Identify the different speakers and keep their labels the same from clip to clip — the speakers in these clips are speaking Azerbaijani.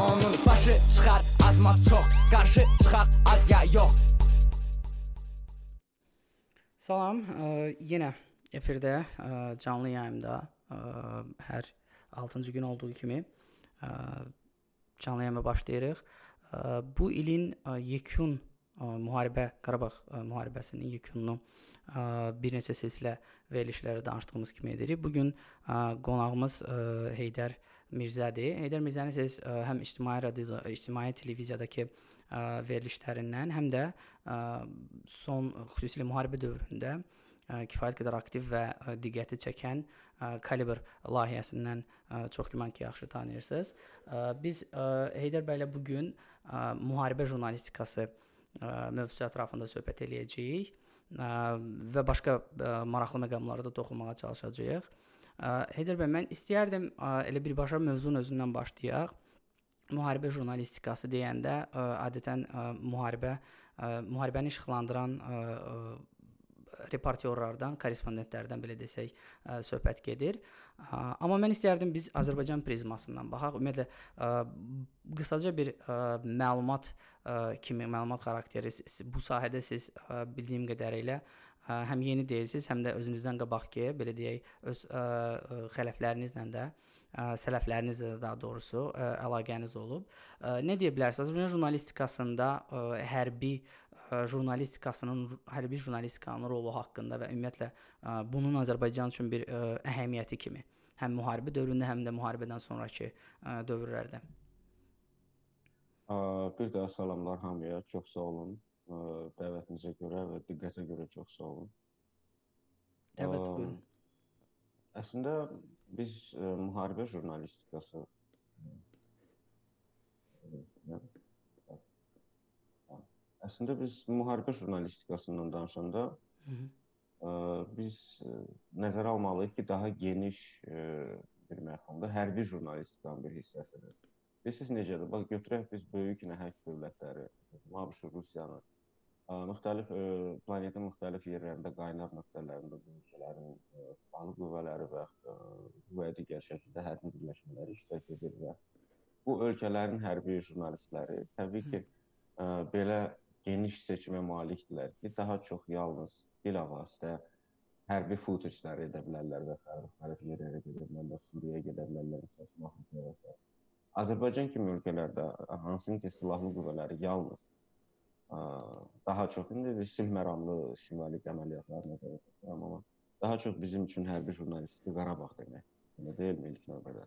Speaker 1: Onun başı çıxar azmaz çox Qarşı çıxaq az ya yox
Speaker 2: Salam, ə, yenə efirdə ə, canlı yayımda ə, hər 6-cı gün olduğu kimi ə, canlı yayıma başlayırıq. Ə, bu ilin ə, yekun ə, müharibə Qarabağ ə, müharibəsinin yekununu ə, bir neçə silsilə verilişlərdə danışdığımız kimi edirik. Bu gün qonağımız ə, Heydər Mirzədir. Heydər Mirzəni siz ə, həm ictimai radio, ictimai televiziyadakı ə, verilişlərindən, həm də ə, son xüsusilə müharibə dövründə ə, kifayət qədər aktiv və ə, diqqəti çəkən ə, Kalibr layihəsindən ə, çox güman ki, yaxşı tanıyırsınız. Ə, biz ə, Heydər bəylə bu gün müharibə jurnalistikası ə, mövzusu ətrafında söhbət eləyəcəyik ə, və başqa ə, maraqlı məqamlara da toxunmağa çalışacağıq. Heydər bəy, mən istəyərdim elə birbaşa mövzunun özündən başlayaq. Müharibə jurnalistikası deyəndə ə, adətən ə, müharibə ə, müharibəni işıqlandıran ə, ə, reportyorlardan, korrespondentlərdən belə desək, ə, söhbət gedir. Ə, amma mən istərdim biz Azərbaycan prizmasından baxaq. Ümumiyyətlə ə, qısaca bir ə, məlumat ə, kimi, məlumat xarakteri bu sahədə siz ə, bildiyim qədərilə ə, həm yeni deyilsiniz, həm də özünüzdən qabaq ki, belə deyək, öz ə, xələflərinizlə də ə, sələflərinizlə də daha doğrusu ə, əlaqəniz olub. Ə, nə deyə bilərsiniz? Azərbaycan jurnalistikasında ə, hərbi ə, jurnalistikasının hərbi jurnalistikanın rolu haqqında və ümumiyyətlə ə, bunun Azərbaycan üçün bir ə, əhəmiyyəti kimi həm müharibə dövründə, həm də müharibədən sonrakı ə, dövrlərdə.
Speaker 3: Bir daha salamlar hamıya. Çox sağ olun dəvətinizə görə və diqqətə görə çox sağ olun.
Speaker 2: Dəvət buyurun.
Speaker 3: Əslində biz ə, müharibə jurnalistikası Əslində biz müharibə jurnalistikasından danışanda Hı -hı. Ə, biz ə, nəzərə almalıyıq ki, daha geniş ə, bir məfhumda hərbi jurnalistikanın bir hissəsidir. Bilirsiniz necədir? Bax götürək biz böyük nəhəng dövlətləri, Abş Rusiyanı, müxtəlif ə, planetin müxtəlif yerlərində qaynar nöqtələrində bu ölkələrin silahlı qüvvələri və və digər şəkildə hərbi birləşmələri iştirak edir və bu ölkələrin hərbi jurnalistləri təbii ki, belə geniş seçimə malikdirlər ki, daha çox yalnız bilavasitə hərbi footage-ləri edə bilərlər və s. müxtəlif yerlərə gedə bilərlər, Suriyaya gedə bilərlər, məsələn, Afrikaya və s. Azərbaycan kimi ölkələrdə hansının ki, silahlı qüvvələri yalnız daha çox indi biz sülh məramlı şimali əməliyyatlar nəzərdə tuturam, amma daha çox bizim üçün hərbi jurnalistika Qarabağ demək. Yəni deyilmi ilk növbədə?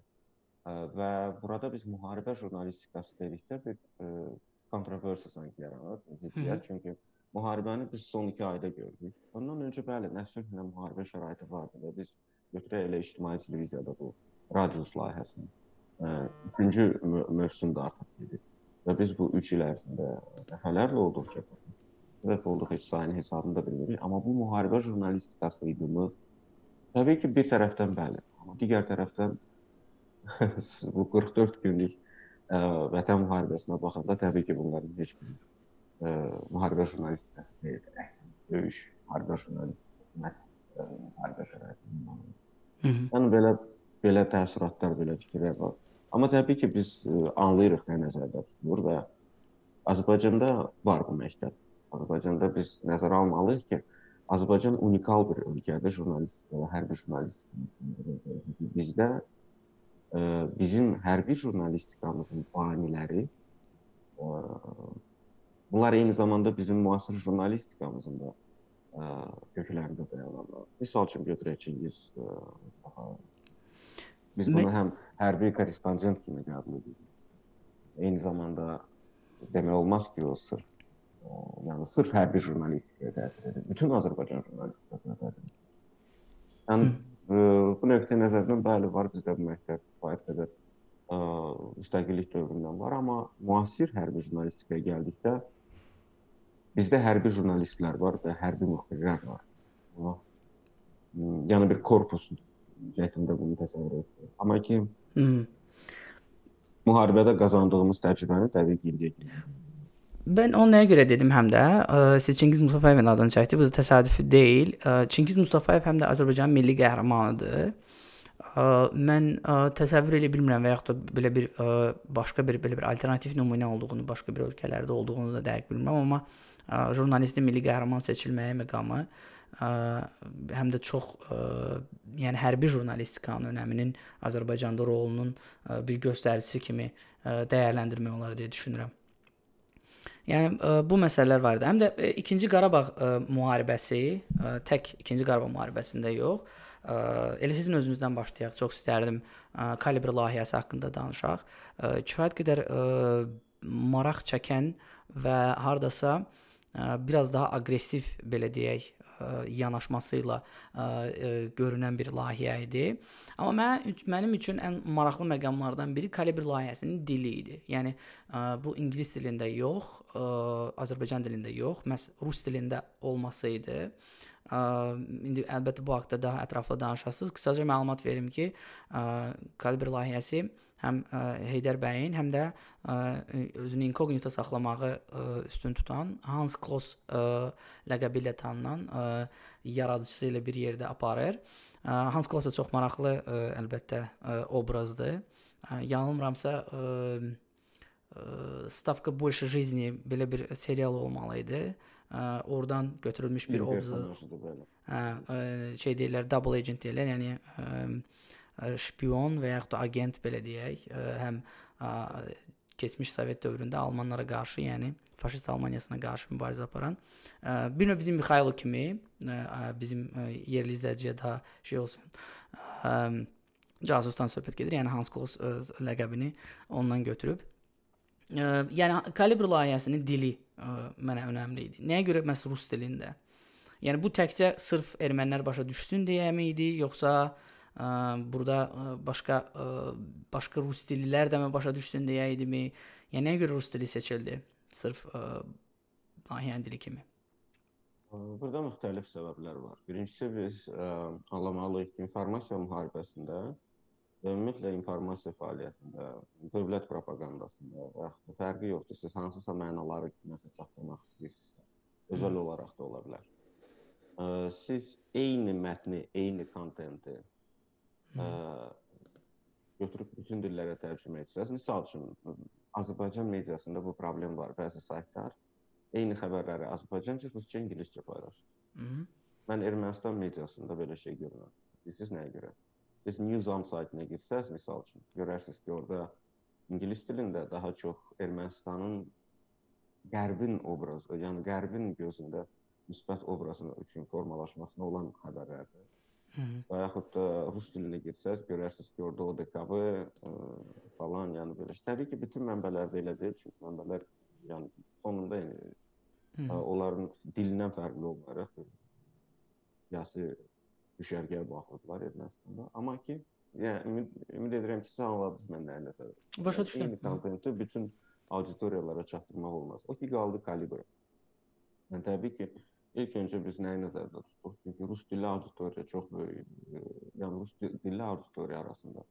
Speaker 3: Və burada biz müharibə jurnalistikası dedikdə bir kontroversiya sanki yaranır, ziddiyyət. Çünki müharibəni biz son 2 ayda gördük. Ondan öncə bəli, nə sülhlə müharibə şəraiti vardı və biz götürək elə ictimai televiziyada bu Radius layihəsini üçüncü mövsümdə artıq gedir. Və biz bu 3 il ərzində dəfələrlə olduqca dəfə olduq heç sayını hesabını da bilmirik, amma bu müharibə jurnalistikası idimi təbii ki, bir tərəfdən bəli, amma digər tərəfdən bu 44 günlük ə, vətən müharibəsinə baxanda təbii ki, bunların heç biri ə, müharibə jurnalistikası deyil, əslində döyüş müharibə jurnalistikası məhz müharibə şəraitində. Yəni belə belə təəssüratlar, belə fikirlər var. Amma təbii ki, biz e, anlayırıq nə nəzərdə tutulur və Azərbaycanda var bu məktəb. Azərbaycanda biz nəzərə almalıyıq ki, Azərbaycan unikal bir ölkədir jurnalistika və hərbi jurnalistika. Bizdə e, bizim hərbi jurnalistikamızın baniləri e, bunlar eyni zamanda bizim müasir jurnalistikamızın da köklərində dayanırlar. Məsəl üçün götürək Çingiz Biz bunu həm hərbi korrespondent kimi qəbul edirik. Eyni zamanda demək olmaz ki, o sırf o, yəni sırf hərbi jurnalistikaya təsir edir. Bütün Azərbaycan jurnalistikasına təsir edir. Yəni ə, bu nöqteyi nəzərdən bəli var bizdə bu məktəb kifayət qədər ə, müstəqillik dövründən var, amma müasir hərbi jurnalistikaya gəldikdə bizdə hərbi jurnalistlər var və hərbi müxbirlər var. Amma yəni bir korpus şəklində bunu təsəvvür etsin. Amma ki. Müharibədə qazandığımız təcrübəni təbii ki, kimi
Speaker 2: Mən onu nəyə görə dedim həm də, ə, siz Çingiz Mustafayevin adını çəkdi. Bu da təsadüfi deyil. Ə, Çingiz Mustafayev həm də Azərbaycanın milli qəhrəmanıdır. mən təsəvvür edə bilmirəm və yaxud da belə bir başqa bir belə bir alternativ nümunə olduğunu, başqa bir ölkələrdə olduğunu da dəqiq bilmirəm, amma jurnalistin milli qəhrəman seçilməyi məqamı həm də çox yəni hərbi jurnalistikanın önəminin Azərbaycanda rolunun bir göstəricisi kimi dəyərləndirmək olar deyə düşünürəm. Yəni bu məsələlər var idi. Həm də 2-ci Qarabağ müharibəsi tək 2-ci Qarabağ müharibəsində yox, elə sizin özünüzdən başlayaq. Çox istərdim kalibr layihəsi haqqında danışaq. Kifayət qədər maraq çəkən və hardasa biraz daha aqressiv belə deyək, yanaşması ilə görünən bir layihə idi. Amma mən mənim üçün ən maraqlı məqamlardan biri kalibr layihəsinin dili idi. Yəni bu ingilis dilində yox, Azərbaycan dilində yox, məhz rus dilində olması idi. İndi əlbəttə bu haqqda daha ətraflı danışasınız. Qısaca məlumat verim ki, kalibr layihəsi həm ə, Heydər bəyin, həm də ə, özünü inkognito saxlamağı ə, üstün tutan Hans Kloss ə, ləqəbi ilə tanınan ə, yaradıcısı ilə bir yerdə aparır. Ə, Hans Kloss çox maraqlı ə, əlbəttə ə, obrazdır. Ə, yanılmıramsa ə, ə, Stavka больше жизни belə bir serial olmalı idi. Ə, oradan götürülmüş bir obraz. Hə, ə, şey deyirlər, double agent deyirlər, yəni ə, şpion və yaxud da agent belə deyək, həm keçmiş Sovet dövründə Almanlara qarşı, yəni faşist Almaniyasına qarşı mübarizə aparan bir növ bizim Mixailo kimi bizim yerli izləyiciyə daha şey olsun. Casusdan söhbət gedir. Yəni Hans Kloss ləqəbini ondan götürüb. Yəni kalibr layihəsinin dili mənə önəmli idi. Nəyə görə məhz rus dilində? Yəni bu təkcə sırf ermənilər başa düşsün deyəmi idi, yoxsa burada başqa başqa rus dillilər də mi başa düşsün deyə idimi? Yəni nəyə görə rus dili seçildi? Sırf layihənin dili kimi.
Speaker 3: Burada müxtəlif səbəblər var. Birincisi biz ə, anlamalıyıq informasiya müharibəsində və ümumiyyətlə informasiya fəaliyyətində, dövlət propagandasında və yaxud fərqi yoxdur. Siz hansısa mənaları nəsə çatdırmaq istəyirsinizsə, özəl olaraq da ola bilər. Ə, siz eyni mətni, eyni kontenti ə, götürüb bütün dillərə tərcümə etsəz, misal üçün Azərbaycan mediasında bu problem var. Bəzi saytlar eyni xəbərləri Azərbaycanca, rusca, ingiliscə paylaşır. Mən Ermənistan mediasında belə şey görürəm. Bilirsiniz nəyə görə? Siz Newzam saytına girsəz, misal üçün, görərsiniz ki, orada ingilis dilində daha çox Ermənistanın qərbin obrazı, yəni qərbin gözündə müsbət obrazı üçün formalaşmasına olan xəbərlərdir. Və yaxud da rus dilinə girsəz, görərsiniz ki, orada ODKB ə, falan, yəni belə. Təbii ki, bütün mənbələrdə elə deyil, çünki mənbələr yəni sonunda yəni Hı. onların dilindən fərqli olaraq siyasi düşərgəyə baxırdılar Ermənistanda. Amma ki, yəni ümid, ümid edirəm ki, siz anladınız mən nəyə nəzər.
Speaker 2: Başa düşdüm.
Speaker 3: Eyni kontenti bütün auditoriyalara çatdırmaq olmaz. O ki qaldı kalibr. Yəni təbii ki, İlk öncə biz nəyi nəzərdə tutduq? Çünki rus dilli auditoriya çox böyük, e, yəni rus dilli auditoriya arasında,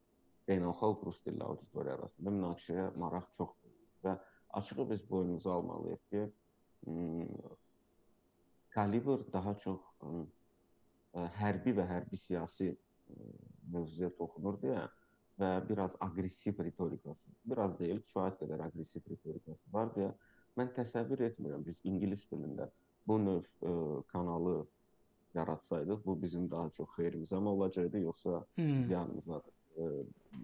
Speaker 3: beynəlxalq rus dilli auditoriya arasında münaqişəyə maraq çoxdur. Və açığı biz boynumuza almalıyıq ki, kalibr daha çox ə, hərbi və hərbi siyasi mövzuya toxunur deyə və biraz aqressiv ritorikası, biraz deyil, kifayət qədər aqressiv ritorikası var deyə mən təsəvvür etmirəm biz ingilis dilində bu növ ə, e, kanalı yaratsaydıq, bu bizim daha çox xeyrimizə mi olacaqdı, yoxsa hmm. ziyanımıza? Ə, e,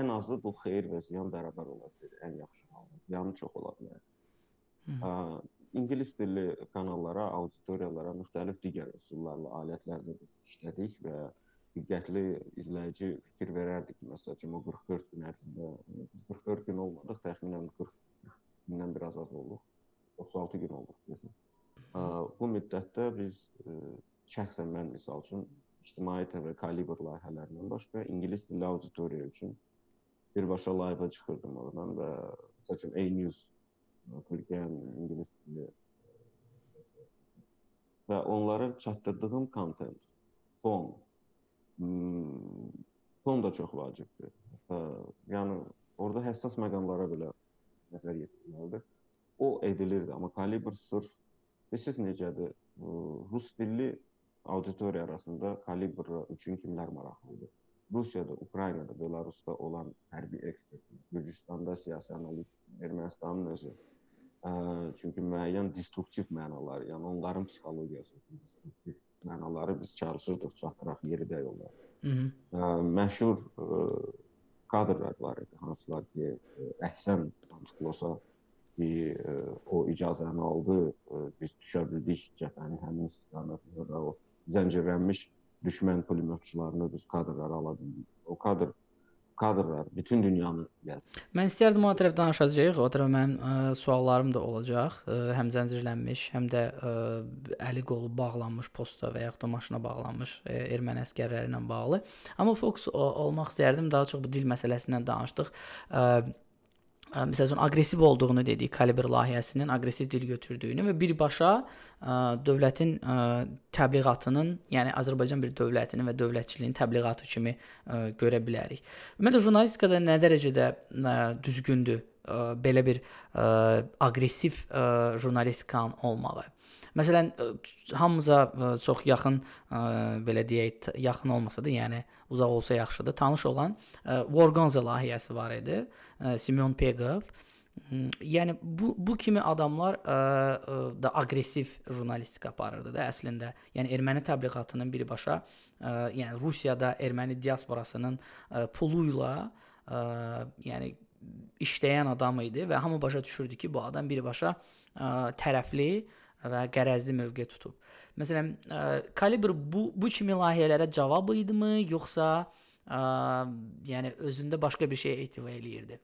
Speaker 3: ən azı bu xeyir və ziyan bərabər olacaqdı, ən yaxşı halda. Ziyanı çox ola bilər. Hmm. Ə, ingilis dilli kanallara, auditoriyalara müxtəlif digər üsullarla, alətlərlə işlədik və diqqətli izləyici fikir verərdi ki, məsələn, o 44 gün ərzində 44 gün olmadıq, təxminən 40 gündən biraz az olduq. 36 gün olduq. Desin. Bu müddətdə biz şəxsən mən misal üçün ictimai TV kalibr layihələrindən başqa ingilis dilli auditoriya üçün birbaşa live-a çıxırdım oradan və məsələn A-News Türkiyənin ingilis dilli və onlara çatdırdığım kontent, ton, ton da çox vacibdir. Yəni orada həssas məqamlara belə nəzər yetirməlidir. O edilirdi, amma kalibr sırf Bilirsiniz necədir? Rus dilli auditoriya arasında kalibr üçün kimlər maraqlıdır? Rusiyada, Ukraynada, Belarusda olan hərbi ekspert, Gürcüstanda siyasi analitik, Ermənistanın özü. Ə, çünki müəyyən destruktiv mənaları, yəni onların psixologiyası üçün destruktiv mənaları biz çalışırdıq çatdıraq yeridə yollar. Ə, məşhur ə, kadrlar var idi, hansılar ki, əhsən Antiklosa bir ə, o icazəni aldı, ə, biz düşə bildik cəbhənin həmin istiqamətində və o zəncirlənmiş düşmən pulemyotçularını biz kadrları ala bildik. O kadr kadrlar bütün dünyanı gəzdi.
Speaker 2: Mən istərdim o tərəf danışacağıq. O tərəf mənim ə, suallarım da olacaq. Ə, həm zəncirlənmiş, həm də ə, əli qolu bağlanmış posta və yaxud da maşına bağlanmış ə, erməni əskərləri ilə bağlı. Amma fokus o, olmaq istərdim daha çox bu dil məsələsindən danışdıq. Ə, məsəl üçün aqressiv olduğunu dedik, kalibr layihəsinin aqressiv dil götürdüyünü və birbaşa ə, dövlətin ə, təbliğatının, yəni Azərbaycan bir dövlətinin və dövlətçiliyin təbliğatı kimi ə, görə bilərik. Ümumiyyətlə jurnalistikada nə dərəcədə ə, düzgündür ə, belə bir ə, aqressiv ə, jurnalistikanın olmağı? Məsələn, hamımıza çox yaxın belə deyək, yaxın olmasa da, yəni uzaq olsa yaxşıdır. Tanış olan Vorganza layihəsi var idi. Simeon Pegov. Yəni bu bu kimi adamlar ə, ə, da aqressiv jurnalistika aparırdı da əslində. Yəni erməni təbliğatının birbaşa ə, yəni Rusiyada erməni diasporasının ə, pulu ilə ə, yəni işləyən adam idi və hamı başa düşürdü ki, bu adam birbaşa ə, tərəfli və qərəzli mövqe tutub. Məsələn, ə, kalibr bu bu kimi layihələrə cavab idimi, yoxsa ə, yəni özündə başqa bir şey ehtiva eləyirdi?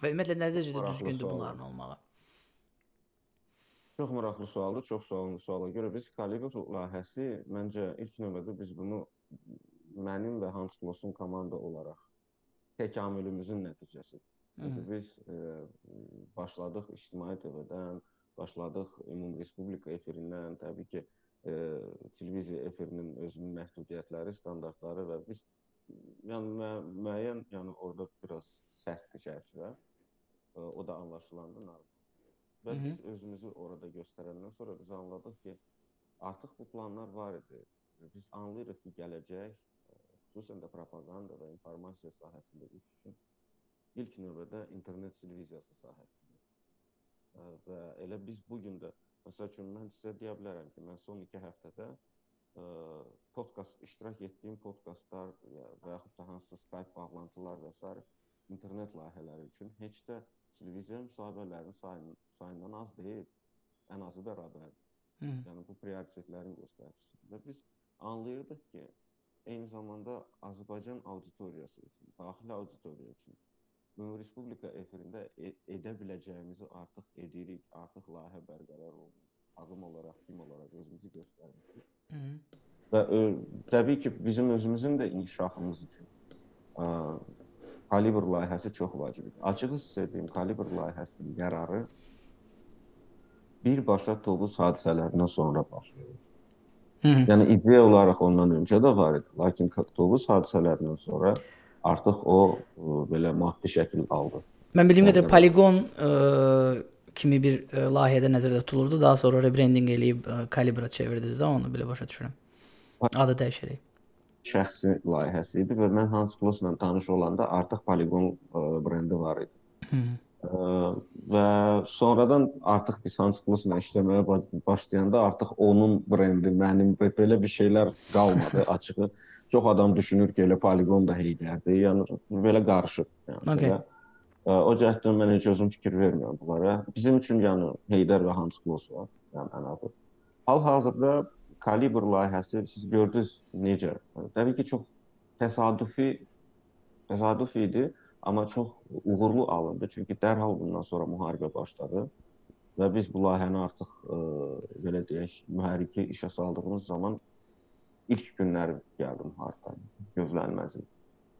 Speaker 2: Və ümumiyyətlə nə dərəcədə düzgündür bunların olmağı?
Speaker 3: Çox maraqlı sualdır. Çox sualın suala görə biz kalibr layihəsi məncə ilk növbədə biz bunu mənim və Hans Kloss'un komanda olaraq təkamülümüzün nəticəsidir. Biz e, başladıq ictimai TV-dən, başladıq Ümumi Respublika efirindən, təbii ki, e, televiziya efirinin özünün məhdudiyyətləri, standartları və biz yəni mü müəyyən, yəni orada biraz sərt bir çərçivə e, o da anlaşılandı. Və Hı -hı. biz özümüzü orada göstərəndən sonra biz anladıq ki, artıq bu planlar var idi. Biz anlayırıq ki, gələcək xüsusən də propaganda və informasiya sahəsində iş üçün ilk növbədə internet televiziyası sahəsində və elə biz bu gün də məsəl üçün mən sizə deyə bilərəm ki, mən son 2 həftədə ə, podkast iştirak etdiyim podkastlar və yaxud da hansısa Skype bağlantılar və s. internet layihələri üçün heç də televiziya müsahibələrinin sayının sayından az deyil. Ən azı bərabərdir. Yəni bu prioritetlərin göstəricisidir. Və biz anlayırdıq ki, eyni zamanda Azərbaycan auditoriyası üçün, daxili auditoriya üçün Respublika efirində e edə biləcəyimizi artıq edirik. Artıq layihə bərqərar oldu. Adım olaraq, tim olaraq özümüzü göstərmişik. Və ə, təbii ki, bizim özümüzün də inkişafımız üçün ə, kalibr layihəsi çox vacibdir. Açığı deyim, kalibr layihəsinin qərarı birbaşa Tovuz hadisələrindən sonra başlayır. Hı -hı. Yəni ideya olaraq ondan öncə də var idi, lakin Tovuz hadisələrindən sonra artıq o ə, e, belə maddi şəkil aldı.
Speaker 2: Mən bildiyim qədər Polygon ə, e, kimi bir ə, e, layihədə nəzərdə tutulurdu. Daha sonra rebranding eləyib Calibra çevirdiniz də onu belə başa düşürəm. Adı dəyişərək.
Speaker 3: Şəxsi layihəsi idi və mən Hans Klossla tanış olanda artıq Polygon ə, brendi var idi. Hı. Ə, və sonradan artıq biz Hans Klossla işləməyə başlayanda artıq onun brendi, mənim belə bir şeylər qalmadı açığı. Çox adam düşünür ki, elə poliqon da heydərdir. Yəni belə qarışıb. Yəni okay. belə, ə, o cəhətdən mən heç özüm fikir vermirəm bunlara. Bizim üçün yəni Heydər və Hans Kloss var, yəni ən azı. Hal-hazırda kalibr layihəsi siz gördünüz necə? Təbii ki, çox təsadüfi təsadüf idi, amma çox uğurlu alındı. Çünki dərhal bundan sonra müharibə başladı və biz bu layihəni artıq ə, belə deyək, mühərriki işə saldığımız zaman ilk günlər gəldim hardaydı. Gözlənməz idi.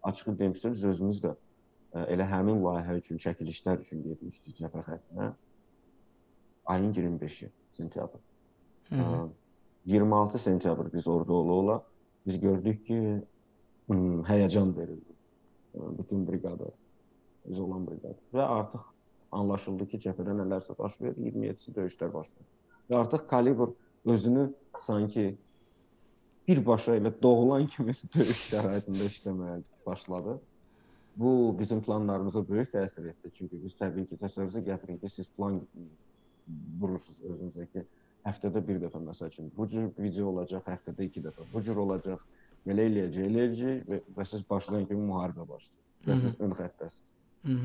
Speaker 3: Açıq deyim sizə biz özümüz də e, elə həmin layihə üçün çəkilişlər üçün getmişdik cəbhə xəttinə. Ayın 25-i sentyabr. Hı -hı. 26 sentyabr biz orada ola-ola biz gördük ki, ə, həyəcan verildi. Bütün briqada biz olan briqada və artıq anlaşıldı ki, cəbhədə nələrsə baş verir, 27-si döyüşlər başlayır. Və artıq kalibr özünü sanki birbaşa elə doğulan kimi döyüş şəraitində işləməyə başladı. Bu bizim planlarımıza böyük təsir etdi. Çünki biz təbii ki, təsəvvürünüzə gətirin ki, siz plan vurursunuz özünüzə ki, həftədə bir dəfə məsəl üçün bu cür video olacaq, həftədə 2 dəfə. Bu cür olacaq. Belə eləyəcək, eləyəcək və, və siz başlayan kimi müharibə başlayır. Və siz ön xəttəsiz.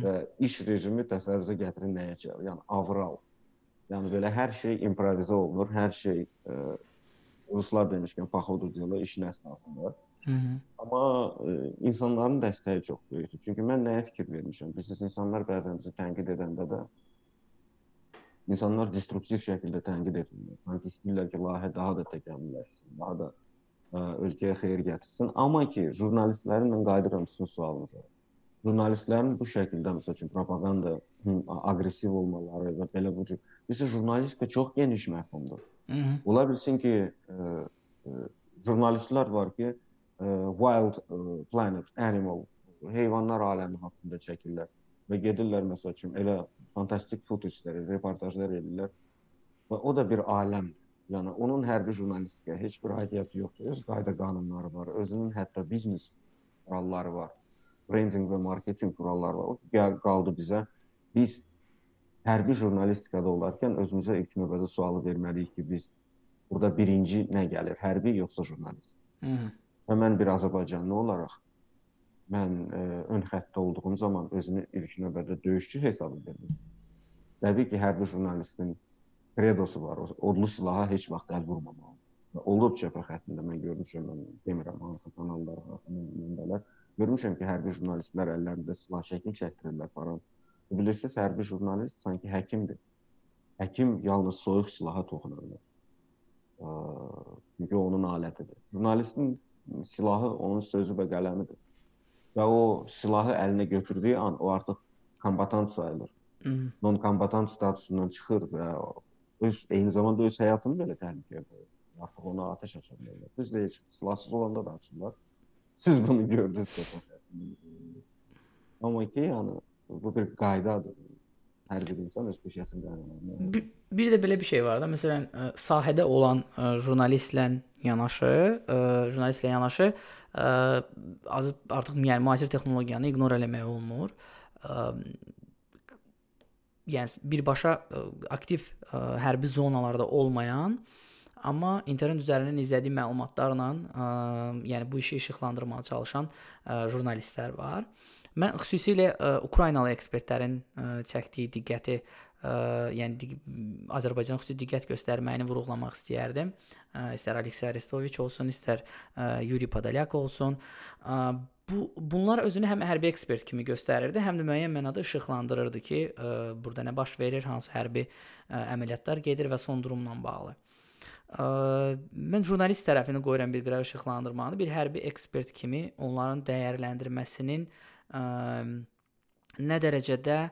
Speaker 3: Və iş rejimi təsəvvürünüzə gətirin nəyə gəlir? Yəni avral. Yəni belə hər şey improvizə olunur, hər şey ə, e, ruslar demişkən paxod ediyorlar işin əsnasında. Hı -hı. Amma ə, e, insanların dəstəyi çox böyükdür. Çünki mən nəyə fikir vermişəm? Bilirsiniz, insanlar bəzən bizi tənqid edəndə də insanlar destruktiv şəkildə tənqid edirlər. Sanki istəyirlər ki, layihə daha da təkamülləşsin, daha da ə, ölkəyə xeyir gətirsin. Amma ki, jurnalistlərin mən qayıdıram sizin sualınıza. Jurnalistlərin bu şəkildə məsəl üçün propaganda, hı, aqressiv olmaları və belə bu cür. Bizə jurnalistika çox geniş məfhumdur. Ola bilsin ki, ə, ə, jurnalistlər var ki, ə, Wild ə, Planet, Animal, heyvanlar aləmi haqqında çəkirlər və gedirlər məsəl üçün elə fantastik footage-lər, reportajlar edirlər. Və o da bir aləmdir. Yəni onun hərbi jurnalistikaya heç bir aidiyyəti yoxdur. Öz qayda qanunları var, özünün hətta biznes kuralları var. Branding və marketinq kuralları var. O qaldı bizə. Biz hərbi jurnalistikada olarkən özümüzə ilk növbədə sualı verməliyik ki, biz burada birinci nə gəlir, hərbi yoxsa jurnalist? Hı. Və mən bir Azərbaycanlı olaraq mən ə, e, ön xəttdə olduğum zaman özümü ilk növbədə döyüşçü hesab edirdim. Təbii ki, hərbi jurnalistin kredosu var. Odlu silaha heç vaxt əl vurmamalı. Və olub cəbhə xəttində mən görmüşəm, mən demirəm hansı kanallar, hansı mənbələr. Görmüşəm ki, hərbi jurnalistlər əllərində silah şəkil çəkdirirlər falan. Bilirsiniz, hərbi jurnalist sanki həkimdir. Həkim yalnız soyuq silaha toxunur. Çünki onun alətidir. Jurnalistin silahı onun sözü və qələmidir və o silahı əlinə götürdüyü an o artıq kombatant sayılır. Non-kombatant statusundan çıxır və öz eyni zamanda öz həyatını belə təhlükəyə qoyur. Artıq ona atəş bilərlər. Düz deyil, silahsız olanda da açırlar. Siz bunu gördünüz. Amma ki, yəni bu bir qaydadır. Hər bir insan öz peşəsində qaydalarını.
Speaker 2: Bir, bir də belə bir şey var da, məsələn, ə, sahədə olan ə, jurnalistlə yanaşı, ə, jurnalistlə yanaşı ə, az artıq yəni müasir texnologiyanı ignor eləmək olmur. Ə, yəni birbaşa ə, aktiv ə, hərbi zonalarda olmayan amma internet üzərindən izlədiyi məlumatlarla, ə, yəni bu işi işıqlandırmağa çalışan ə, jurnalistlər var. Mən xüsusilə ə, Ukraynalı ekspertlərin ə, çəkdiyi diqqəti ə, yəni Azərbaycan xüsusi diqqət göstərməyini vurğulamaq istəyərdim. Ə, istər Aleksey Arestoviç olsun, istər ə, Yuri Podolyak olsun. Ə, bu bunlar özünü həm hərbi ekspert kimi göstərirdi, həm də müəyyən mənada işıqlandırırdı ki, ə, burada nə baş verir, hansı hərbi ə, əməliyyatlar gedir və son durumla bağlı. Ə, mən jurnalist tərəfini qoyuram bir qıra işıqlandırmanı, bir hərbi ekspert kimi onların dəyərləndirməsinin ə, nə dərəcədə ə,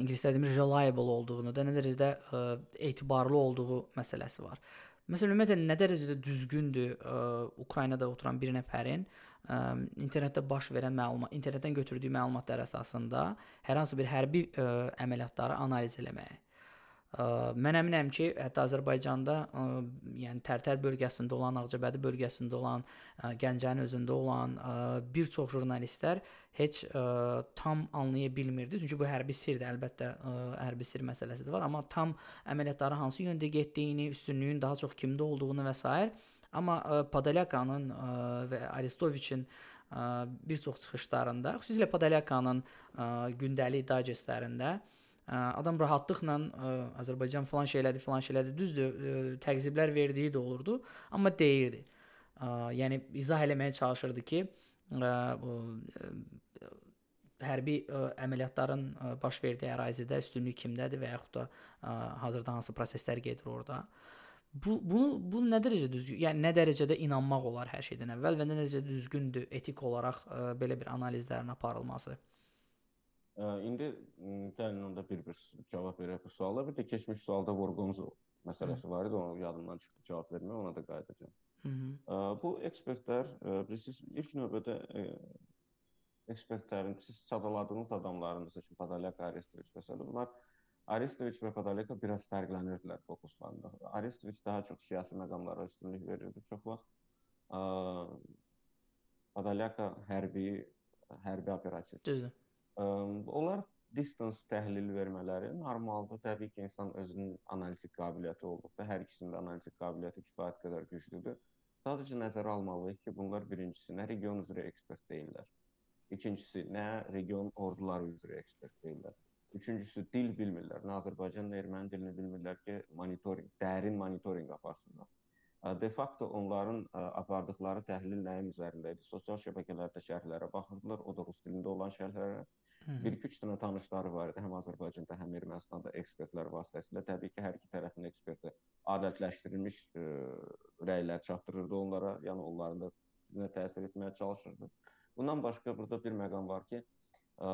Speaker 2: ingilislər demir reliable olduğunu da, nə dərəcədə ə, etibarlı olduğu məsələsi var. Məsələn, ümumiyyətlə nə dərəcədə düzgündür ə, Ukraynada oturan bir nəfərin ə, internetdə baş verən məlumat, internetdən götürdüyü məlumatlar əsasında hər hansı bir hərbi ə, əməliyyatları analiz eləməyi. Mən əminəm ki, hətta Azərbaycanda, yəni Tərtər bölgəsində olan, Ağcabədi bölgəsində olan, Gəncənin özündə olan bir çox jurnalistlər heç tam anlaya bilmirdi. Çünki bu hərbi sirdir, əlbəttə hərbi sir məsələsi də var, amma tam əməliyyatların hansı yöndə getdiyini, üstünlüyün daha çox kimdə olduğunu və s. Amma ə, və Aristoviçin bir çox çıxışlarında, xüsusilə Podolyakanın ə, gündəlik digestlərində adam rahatlıqla ə, Azərbaycan falan şeylədi, falan şeylədi. Düzdür, ə, təqziblər verdiyi də olurdu, amma deyirdi. Ə, yəni izah eləməyə çalışırdı ki, ə, ə, hərbi ə, əməliyyatların ə, baş verdiyi ərazidə üstünlük kimdədir və yaxud da ə, hazırda hansı proseslər gedir orada. Bu bunu bu nə dərəcədə düzgün, yəni nə dərəcədə inanmaq olar hər şeydən əvvəl və nə dərəcədə düzgündür etik olaraq ə, belə bir analizlərin aparılması.
Speaker 3: İndi onda bir-bir cavab verək bu suala. Bir də keçmiş sualda Vorgonzu məsələsi var idi, onu yadımdan çıxdı cavab vermək, ona da qayıdacağam. Hı -hı. Bu ekspertlər, bilirsiniz, ilk növbədə ekspertlərin siz çadaladığınız adamların, məsəl üçün Podolyak, Arestoviç və s. bunlar Arestoviç və Podolyaka biraz fərqlənirdilər fokuslarında. Arestoviç daha çox siyasi məqamlara üstünlük verirdi çox vaxt. Podolyaka hərbi hərbi operasiya.
Speaker 2: Düzdür.
Speaker 3: Onlar distance təhlil vermələri normaldır. Təbii ki, insan özünün analitik qabiliyyəti olduqda hər ikisinin də analitik qabiliyyəti kifayət qədər güclüdür. Sadəcə nəzərə almalıyıq ki, bunlar birincisi nə region üzrə ekspert deyillər. İkincisi nə region orduları üzrə ekspert deyillər. Üçüncüsü dil bilmirlər. Nə Azərbaycan, nə erməni dilini bilmirlər ki, monitorinq, dərin monitorinq aparsınlar. De facto onların apardıqları təhlil nəyin üzərində idi? Sosial şəbəkələrdə şərhlərə baxırdılar, o da rus dilində olan şərhlərə. Bir-iki dənə tanışları var idi, həm Azərbaycanda, həm Ermənistanda ekspertlər vasitəsilə. Təbii ki, hər iki tərəfin eksperti adətləşdirilmiş ə, rəylər çatdırırdı onlara, yəni onların da nə təsir etməyə çalışırdı. Bundan başqa burada bir məqam var ki, ə,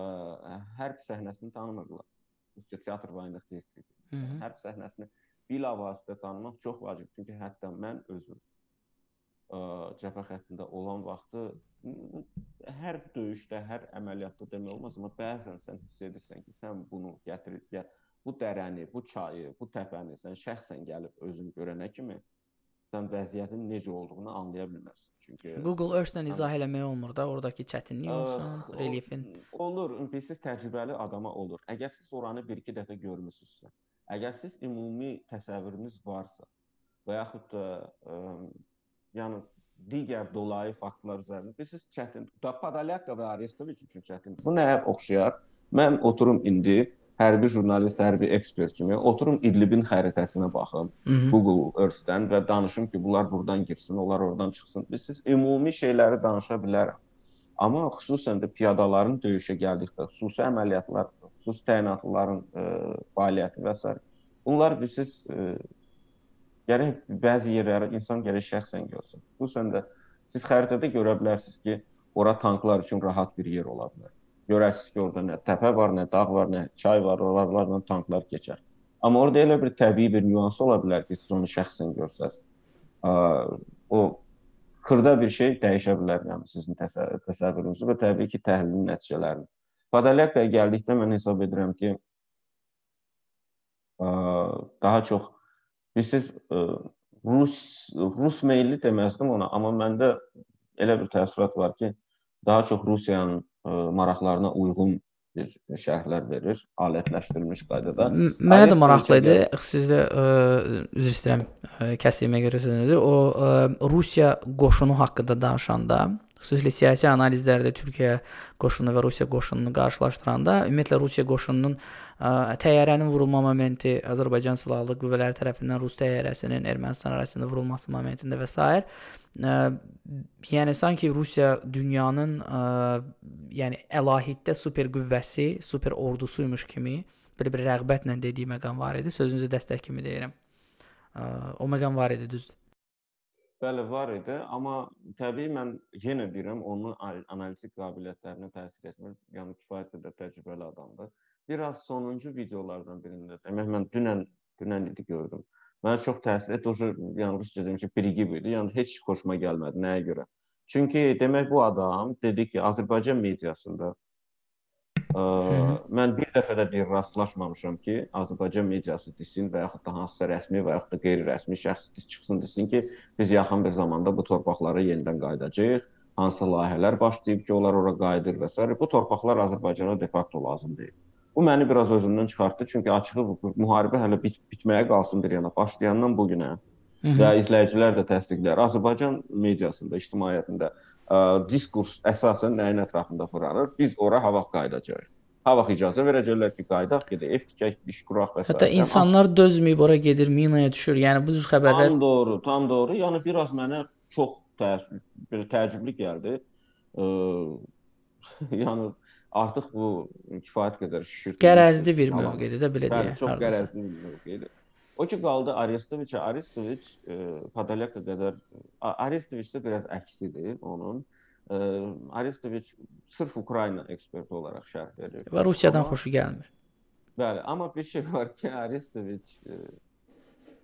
Speaker 3: hərb səhnəsini tanımırdılar. Rusca teatr vayındıq deyir. Hərb səhnəsini bilavasitə tanımaq çox vacibdir. Çünki hətta mən özüm ə, cəbhə xəttində olan vaxtı hər döyüşdə, hər əməliyyatda demək olmaz, amma bəzən sən hiss edirsən ki, sən bunu gətirib, ya bu dərəni, bu çayı, bu təpəni sən şəxsən gəlib özün görənə kimi sən vəziyyətin necə olduğunu anlaya bilməzsən. Çünki
Speaker 2: Google Earth-dən izah eləmək olmur da, oradakı çətinlik olsun, relyefin.
Speaker 3: Olur, bilirsiz təcrübəli adama olur. Əgər siz oranı 1-2 dəfə görmüsünüzsə, Əgər siz ümumi təsəvvürünüz varsa və yaxud da ə, yəni digər dolayı faktlar üzərində bilirsiniz çətin. Da Podolyaka və Arestoviç üçün çətindir. Bu nəyə oxşayar? Mən oturum indi hərbi jurnalist, hərbi ekspert kimi oturum İdlibin xəritəsinə baxım Hı -hı. Google Earth-dən və danışım ki, bunlar burdan girsin, onlar oradan çıxsın. Bilirsiniz, ümumi şeyləri danışa bilərəm. Amma xüsusən də piyadaların döyüşə gəldikdə, xüsusi əməliyyatlar xüsusi təyinatlıların ə, e, fəaliyyəti və s. Bunlar bilirsiniz ə, e, gərək bəzi yerləri insan gərək şəxsən görsün. Xüsusən də siz xəritədə görə bilərsiniz ki, ora tanklar üçün rahat bir yer ola bilər. Görərsiniz ki, orada nə təpə var, nə dağ var, nə çay var, oralarla tanklar keçər. Amma orada elə bir təbii bir nüans ola bilər ki, siz onu şəxsən görsəz. Ə, o xırda bir şey dəyişə bilər yəni sizin təsəvvürünüzü və təbii ki, təhlilin nəticələrini. Podolyakaya gəldikdə mən hesab edirəm ki, ə, daha çox bilirsiniz, ə, Rus Rus meyilli deməzdim ona, amma məndə elə bir təəssürat var ki, daha çox Rusiyanın ə, maraqlarına uyğun bir şərhlər verir, alətləşdirilmiş qaydada.
Speaker 2: Mənə də maraqlı idi. Sizdə üzr istəyirəm, kəsdiyimə görə sözünüzü. O ə, Rusiya qoşunu haqqında danışanda xüsusilə siyasi analizlərdə Türkiyə qoşunu və Rusiya qoşununu qarşılaşdıranda ümumiyyətlə Rusiya qoşununun ə, təyyarənin vurulma momenti Azərbaycan silahlı qüvvələri tərəfindən Rus təyyarəsinin Ermənistan ərazisində vurulması momentində və s. Ə, yəni sanki Rusiya dünyanın ə, yəni əlahiddə super qüvvəsi, super ordusuymuş kimi belə bir rəğbətlə dediyi məqam var idi. Sözünüzü dəstək kimi deyirəm. Ə, o məqam var idi, düzdür?
Speaker 3: Bəli, var idi, amma təbii mən yenə deyirəm, onun analitik qabiliyyətlərinə təsir etmir. Yəni kifayət qədər təcrübəli adamdır. Biraz sonuncu videolardan birində, demək mən dünən dünən idi gördüm. Mənə çox təsir etdi. O yəni rusca deyim ki, Brigib idi. Yəni heç xoşuma gəlmədi. Nəyə görə? Çünki demək bu adam dedi ki, Azərbaycan mediasında mən bir dəfə də bir rastlaşmamışam ki, Azərbaycan mediası desin və yaxud da hansısa rəsmi və yaxud da qeyri-rəsmi şəxs çıxsın desin ki, biz yaxın bir zamanda bu torpaqlara yenidən qayıdacağıq. Hansı layihələr başlayıb ki, onlar ora qayıdır və s. Bu torpaqlar Azərbaycana de facto lazım deyil. Bu məni biraz özümdən çıxartdı, çünki açığı bu müharibə hələ bit bitməyə qalsın bir yana. Başlayandan bu günə və izləyicilər də təsdiqləyir. Azərbaycan mediasında, ictimaiyyətində ə, diskurs əsasən nəyin ətrafında fırlanır? Biz ora ha vaxt qayıdacağıq. Ha vaxt icazə verəcəklər ki, qayıdaq, gedək, ev tikək, iş quraq və s.
Speaker 2: Hətta insanlar dözməyib ora gedir, minaya düşür. Yəni bu cür xəbərlər
Speaker 3: Tam doğru, tam doğru. Yəni biraz mənə çox təəssüf, belə təəccüblü gəldi. Ə, yəni artıq bu kifayət qədər şişir.
Speaker 2: Qərəzli bir mövqedir də belə
Speaker 3: deyək. Çox qərəzli bir mövqedir. O ki qaldı Arestoviç. Arestoviç e, Podolyaka qədər Arestoviç də biraz əksidir onun. E, Arestoviç sırf Ukrayna eksperti olaraq şərh verir.
Speaker 2: Və Rusiyadan amma, xoşu gəlmir.
Speaker 3: Bəli, amma bir şey var ki, Arestoviç e,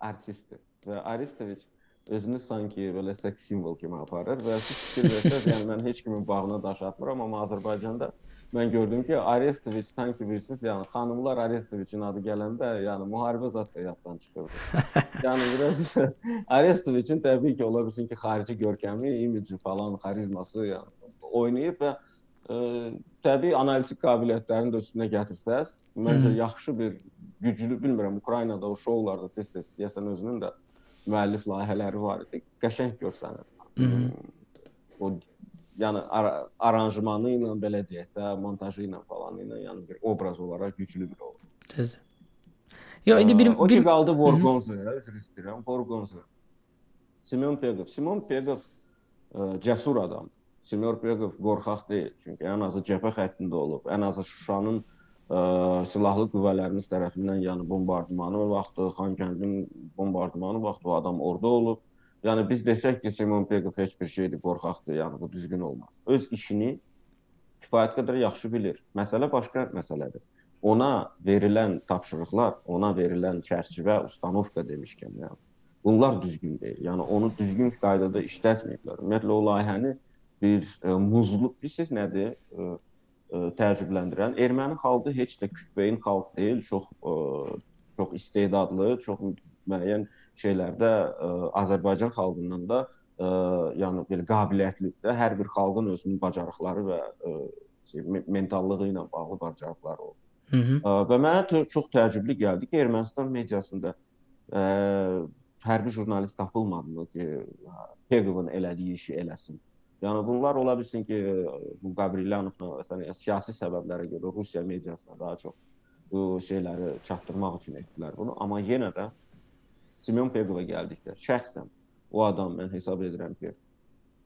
Speaker 3: artistdir və Arestoviç özünü sanki belə seks simvol kimi aparır və siz fikir versəz, yəni mən heç kimin bağına daş atmıram, amma Azərbaycanda mən gördüm ki, Arestoviç sanki bilirsiniz, yəni xanımlar Arestoviçin adı gələndə, yəni müharibə zət da yaddan çıxırdı. yəni biraz Arestoviçin təbii ki, ola bilsin ki, xarici görkəmi, imidji falan, xarizması yəni oynayıb və ə, e, təbii analitik qabiliyyətlərini də üstünə gətirsəz, məncə yaxşı bir güclü, bilmirəm, Ukraynada o şoularda tez-tez deyəsən özünün də müəllif layihələri var idi. Qəşəng görsənir. O yəni ar aranjmanı ilə belə deyək də, montajı ilə falan ilə, yəni bir obraz olaraq güclü bir olur.
Speaker 2: Düzdür. Yo, indi bir
Speaker 3: o ki qaldı Vorgonzaya, üzr istəyirəm, Vorgonza. Simeon Pegov. Simon Pegov ə, cəsur adamdır. Simon Pegov qorxaq deyil. Çünki ən azı cəbhə xəttində olub. Ən azı Şuşanın ə, silahlı qüvvələrimiz tərəfindən yəni bombardmanı vaxtı, Xankəndin bombardmanı vaxtı o adam orada olub Yəni biz desək ki, Simon Pegov heç bir şeydir, qorxaqdır, yəni bu düzgün olmaz. Öz işini kifayət qədər yaxşı bilir. Məsələ başqa məsələdir. Ona verilən tapşırıqlar, ona verilən çərçivə, ustanovka demişkən, yəni bunlar düzgün deyil. Yəni onu düzgün qaydada işlətməyiblər. Ümumiyyətlə o layihəni bir e, muzluq, bilirsiniz nədir? E, e, təəccübləndirən erməni xalqı heç də kütbeyin xalq deyil, çox ə, çox istedadlı, çox müəyyən şeylərdə ə, e, Azərbaycan xalqından da ə, e, yəni belə qabiliyyətlidir. Hər bir xalqın özünün bacarıqları və ə, e, şey, mentallığı ilə bağlı bacarıqları olur. Hı -hı. Ə, və mənə çox təəccüblü gəldi ki, Ermənistan mediasında ə, hərbi jurnalist tapılmadı ki, Peqovun elədiyi işi eləsin. Yəni bunlar ola bilsin ki, bu Qabrilanovla məsələn siyasi səbəblərə görə Rusiya mediasına daha çox bu şeyləri çatdırmaq üçün etdilər bunu, amma yenə də Simeon Pegova gəldikdə şəxsən o adam mən hesab edirəm ki, ə,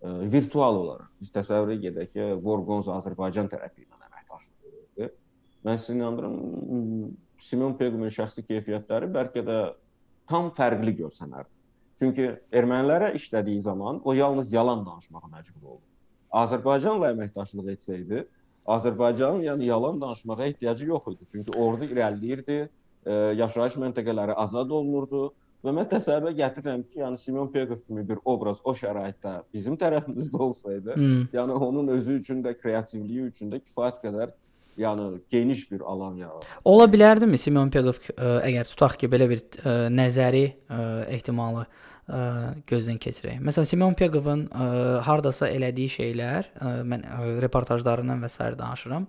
Speaker 3: e, virtual olaraq biz təsəvvür edək ki, Gorgonza Azərbaycan tərəfi ilə əməkdaşlıq edirdi. Mən sizə inanıram, Simeon Pegovun şəxsi keyfiyyətləri bəlkə də tam fərqli görsənərdi. Çünki ermənilərə işlədiyi zaman o yalnız yalan danışmağa məcbur oldu. Azərbaycanla əməkdaşlıq etsəydi, Azərbaycanın yəni yalan danışmağa ehtiyacı yox idi. Çünki ordu irəliləyirdi, e, yaşayış məntəqələri azad olunurdu Və mən təsəvvürə gətirirəm ki, yəni Simeon Pegov kimi bir obraz o şəraitdə bizim tərəfimizdə olsaydı, hmm. yəni onun özü üçün də kreativliyi üçün də kifayət qədər yəni geniş bir alan yaradır.
Speaker 2: Ola bilərdimi Simeon Pegov ə, e, əgər tutaq ki, belə bir ə, e, nəzəri ə, e, ehtimalı ə, gözdən keçirək. Məsələn, Simeon Pegovun ə, hardasa elədiyi şeylər, ə, mən ə, reportajlarından və s. danışıram.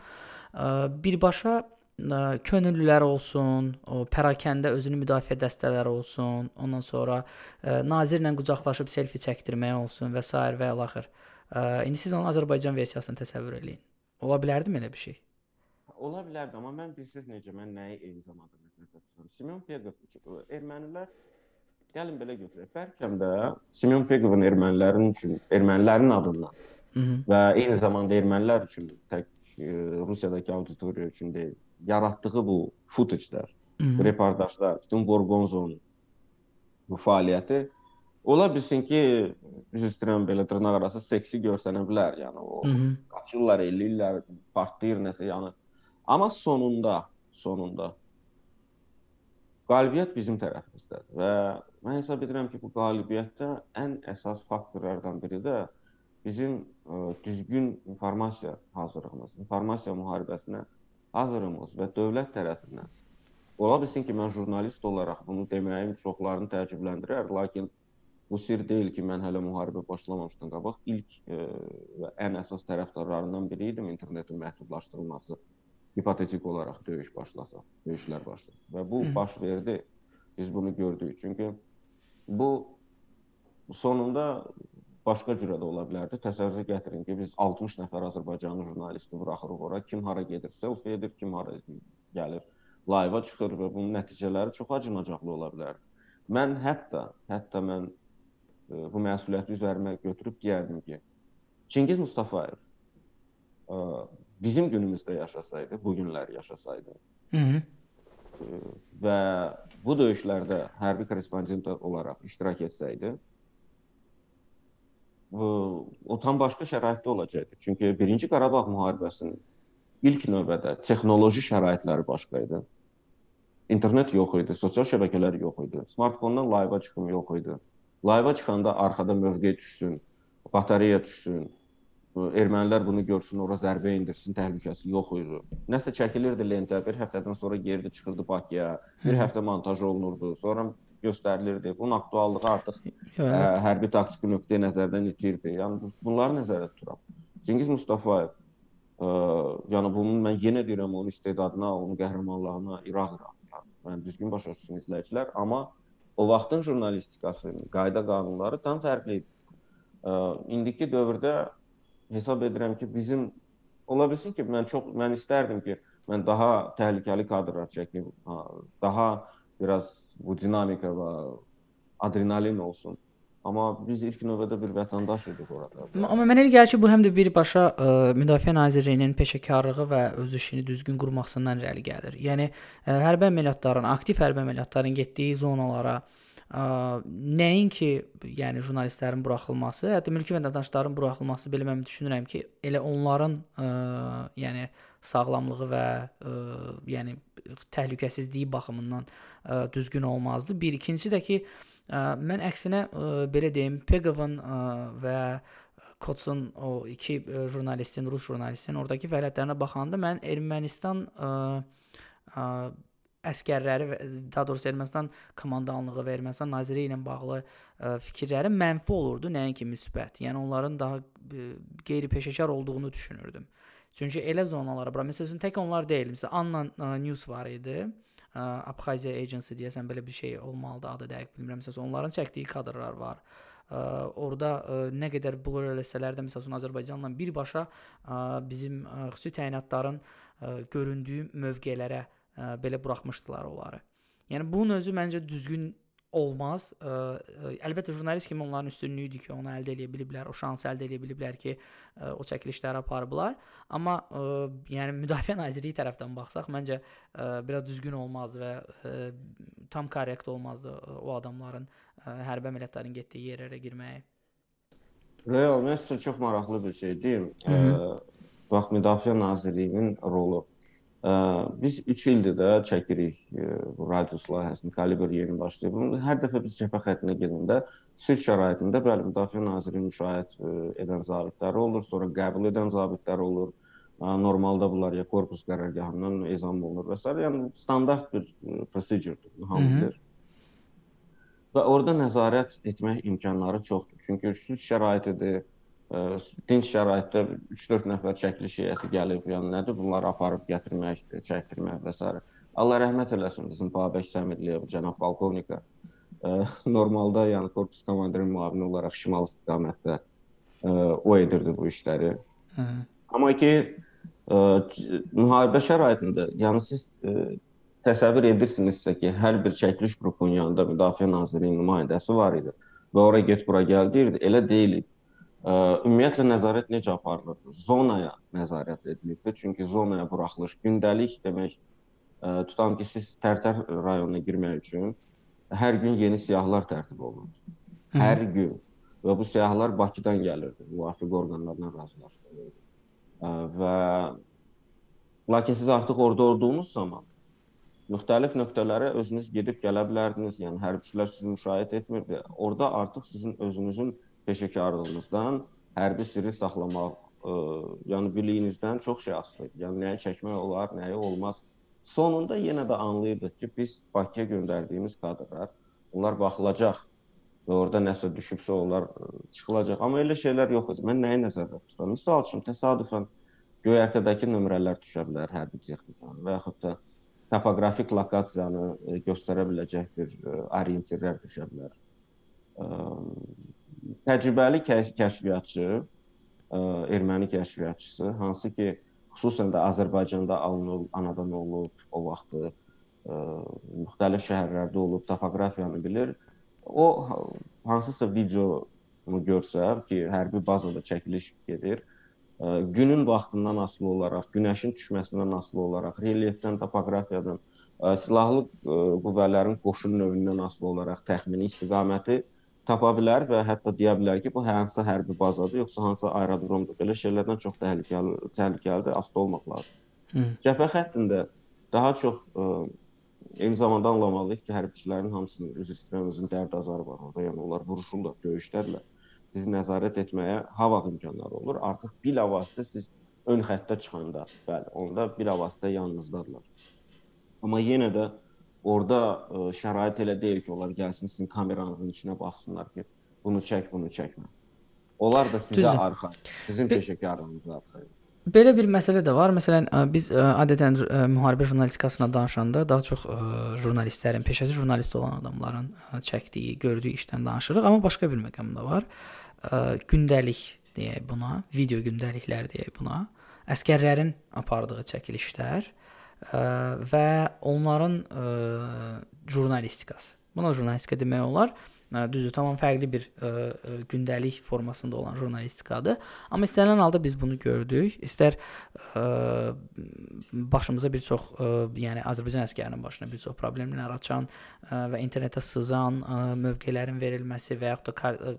Speaker 2: Ə, birbaşa könüllülər olsun, o pərakəndə özünü müdafiə dəstələri olsun, ondan sonra ə, nazirlə qucaqlaşıb selfi çəkdirmək olsun və s. və ilaxır. İndi siz onun Azərbaycan versiyasını təsəvvür eləyin. Ola bilərdimi elə bir şey?
Speaker 3: Ola bilərdi, amma mən bilirsiniz necə mən nəyi eyni zamanda nəzərdə tuturam. Simeon Pegov ermənilər gəlin belə götürək. Bəlkə də Simeon Pegovun ermənilərin üçün, ermənilərin adından Hı -hı. və eyni zamanda ermənilər üçün tək ə, Rusiyadakı auditoriya üçün deyil yaratdığı bu footage-lər, reportajlar, bütün Gorgonzonun bu fəaliyyəti ola bilsin ki, üz üstürəm belə dırnaq arası seksi görsənə bilər. Yəni o Hı -hı. qaçırlar, eləyirlər, partlayır nəsə yəni. Amma sonunda, sonunda qalibiyyət bizim tərəfimizdədir və mən hesab edirəm ki, bu qalibiyyətdə ən əsas faktorlardan biri də bizim ə, düzgün informasiya hazırlığımız, informasiya müharibəsinə hazırımız və dövlət tərəfindən ola bilsin ki, mən jurnalist olaraq bunu deməyim çoxlarını təəccübləndirər, lakin bu sir deyil ki, mən hələ müharibə başlamamışdan qabaq ilk e, və ən əsas tərəfdarlarından biri idim internetin məhdudlaşdırılması. Hipotetik olaraq döyüş başlasa, döyüşlər başlasa. Və bu baş verdi. Biz bunu gördük. Çünki bu sonunda başqa cürə də ola bilərdi. Təsəvvürə gətirin ki, biz 60 nəfər Azərbaycanlı jurnalisti buraxırıq ora. Kim hara gedir, selfie edir, kim hara gəlir, live-a çıxır və bunun nəticələri çox acınacaqlı ola bilər. Mən hətta, hətta mən e, bu məsuliyyəti üzərimə götürüb deyərdim ki, Çingiz Mustafayev e, bizim günümüzdə yaşasaydı, bu günləri yaşasaydı. Hı -hı. E, və bu döyüşlərdə hərbi korrespondent olaraq iştirak etsəydi, o tam başqa şəraitdə olacaqdı. Çünki 1-ci Qarabağ müharibəsinin ilk növbədə texnoloji şəraitləri başqa idi. İnternet yox idi, sosial şəbəkələr yox idi. Smartfondan live-a çıxım yox idi. Live-a çıxanda arxada mövqe düşsün, batareya düşsün. ermənilər bunu görsün, ora zərbə endirsin, təhlükəsi yox idi. Nəsə çəkilirdi lentə, bir həftədən sonra geri çıxırdı Bakıya, bir həftə montaj olunurdu, sonra göstərilirdi. Bunun aktuallığı artıq ə, hərbi taktiki nöqteyi nəzərdən itirdi. Yəni bunları nəzərdə tuturam. Cengiz Mustafayev ə, yəni bunun mən yenə deyirəm onun istedadına, onun qəhrəmanlığına iraq-iraq. Yəni düzgün başa düşsün izləyicilər, amma o vaxtın jurnalistikası, qayda qanunları tam fərqli idi. Ə, indiki dövrdə hesab edirəm ki, bizim ola bilsin ki, mən çox mən istərdim ki, mən daha təhlükəli kadrlar çəkim, daha biraz bu dinamika və adrenalin olsun. Amma biz ilk növbədə bir vətəndaş idik orada.
Speaker 2: Amma mənə elə gəlir ki, bu həm də birbaşa ə, Müdafiə Nazirliyinin peşəkarlığı və öz işini düzgün qurmasından irəli gəlir. Yəni ə, hərbi əməliyyatların, aktiv hərbi əməliyyatların getdiyi zonalara ə, nəinki yəni jurnalistlərin buraxılması, hətta mülki vətəndaşların buraxılması belə mən düşünürəm ki, elə onların ə, yəni sağlamlığı və ə, yəni təhlükəsizliyi baxımından ə, düzgün olmazdı. Bir ikincisi də ki, ə, mən əksinə ə, belə deyim, Pegovun və Kotsun o iki ə, jurnalistin, rus jurnalistin oradakı fəaliyyətlərinə baxanda mən Ermənistan ə, ə, əskərləri daha doğrusu Ermənistan komandanlığı və Ermənistan naziri ilə bağlı ə, fikirləri mənfi olurdu, nəinki müsbət. Yəni onların daha ə, qeyri-peşəkar olduğunu düşünürdüm. Çünki elə zonalara bura, məsələn, tək onlar deyil. Məsələn, Anna ə, News var idi. Ə, Abxaziya Agency deyəsən belə bir şey olmalıdı, adı dəqiq bilmirəm. Məsələn, onların çəkdiyi kadrlar var. Ə, orada ə, nə qədər blur eləsələr də məsələn Azərbaycanla birbaşa ə, bizim ə, xüsusi təyinatların ə, göründüyü mövqelərə ə, belə buraxmışdılar onları. Yəni bunun özü məncə düzgün olmaz. Ə, ə, əlbəttə jurnalist kimi onların üstünlüyüdür ki, onu əldə edə biliblər, o şansı əldə edə biliblər ki, ə, o çəkilişləri aparıblar. Amma ə, yəni Müdafiə Nazirliyi tərəfdən baxsaq, məncə ə, biraz düzgün olmazdı və ə, tam korrekt olmazdı ə, o adamların ə, hərbi əməliyyatların getdiyi yerlərə girməyi.
Speaker 3: Real, sizə çox maraqlı bir şey deyim. Ə, bax Müdafiə Nazirliyinin rolu Biz 3 ildir də çəkirik bu radius layihəsini, kalibr yeni başlayıb. Hər dəfə biz cəbhə xəttinə gedəndə sülh şəraitində bəli Müdafiə Nazirinin müşahidə edən zabitləri olur, sonra qəbul edən zabitlər olur. Normalda bunlar ya korpus qərargahından ezam olunur və s. yəni standart bir prosedurdur, hamı bilir. Və orada nəzarət etmək imkanları çoxdur. Çünki sülh şəraitidir dinc şəraitdə 3-4 nəfər çəkiliş heyəti gəlib, yəni nədir bunları aparıb gətirmək, çəkdirmək və s. Allah rəhmət eləsin bizim Babək Səmirliyev, cənab polkovnika. Normalda yəni korpus komandirinin müavini olaraq şimal istiqamətdə o edirdi bu işləri. Hı. Amma ki müharibə şəraitində, yəni siz təsəvvür edirsinizsə ki, hər bir çəkiliş qrupunun yanında Müdafiə Nazirliyinin nümayəndəsi var idi və ora get bura gəl deyirdi. Elə deyil. Ümumiyyətlə nəzarət necə aparılırdı? Zonaya nəzarət edilirdi. Çünki zonaya buraxılış gündəlik demək tutan ki, siz Tərtər rayonuna girmək üçün hər gün yeni siyahılar tərtib olunurdu. Hər gün və bu siyahılar Bakıdan gəlirdi, müvafiq orqanlarla razılaşdırılırdı. Və lakin siz artıq orada olduğunuz zaman müxtəlif nöqtələrə özünüz gedib gələ bilərdiniz. Yəni hərbçilər sizi müşahidə etmirdi. Orada artıq sizin özünüzün peşəkarlığınızdan hərbi sirri saxlamaq, ə, yəni biliyinizdən çox şey asılıdır. Yəni nəyi çəkmək olar, nəyi olmaz. Sonunda yenə də anlayırdıq ki, biz Bakıya göndərdiyimiz kadrlar, onlar baxılacaq və orada nəsə düşübsə onlar çıxılacaq. Amma elə şeylər yox idi. Mən nəyi nəzərdə tuturam? Məsəl üçün təsadüfən göyərtədəki nömrələr düşə bilər hərbi texnikadan və yaxud da topoqrafik lokasiyanı göstərə biləcək bir orientirlər düşə bilər təcrübəli kəşfiyyatçı, ə, erməni kəşfiyyatçısı, hansı ki, xüsusən də Azərbaycanda alınıb, anadan olub o vaxtı ə, müxtəlif şəhərlərdə olub, topoqrafiyanı bilir. O hansısa videonu görsə ki, hərbi bazada çəkiliş gedir, ə, günün vaxtından asılı olaraq, günəşin düşməsindən asılı olaraq, relyefdən, topoqrafiyadan, ə, silahlı ə, qüvvələrin qoşun növündən asılı olaraq təxmini istiqaməti tapa bilər və hətta deyə bilər ki, bu hansı hərbi bazadır, yoxsa hansı aerodromdur. Belə şeylərdən çox təhlükəli, təhlükəlidir, asılı olmaq lazımdır. Cəbhə xəttində daha çox ə, eyni zamanda anlamalıyıq ki, hərbiçilərin hamısının üzr istəyirəm, özünün dərd azarı var orada. Yəni onlar vuruşurlar, döyüşdədirlər. sizi nəzarət etməyə ha vaxt imkanları olur. Artıq bilavasitə siz ön xəttə çıxanda, bəli, onda bilavasitə yanınızdadılar. Amma yenə də orada ə, şərait elə deyil ki, onlar gəlsin sizin kameranızın içinə baxsınlar ki, bunu çək, bunu çəkmə. Onlar da sizə Düzdür. arxa, sizin peşəkarlığınıza arxa.
Speaker 2: Belə bir məsələ də var. Məsələn, biz adətən müharibə jurnalistikasına danışanda daha çox jurnalistlərin, peşəsi jurnalist olan adamların çəkdiyi, gördüyü işdən danışırıq, amma başqa bir məqam da var. Gündəlik deyək buna, video gündəliklər deyək buna. Əskərlərin apardığı çəkilişlər və onların jurnalistikası. Buna jurnalistika demək olar düzdür, tamam fərqli bir ə, ə, gündəlik formasında olan jurnalistikadır. Amma istənilən halda biz bunu gördük. İstər ə, başımıza bir çox, ə, yəni Azərbaycan əskərinin başına bir çox problemlər açan ə, və internetə sızan ə, mövqelərin verilməsi və yaxud da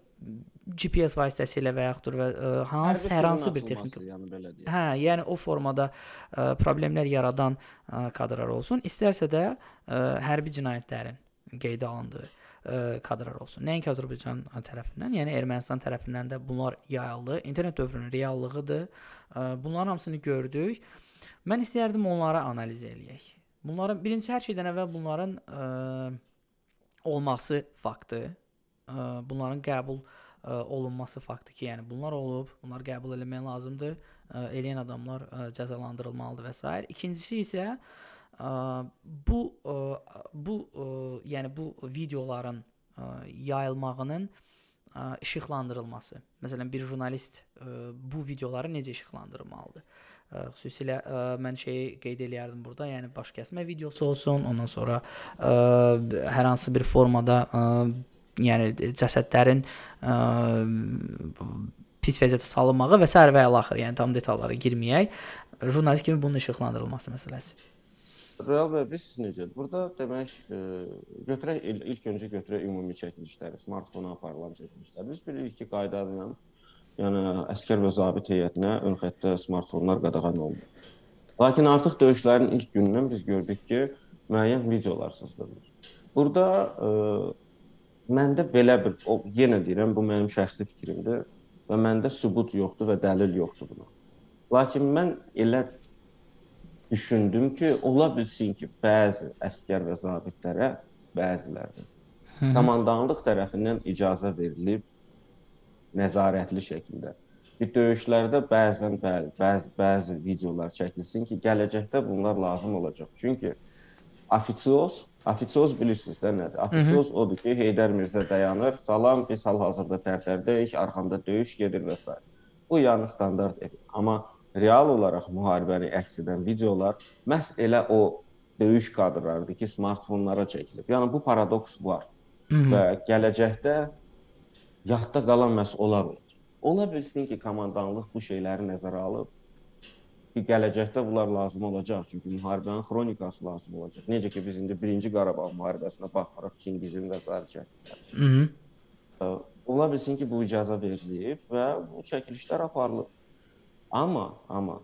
Speaker 2: GPS vasitəsilə və yaxud da hansı hər hansı bir texnik yəni belə deyək. Hə, yəni o formada ə, problemlər yaradan ə, kadrlar olsun, istərsə də ə, hərbi cinayətlərin qeydə alındığı ə, kadrlar olsun. Nəinki Azərbaycan tərəfindən, yəni Ermənistan tərəfindən də bunlar yayıldı. İnternet dövrünün reallığıdır. Ə, bunların hamısını gördük. Mən istəyərdim onları analiz eləyək. Bunların birinci hər şeydən əvvəl bunların ə, olması faktı, ə, bunların qəbul ə, olunması faktı ki, yəni bunlar olub, bunlar qəbul etmək lazımdır. Ə, eləyən adamlar ə, cəzalandırılmalıdır və s. İkincisi isə ə, bu bu yəni bu videoların yayılmağının işıqlandırılması. Məsələn, bir jurnalist bu videoları necə işıqlandırmalıdır? Xüsusilə mən şeyi qeyd eləyərdim burada, yəni baş kəsmə videosu olsun, ondan sonra hər hansı bir formada yəni cəsədlərin pis vəziyyətə salınmağı və s. və ilaxır, yəni tam detallara girməyək. Jurnalist kimi bunun işıqlandırılması məsələsi.
Speaker 3: Real bəy, biz necədir? Burada demək, e, götürək ilk öncə götürək ümumi çəkilişləri, smartfona aparılan çəkilişlər. Biz bilirik ki, qayda ilə yəni əskər və zabit heyətinə ön xəttə smartfonlar qadağan olunur. Lakin artıq döyüşlərin ilk günündən biz gördük ki, müəyyən videolar sızdırılır. Burada e, məndə belə bir o yenə deyirəm, bu mənim şəxsi fikrimdir və məndə sübut yoxdur və dəlil yoxdur buna. Lakin mən elə düşündüm ki, ola bilsin ki, bəzi əskər və zabitlərə bəzilərdə komandanlıq tərəfindən icazə verilib nəzarətli şəkildə. Bir döyüşlərdə bəzən bəli, bəzi bəzi videolar çəkilsin ki, gələcəkdə bunlar lazım olacaq. Çünki ofisiyoz, ofisiyoz bilirsiniz də nədir? Ofisiyoz odur ki, Heydər Mirzə dayanır, salam, biz hal-hazırda tərtərdəyik, arxamda döyüş gedir və s. Bu yəni standart edir. Amma real olaraq müharibəni əks edən videolar məhz elə o döyüş kadrlarıdır ki, smartfonlara çəkilib. Yəni bu paradoks var. Hı -hı. Və gələcəkdə yadda qalan məhz onlar olur. Ola bilsin ki, komandanlıq bu şeyləri nəzərə alıb ki, gələcəkdə bunlar lazım olacaq. Çünki müharibənin xronikası lazım olacaq. Necə ki biz indi 1-ci Qarabağ müharibəsinə baxaraq Çingizin və sair çəkilişlər. Ola bilsin ki, bu icazə verilib və bu çəkilişlər aparılıb. Amma, amma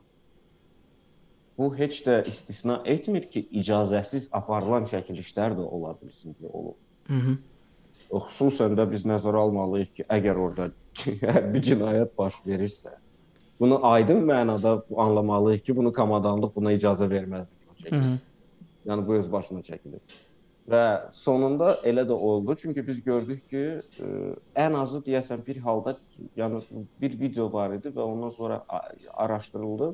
Speaker 3: bu heç də istisna etmir ki, icazəsiz aparılan çəkilişlər də ola bilsin ki, olub. Mhm. Xüsusən də biz nəzərə almalıyıq ki, əgər orada bir cinayət baş verirsə, bunu aydın mənada anlamalıyıq ki, bunu komandanlıq buna icazə verməzdi. Mhm. Yəni bu öz başına çəkilir. Və sonunda elə də oldu. Çünki biz gördük ki, ə, e, ən azı deyəsən bir halda, yəni bir video var idi və ondan sonra araşdırıldı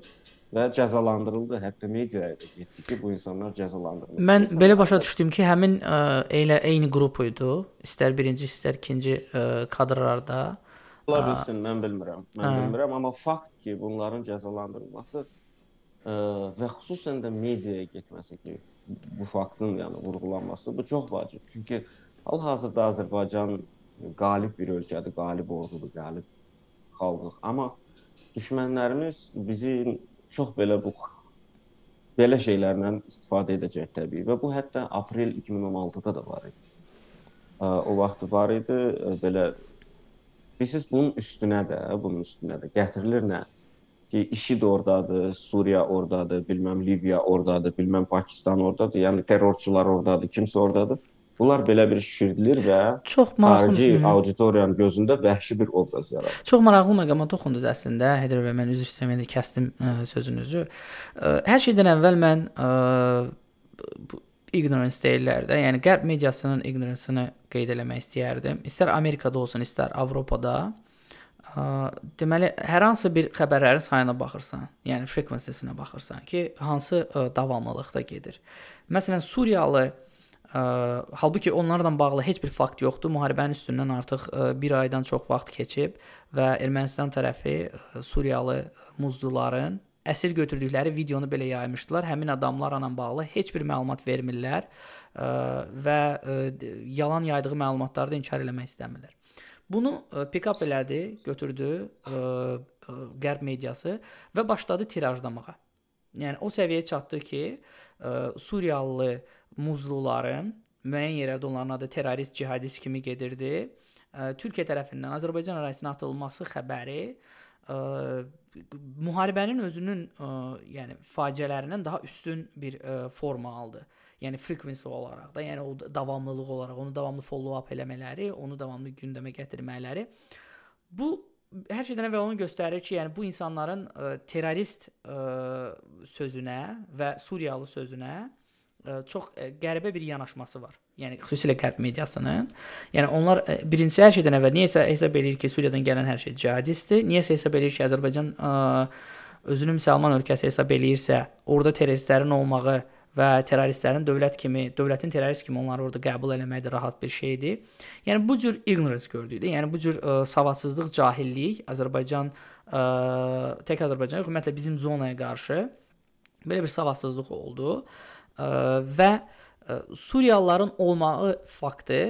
Speaker 3: və cəzalandırıldı. Hətta mediaya da getdi ki, bu insanlar cəzalandırıldı.
Speaker 2: Mən insanlar belə başa düşdüm ki, həmin ə, e, elə eyni qrup idi. İstər birinci, istər ikinci ə, e, kadrlarda.
Speaker 3: Ola bilsin, mən bilmirəm. Mən hə. bilmirəm, amma fakt ki, bunların cəzalandırılması ə, və xüsusən də mediaya getməsi ki, bu faktın yəni vurğulanması bu çox vacib. Çünki hal-hazırda Azərbaycan qalib bir ölkədir, qalib ordudur, qalib xalqıq. Amma düşmənlərimiz bizim çox belə bu belə şeylərlə istifadə edəcək təbii və bu hətta aprel 2016-da da var idi. O vaxt var idi belə bilirsiniz bunun üstünə də, bunun üstünə də gətirilir nə? Ki, IŞİD ordadır, Suriya ordadır, bilməm Liviya ordadır, bilməm Pakistan ordadır. Yəni terrorçular ordadır, kimsə ordadır. Bunlar belə bir şişirdilir və
Speaker 2: çox maraqlı
Speaker 3: xarici auditoriyanın gözündə vəhşi bir obraz yaradır.
Speaker 2: Çox maraqlı məqama toxundunuz əslində. Heydər bəy, mən üzr istəyirəm, indi kəsdim ə, sözünüzü. Ə, hər şeydən əvvəl mən ə, bu ignorance deyirlər də, yəni qərb mediasının ignorance-ını qeyd eləmək istəyərdim. İstər Amerikada olsun, istər Avropada. Ə, deməli, hər hansı bir xəbərlərin sayına baxırsan, yəni frequency-sinə baxırsan ki, hansı ə, davamlılıqda gedir. Məsələn, Suriyalı Ə, halbuki onlarla bağlı heç bir fakt yoxdur. Müharibənin üstündən artıq 1 aydan çox vaxt keçib və Ermənistan tərəfi ə, Suriyalı muzduların əsir götürdükləri videonu belə yaymışdılar. Həmin adamlarla bağlı heç bir məlumat vermirlər ə, və ə, yalan yaydığı məlumatları da inkar eləmək istəmirlər. Bunu ə, pick-up elədi, götürdü ə, ə, qərb mediası və başladı tirajlamağa. Yəni o səviyyəyə çatdı ki, ə, Suriyalı muzluların müəyyən yerlərdə onların adı terrorist, cihadist kimi gedirdi. Ə, Türkiyə tərəfindən Azərbaycan ərazisinə atılması xəbəri ə, müharibənin özünün ə, yəni faciələrindən daha üstün bir ə, forma aldı. Yəni frequency olaraq da, yəni o davamlılıq olaraq onu davamlı follow up eləmələri, onu davamlı gündəmə gətirmələri bu hər şeydən əvvəl onu göstərir ki, yəni bu insanların ə, terrorist ə, sözünə və Suriyalı sözünə ə, çox ə, qəribə bir yanaşması var. Yəni xüsusilə qərb mediasının. Yəni onlar ə, birincisi hər şeydən əvvəl niyəsə hesab eləyir ki, Suriyadan gələn hər şey cihadistdir. Niyəsə hesab eləyir ki, Azərbaycan ə, özünü müsəlman ölkəsi hesab eləyirsə, orada terroristlərin olmağı və terroristlərin dövlət kimi, dövlətin terrorist kimi onları orada qəbul eləmək də rahat bir şeydir. Yəni bu cür ignorance gördük də. Yəni bu cür ə, savadsızlıq, cahillik Azərbaycan ə, tək Azərbaycan, ümumiyyətlə bizim zonaya qarşı belə bir savadsızlıq oldu. Ə, və ə, Suriyalıların olmağı faktı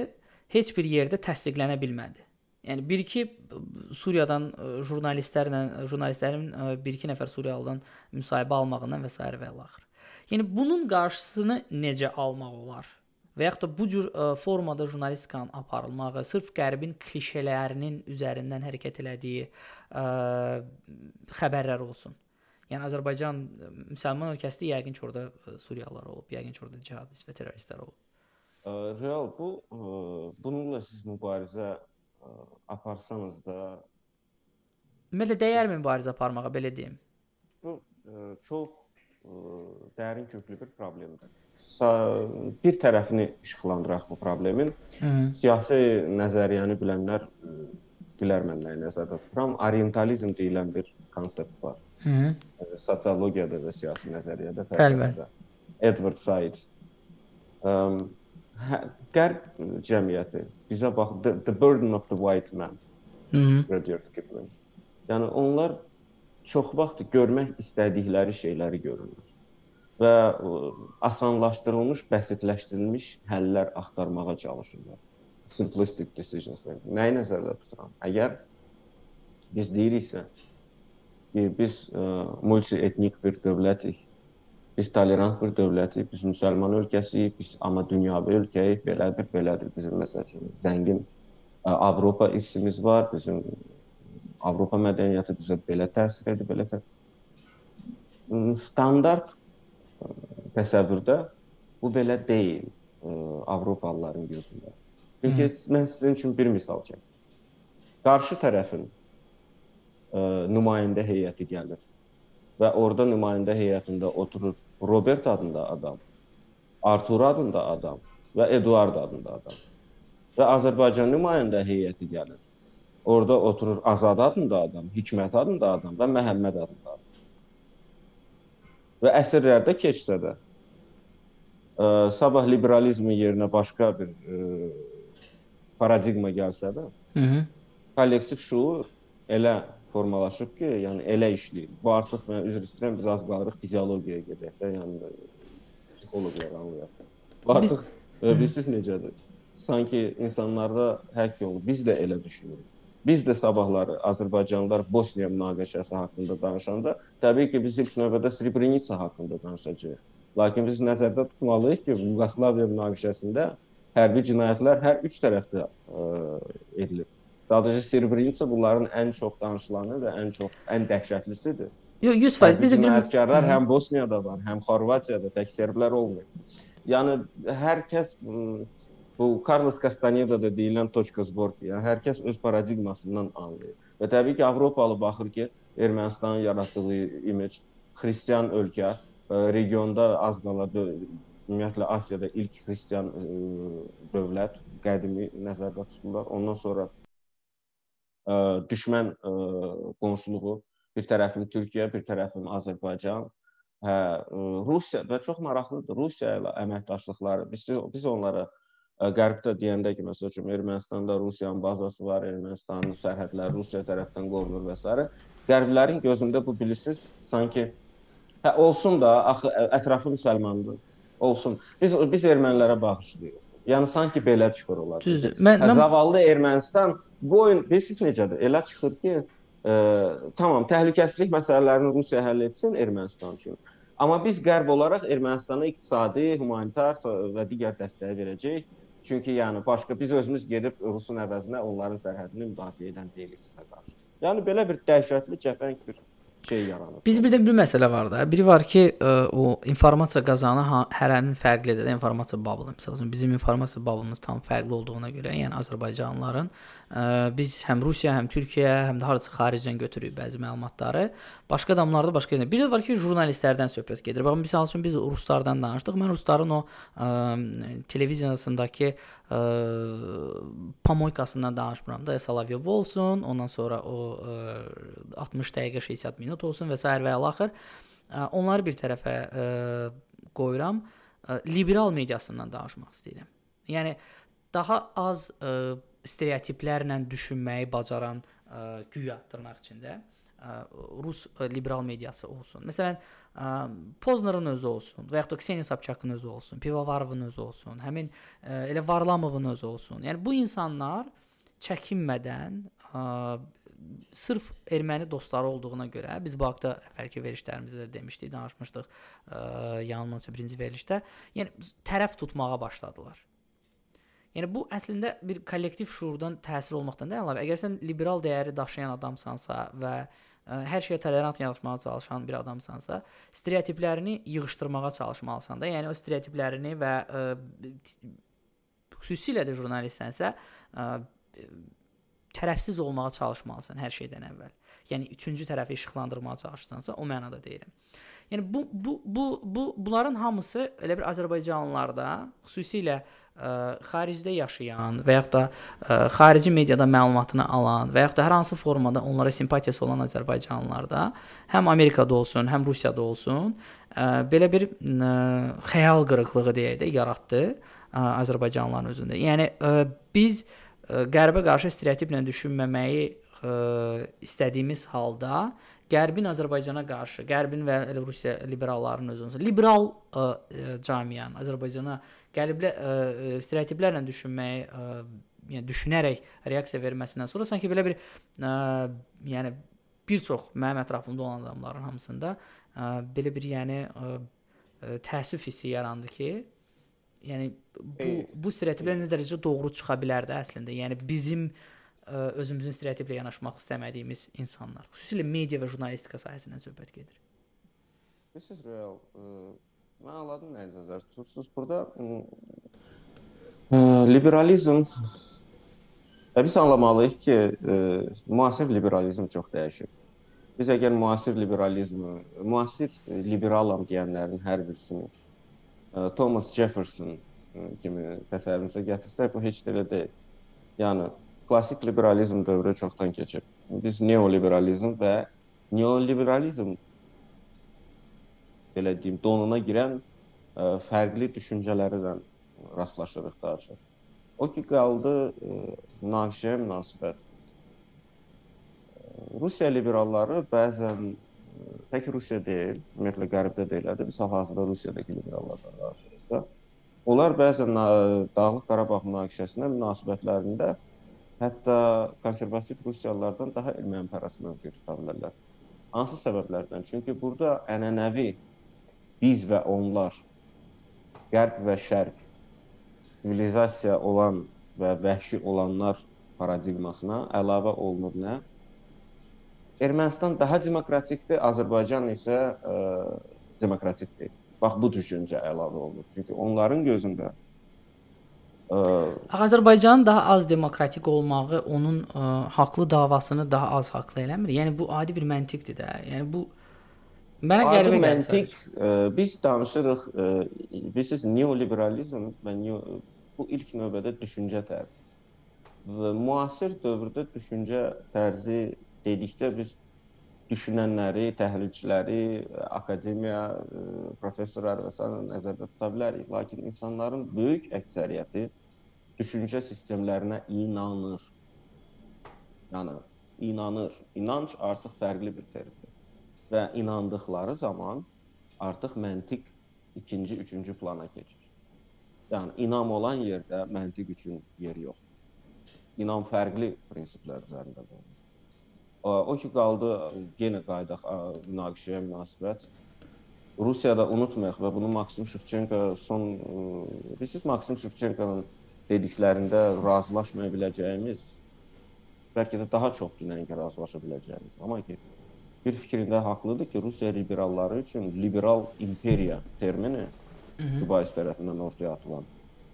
Speaker 2: heç bir yerdə təsdiqlənə bilmədi. Yəni 1-2 Suriyadan jurnalistlərlə jurnalistlərin 1-2 nəfər Suriyalıdan müsahibə almağından və s. və ilaxır. Yəni bunun qarşısını necə almaq olar? Və yaxud da bu cür ə, formada jurnalistikanın aparılmağı sırf qərbin klişelərinin üzərindən hərəkət elədiyi ə, xəbərlər olsun. Yəni Azərbaycan müsəlman ölkəsidir, yəqin ki, orada Suriyalılar olub, yəqin ki, orada cihadist və terroristlər olub.
Speaker 3: Real bu bununla siz mübarizə aparsanız da
Speaker 2: Ümumiyyətlə dəyərmi mübarizə aparmağa belə deyim?
Speaker 3: Bu çox dərin köklü bir problemdir. Bir tərəfini işıqlandıraq bu problemin. Hı. Siyasi nəzəriyyəni bilənlər bilər mən nəyi nəzərdə tuturam. Orientalizm deyilən bir konsept var. Hı. Sosiologiyada və siyasi nəzəriyyədə fərqlənir. Edward Said. Um, qərb cəmiyyəti bizə bax the, the burden of the white man. -hı. Rudyard Kipling. Yəni onlar çox vaxt görmək istədikləri şeyləri görürlər və asanlaşdırılmış, bəsitləşdirilmiş həllər axtarmağa çalışırlar. Simplistic decisions. Nəyi nəzərdə tuturam? Əgər biz deyiriksə ki, biz ə, multietnik bir dövlətik, biz tolerant bir dövlətik, biz müsəlman ölkəsiyik, biz amma dünyəvi ölkəyik, belədir, belədir. Bizim məsələn zəngin ə, Avropa hissimiz var, bizim Avropa mədəniyyəti bizə belə təsir edir, belə təsir. Standart təsəvvürdə bu belə deyil Avropalıların gözündə. Çünki mən sizin üçün bir misal çəkim. Qarşı tərəfin ə, nümayəndə heyəti gəlir və orada nümayəndə heyətində oturur Robert adında adam, Artur adında adam və Eduard adında adam. Və Azərbaycan nümayəndə heyəti gəlir. Orada oturur Azad adında adam, Hikmət adında adam və Məhəmməd adında adam. Və əsrlərdə keçsə də ə, sabah liberalizmin yerinə başqa bir ə, paradigma gəlsə də, Hı -hı. kollektiv şuur elə formalaşıb ki, yəni elə işləyir. Bu artıq mən üzr istəyirəm, biz az qalırıq fiziologiyaya gedək də, yəni psixoloqlar anlayaq. Bu artıq bilirsiniz necədir? Sanki insanlarda həkk olub. Biz də elə düşünürük. Biz də sabahları Azərbaycanlılar Bosniya münaqişəsi haqqında danışanda, təbii ki, biz ilk növbədə Srebrenica haqqında danışacağıq. Lakin biz nəzərdə tutmalıyıq ki, Yugoslaviya münaqişəsində hərbi cinayətlər hər üç tərəfdə ə, edilir. Sadəcə Srebrenica bunların ən çox danışılanı və ən çox ən dəhşətlisidir.
Speaker 2: Yox, 100% biz də
Speaker 3: cinayətkarlar həm Bosniyada var, həm Xorvatiyada, tək serblər olmur. Yəni hər kəs bu Carlos Castaneda da deyilən toçka sborki, yəni hər kəs öz paradiqmasından anlayır. Və təbii ki, Avropalı baxır ki, Ermənistanın yaratdığı imic xristian ölkə, ə, regionda az qala ümumiyyətlə Asiyada ilk xristian ə, dövlət qədimi nəzərdə tuturlar. Ondan sonra ə, düşmən ə, qonşuluğu bir tərəfin Türkiyə, bir tərəfin Azərbaycan, hə, ə, Rusiya və çox maraqlıdır Rusiya ilə əməkdaşlıqları. Biz biz onlara Qərbdə deyəndə ki, məsəl üçün Ermənistanda Rusiyanın bazası var, Ermənistanın sərhədləri Rusiya tərəfindən qorunur və s. Qərblərin gözündə bu bilirsiniz, sanki hə olsun da, axı ətrafı müsəlmandır. Olsun. Biz biz ermənilərə bağışlayırıq. Yəni sanki belə çıxır olar.
Speaker 2: Düzdür. Mən,
Speaker 3: hə, mən zavallı Ermənistan bu oyun bilirsiniz necədir? Elə çıxır ki, ə, tamam, təhlükəsizlik məsələlərini Rusiya həll etsin Ermənistan üçün. Amma biz qərb olaraq Ermənistana iqtisadi, humanitar və digər dəstək verəcəyik Çünki yəni başqa biz özümüz gedib Rusun əvəzinə onların sərhədini müdafiə edən deyilik sizə qarşı. Yəni belə bir dəhşətli cəfəng bir şey yaranır.
Speaker 2: Biz bir də bir məsələ var da. Biri var ki, ə, e, o informasiya qazanı hərənin fərqlidir də informasiya bubble. Məsələn, bizim informasiya bubble-ımız tam fərqli olduğuna görə, yəni Azərbaycanlıların biz həm Rusiya, həm Türkiyə, həm də harasa xaricdən götürürük bəzi məlumatları. Başqa adamlarda başqa yerdə. Bir də var ki, jurnalistlərdən söhbət gedir. Baxın, məsəl üçün biz ruslardan danışdıq. Mən rusların o ə, televiziyasındakı ə, pomoykasından danışmıram da. Solovyov olsun, ondan sonra o ə, 60 dəqiqə 60 minut olsun və s. və ilaxır. Onları bir tərəfə ə, qoyuram. Ə, liberal mediasından danışmaq istəyirəm. Yəni daha az ə, stereotiplərlə düşünməyi bacaran ə, güya tırnaq içində ə, rus ə, liberal mediası olsun. Məsələn, ə, Poznarın özü olsun və ya da Kseniya Sobchakın özü olsun, Pivovarovun özü olsun, həmin ə, elə Varlamovun özü olsun. Yəni bu insanlar çəkinmədən ə, sırf erməni dostları olduğuna görə biz bu haqqda əvvəlki verilişlərimizdə də demişdik, danışmışdıq, yanılmıramsa birinci verilişdə. Yəni tərəf tutmağa başladılar. Yəni bu əslində bir kollektiv şuurdan təsir olmaqdan da əlavə, əgər sən liberal dəyəri daşıyan adamsansa və ə, e, hər şeyə tolerant yanaşmağa çalışan bir adamsansa, stereotiplərini yığışdırmağa çalışmalısan da. Yəni o stereotiplərini və ə, e, xüsusilə də jurnalistsənsə, ə, e, tərəfsiz olmağa çalışmalısan hər şeydən əvvəl. Yəni üçüncü tərəfi işıqlandırmağa çalışırsansa, o mənada deyirəm. Yəni bu bu bu bu bunların hamısı elə bir Azərbaycanlılarda, xüsusilə ə, xaricdə yaşayan və yaxud da ə, xarici mediada məlumatını alan və yaxud da hər hansı formada onlara simpatiyası olan Azərbaycanlılarda həm Amerikada olsun, həm Rusiyada olsun, ə, belə bir ə, xəyal qırıqlığı deyək də yaratdı ə, Azərbaycanlıların özündə. Yəni ə, biz ə, qərbə qarşı stereotiplə düşünməməyi ə, istədiyimiz halda Qərbin Azərbaycana qarşı, Qərbin və Rusiya liberallarının özünün liberal ə, ə, cəmiyyənin Azərbaycana qəliblə ə, stereotiplərlə düşünməyi, ə, yəni düşünərək reaksiya verməsindən sonra sanki belə bir ə, yəni bir çox mənim ətrafımda olan adamların hamısında ə, belə bir yəni ə, təəssüf hissi yarandı ki, yəni bu bu stereotiplər nə dərəcədə doğru çıxa bilər də əslində. Yəni bizim ə, özümüzün stereotiplə yanaşmaq istəmədiyimiz insanlar, xüsusilə media və jurnalistika sahəsindən söhbət gedir.
Speaker 3: This is real. Mən anladım nə nəzər tutursunuz. Burada liberalizm biz anlamalıyıq ki, müasir liberalizm çox dəyişib. Biz əgər müasir liberalizmi, müasir liberalam deyənlərin hər birisini Thomas Jefferson kimi təsəvvürümüzə gətirsək, bu heç də elə deyil. Yəni klassik liberalizm dövrü çoxdan keçib. Biz neoliberalizm və neoliberalizm belə deyim, donuna girən ə, fərqli düşüncələrlə rastlaşırıq daha çox. O ki qaldı münaqişəyə münasibət. Rusiya liberalları bəzən tək Rusiya deyil, ümumiyyətlə Qərbdə də elədir. Biz hal-hazırda Rusiyadakı liberallardan danışırıqsa, onlar bəzən Dağlıq Qarabağ münaqişəsinə münasibətlərində hətta konservativ Rusiyalılardan daha erməni-pərəst mövqe tuta bilərlər. Hansı səbəblərdən? Çünki burada ənənəvi biz və onlar, qərb və şərq sivilizasiya olan və vəhşi olanlar paradigmasına əlavə olunur nə? Ermənistan daha demokratikdir, Azərbaycan isə ə, demokratik deyil. Bax bu düşüncə əlavə olunur. Çünki onların gözündə
Speaker 2: Azərbaycanın daha az demokratik olmağı onun ə, haqlı davasını daha az haqlı eləmir. Yəni bu adi bir məntiqdir də. Yəni bu mənə qəribə gəlir. Məntiq
Speaker 3: ə, biz danışırıq, ə, bilirsiniz, neoliberalizm və neo, bu ilk növbədə düşüncə tərzi. Və müasir dövrdə düşüncə tərzi dedikdə biz düşünənləri, təhlilçiləri, akademiya, professorlar və s. nəzərdə tuta bilərik. Lakin insanların böyük əksəriyyəti düşüncə sistemlərinə inanır. Yəni inanır. İnanc artıq fərqli bir termindir. Və inandıkları zaman artıq məntiq ikinci, üçüncü plana keçir. Yəni inam olan yerdə məntiq üçün yer yoxdur. İnam fərqli prinsiplər üzərində qurulur. O ki qaldı yenə qayıdaq münaqişəyə münasibət. Rusiyada unutmayaq və bunu Maksim Şevçenko son bilirsiniz Maksim Şevçenkonun dediklərində razılaşmaya biləcəyimiz bəlkə də daha çoxdur nəinki razılaşa biləcəyimiz. Amma ki bir fikrində haqlıdır ki, Rusiya liberalları üçün liberal imperiya termini Cubais tərəfindən ortaya atılan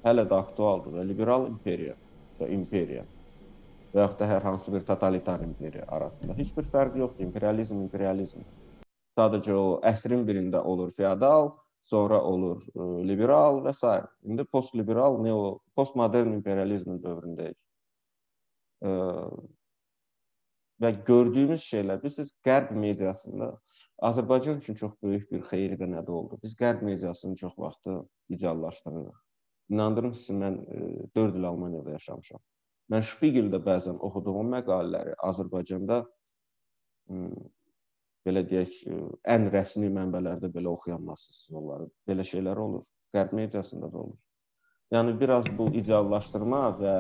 Speaker 3: hələ də aktualdır və liberal imperiya və imperiya və yaxud da hər hansı bir totalitar imperiya arasında heç bir fərq yoxdur. İmperializm imperializm. Sadəcə o əsrin birində olur feodal, sonra olur ə, e, liberal və s. İndi postliberal, neo postmodern imperializmin dövründəyik. Ə, e, və gördüyümüz şeylər, bilirsiniz, Qərb mediasında Azərbaycan üçün çox böyük bir xeyri də nədə oldu. Biz Qərb mediasını çox vaxtı ideallaşdırırıq. İnandırım sizi, mən ə, e, 4 il Almaniyada yaşamışam. Mən Şpigildə bəzən oxuduğum məqalələri Azərbaycanda belə deyək, ən rəsmi mənbələrdə belə oxuyanmazsınız onları. Belə şeylər olur. Qərb mediasında da olur. Yəni biraz bu ideallaşdırma və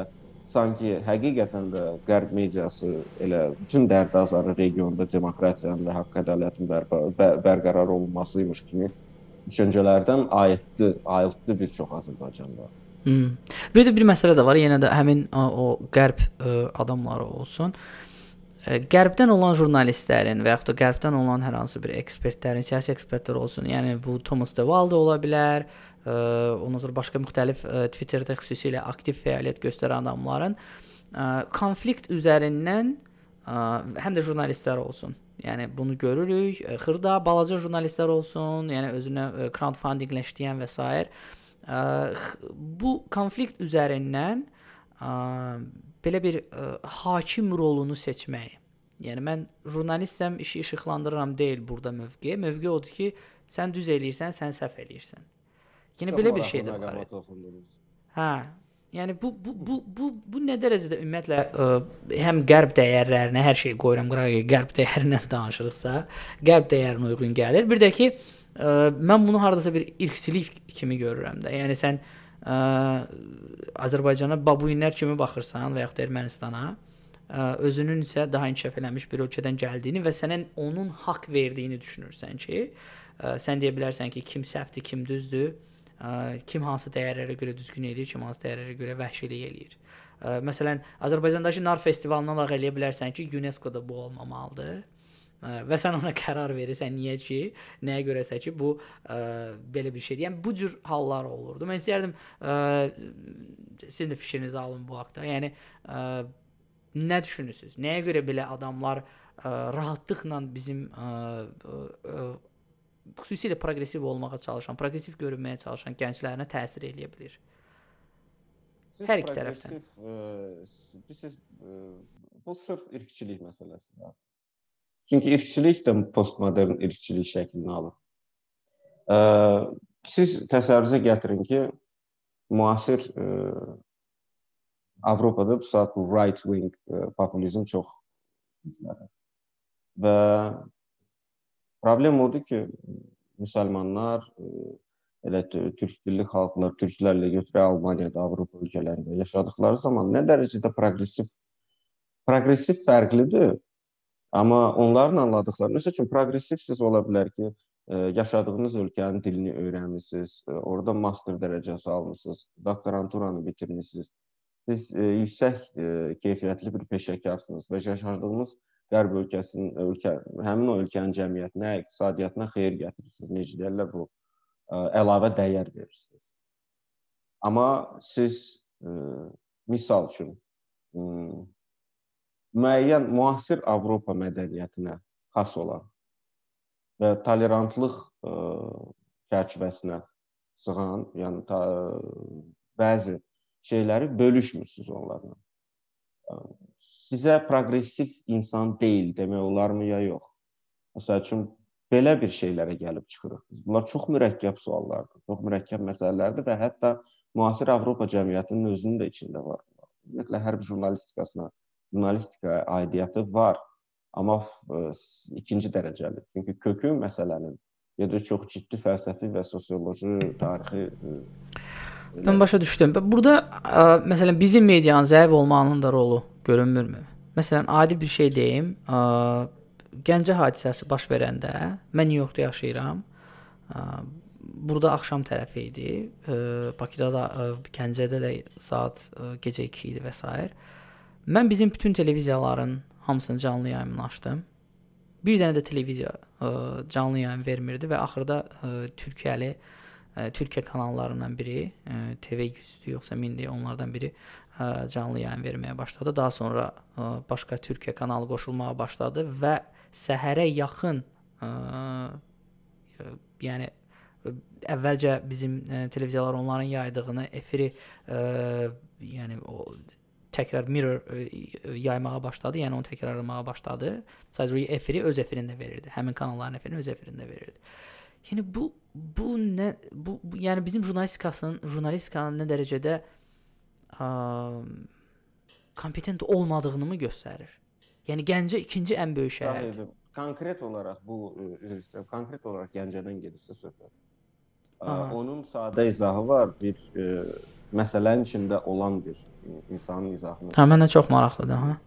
Speaker 3: sanki həqiqətən də Qərb mediası elə bütün dərdazarı regionda demokratiyanın və haqq ədalətin bərpa, bər bərqərar olunmasıymış kimi düşüncələrdən ayıtdı, ayıltdı bir çox Azərbaycanda.
Speaker 2: Hmm. Bir də bir məsələ də var. Yenə də həmin o qərb ə, adamları olsun. Ə, qərbdən olan jurnalistlərin və yaxud da qərbdən olan hər hansı bir ekspertlərin, siyasi ekspertlər olsun. Yəni bu Thomas de Waal da ola bilər. Ə, ondan sonra başqa müxtəlif ə, Twitterdə xüsusilə aktiv fəaliyyət göstərən adamların ə, konflikt üzərindən ə, həm də jurnalistlər olsun. Yəni bunu görürük. Xırda, balaca jurnalistlər olsun, yəni özünə crowdfundinqlə işləyən və s bu konflikt üzərindən belə bir hakim rolunu seçmək. Yəni mən jurnalistsəm, işi işıqlandırıram deyil burada mövqe. Mövqe odur ki, sən düz eləyirsən, sən səhv eləyirsən. Yəni belə bir şey də var. Hə. Yəni bu bu bu bu bu nə dərəcədə ümumiyyətlə ə, həm qərb dəyərlərinə hər şey qoyuram qırağa, qərb dəyərindən danışırıqsa, qərb dəyərinə uyğun gəlir. Bir də ki, ə, mən bunu hardasa bir irqçilik kimi görürəm də. Yəni sən ə, Azərbaycana babuinlər kimi baxırsan və yaxud Ermənistana, ə, özünün isə daha inkişaf eləmiş bir ölkədən gəldiyini və sənin onun haqq verdiyini düşünürsən ki, ə, sən deyə bilərsən ki, kim səhvdir, kim düzdür kim hansı dəyərlərə görə düzgün eləyir, kim hansı dəyərlərə görə vəhşilik eləyir. Məsələn, Azərbaycandakı nar festivalından lağ eləyə bilərsən ki, UNESCO-da bu olmamalıdır. Və sən ona qərar verirsən niyə ki, nəyə görəsə ki, bu ə, belə bir şeydir. Yəni bu cür hallar olurdu. Mən istərdim ə, sizin də fikrinizi alın bu haqqda. Yəni ə, nə düşünürsüz? Nəyə görə belə adamlar ə, rahatlıqla bizim ə, ə, xüsusilə proqressiv olmağa çalışan, proqressiv görünməyə çalışan gənclərinə təsir eləyə bilər.
Speaker 3: Siz Hər iki tərəfdən. Bilirsiniz, bu sırf irqçilik məsələsidir. Çünki irqçilik də postmodern irqçilik şəklini alır. Ə, siz təsəvvürünüzə gətirin ki, müasir ə, Avropada bu saat right wing ə, populizm çox güclənir. Və Problem odur ki, müsəlmanlar e, elə türk dilli xalqlar, türklərlə götürə Almaniyada, Avropa ölkələrində yaşadıkları zaman nə dərəcədə proqressiv proqressiv fərqlidir. Amma onların anladıqları, məsəl üçün proqressivsiz ola bilər ki, e, yaşadığınız ölkənin dilini öyrənmisiniz, e, orada master dərəcəsi almısınız, doktoranturanı bitirmisiniz. Siz yüksək keyfiyyətli bir peşəkarsınız və yaşadığınız Qərb ölkəsinin ölkə həmin o ölkənin cəmiyyətinə, iqtisadiyyatına xeyir gətirirsiniz. Necə deyirlər bu əlavə dəyər verirsiniz. Amma siz misal üçün müəyyən müasir Avropa mədəniyyətinə xas olan və tolerantlıq ə, çərçivəsinə sığan, yəni ta, bəzi şeyləri bölüşmürsüz onlarla. Sizə proqressiv insan deyil demək olarmı ya yox? Məsəl üçün belə bir şeylərə gəlib çıxırıq. Bunlar çox mürəkkəb suallardır, çox mürəkkəb məsələlərdir və hətta müasir Avropa cəmiyyətinin özünün də içində var. Ümumiyyətlə hərb jurnalistikasına, jurnalistikaya aidiyyəti var, amma ə, ikinci dərəcəli. Çünki kökü məsələnin da çox ciddi fəlsəfi və sosioloji, tarixi
Speaker 2: Mən başa düşdüm. Burada ə, məsələn bizim medianın zəif olmağının da rolu görünmürmü? Məsələn, adi bir şey deyim. Ə, Gəncə hadisəsi baş verəndə mən Nyu-Yorkda yaşayıram. Ə, burada axşam tərəfi idi. Ə, Bakıda da, ə, Gəncədə də saat ə, gecə 2 idi və s. Mən bizim bütün televiziyaların hamısını canlı yayımını açdım. Bir dənə də televiziya ə, canlı yayım vermirdi və axırda ə, Türkiyəli ə, Türkiyə kanallarından biri, ə, TV100-dür yoxsa mindir, onlardan biri ə, canlı yayım verməyə başladı. Daha sonra ə, başqa Türkiyə kanalı qoşulmağa başladı və səhərə yaxın ə, yəni əvvəlcə bizim ə, televiziyalar onların yaydığını efiri ə, yəni o təkrar mirror ə, yaymağa başladı. Yəni onu təkrarlamağa başladı. Sadəcə efiri öz efirində verirdi. Həmin kanalların efirini öz efirində verirdi. Yəni bu bu nə bu, bu yəni bizim jurnalistikasının jurnalistikanın nə dərəcədə ə, kompetent olmadığını mı göstərir? Yəni Gəncə ikinci ən böyük şəhərdir.
Speaker 3: Konkret olaraq bu üzr konkret olaraq Gəncədən gedirsə söhbət. Aha. Onun sadə izahı var, bir ə, məsələnin içində olan bir insanın izahını.
Speaker 2: Hə, mənə çox maraqlıdır, ha.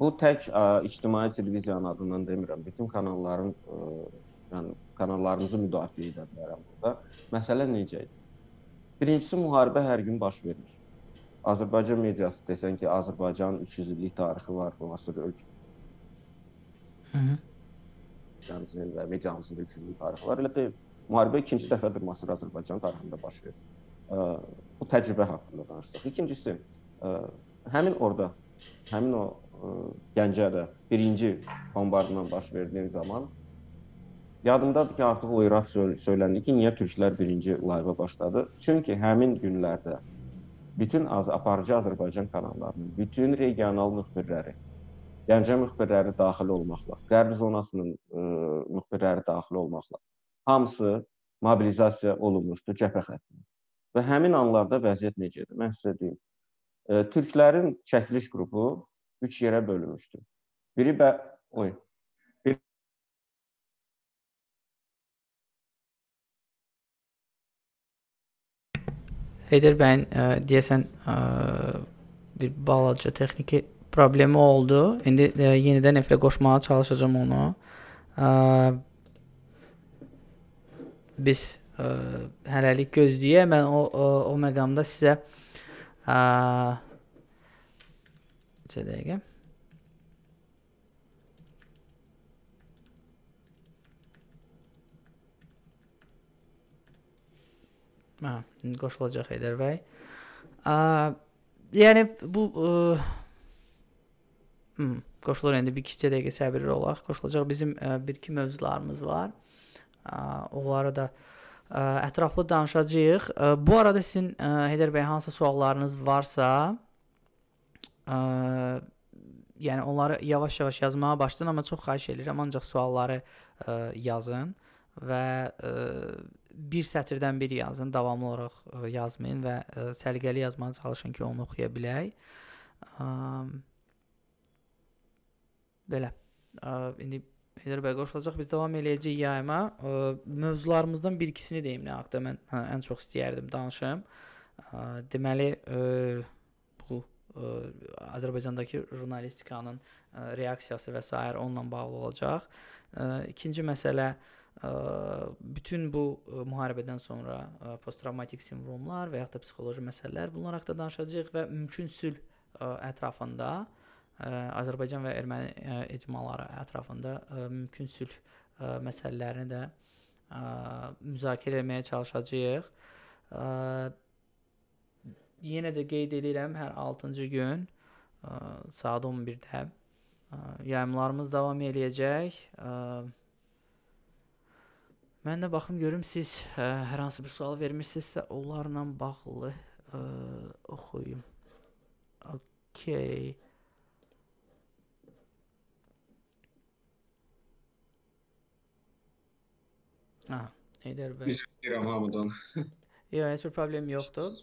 Speaker 3: Bu tək ə, ictimai televiziyanın adından demirəm. Bütün kanalların ə, yəni kanallarımızı müdafiə edə bilərəm burada. Məsələ necə idi? Birincisi müharibə hər gün baş verir. Azərbaycan mediası desən ki, Azərbaycanın 300 illik tarixi var, müasir ölkə.
Speaker 2: Mhm.
Speaker 3: Yəni və mediamızın 300 illik tarixi var. Elə deyil. Müharibə ikinci dəfədir müasir Azərbaycan tarixində baş verir. Bu təcrübə haqqında danışsaq. İkincisi, ə, həmin orada, həmin o ə, Gəncədə birinci bombardman baş verdiyi zaman Yadımdadır ki, artıq o irad söyləndi ki, niyə türklər birinci layva başladı? Çünki həmin günlərdə bütün az aparıcı Azərbaycan kanallarının, bütün regional müxbirləri, Gəncə müxbirləri daxil olmaqla, Qərb zonasının ə, müxbirləri daxil olmaqla hamısı mobilizasiya olunmuşdu cəbhə xəttinə. Və həmin anlarda vəziyyət necə idi? Mən sizə deyim. Ə, türklərin çəkiliş qrupu 3 yerə bölünmüşdü. Biri bə oy,
Speaker 2: Heydər bəyin ə, e, deyəsən ə, e, bir balaca texniki problemi oldu. İndi ə, e, yenidən efirə qoşmağa çalışacağam onu. Ə, biz ə, hələlik gözləyək. Mən o o, o məqamda sizə ə, 2 dəqiqə Hə, qoşulacaq Heydər bəy. Ə, yəni bu ə, hmm, qoşulur indi bir 2 dəqiqə səbirli olaq. Qoşulacaq bizim ə, bir iki mövzularımız var. Ə, onları da ə, ətraflı danışacağıq. Bu arada sizin Heydər bəy hansı suallarınız varsa, ə, yəni onları yavaş-yavaş yazmağa başlayın, amma çox xahiş edirəm ancaq sualları ə, yazın və ə, bir sətirdən bir yazın, davamlı olaraq ə, yazmayın və ə, səliqəli yazmağa çalışın ki, onu oxuya bilək. Ə, belə. Ə, indi Heydər bəy qoşulacaq. Biz davam eləyəcəyik yayıma. Ə, mövzularımızdan bir ikisini deyim nə haqqda mən hə, ən çox istəyərdim danışım. Ə, deməli, ə, bu ə, Azərbaycandakı jurnalistikanın ə, reaksiyası və s. onunla bağlı olacaq. Ə, ikinci məsələ ə, bütün bu müharibədən sonra posttravmatik sindromlar və ya da psixoloji məsələlər bunlar haqqında danışacağıq və mümkün sülh ətrafında Azərbaycan və erməni icmaları ətrafında mümkün sülh məsələlərini də müzakirə etməyə çalışacağıq. yenə də qeyd edirəm, hər 6-cı gün ə, saat 11-də ə, yayımlarımız davam eləyəcək. Ə, mən də baxım görüm siz ə, hər hansı bir sual vermisinizsə, onlarla bağlı ə, oxuyum. Okay. Ha, Heydər bəy.
Speaker 3: İstəyirəm hamıdan.
Speaker 2: Yox, heç bir problem yoxdur.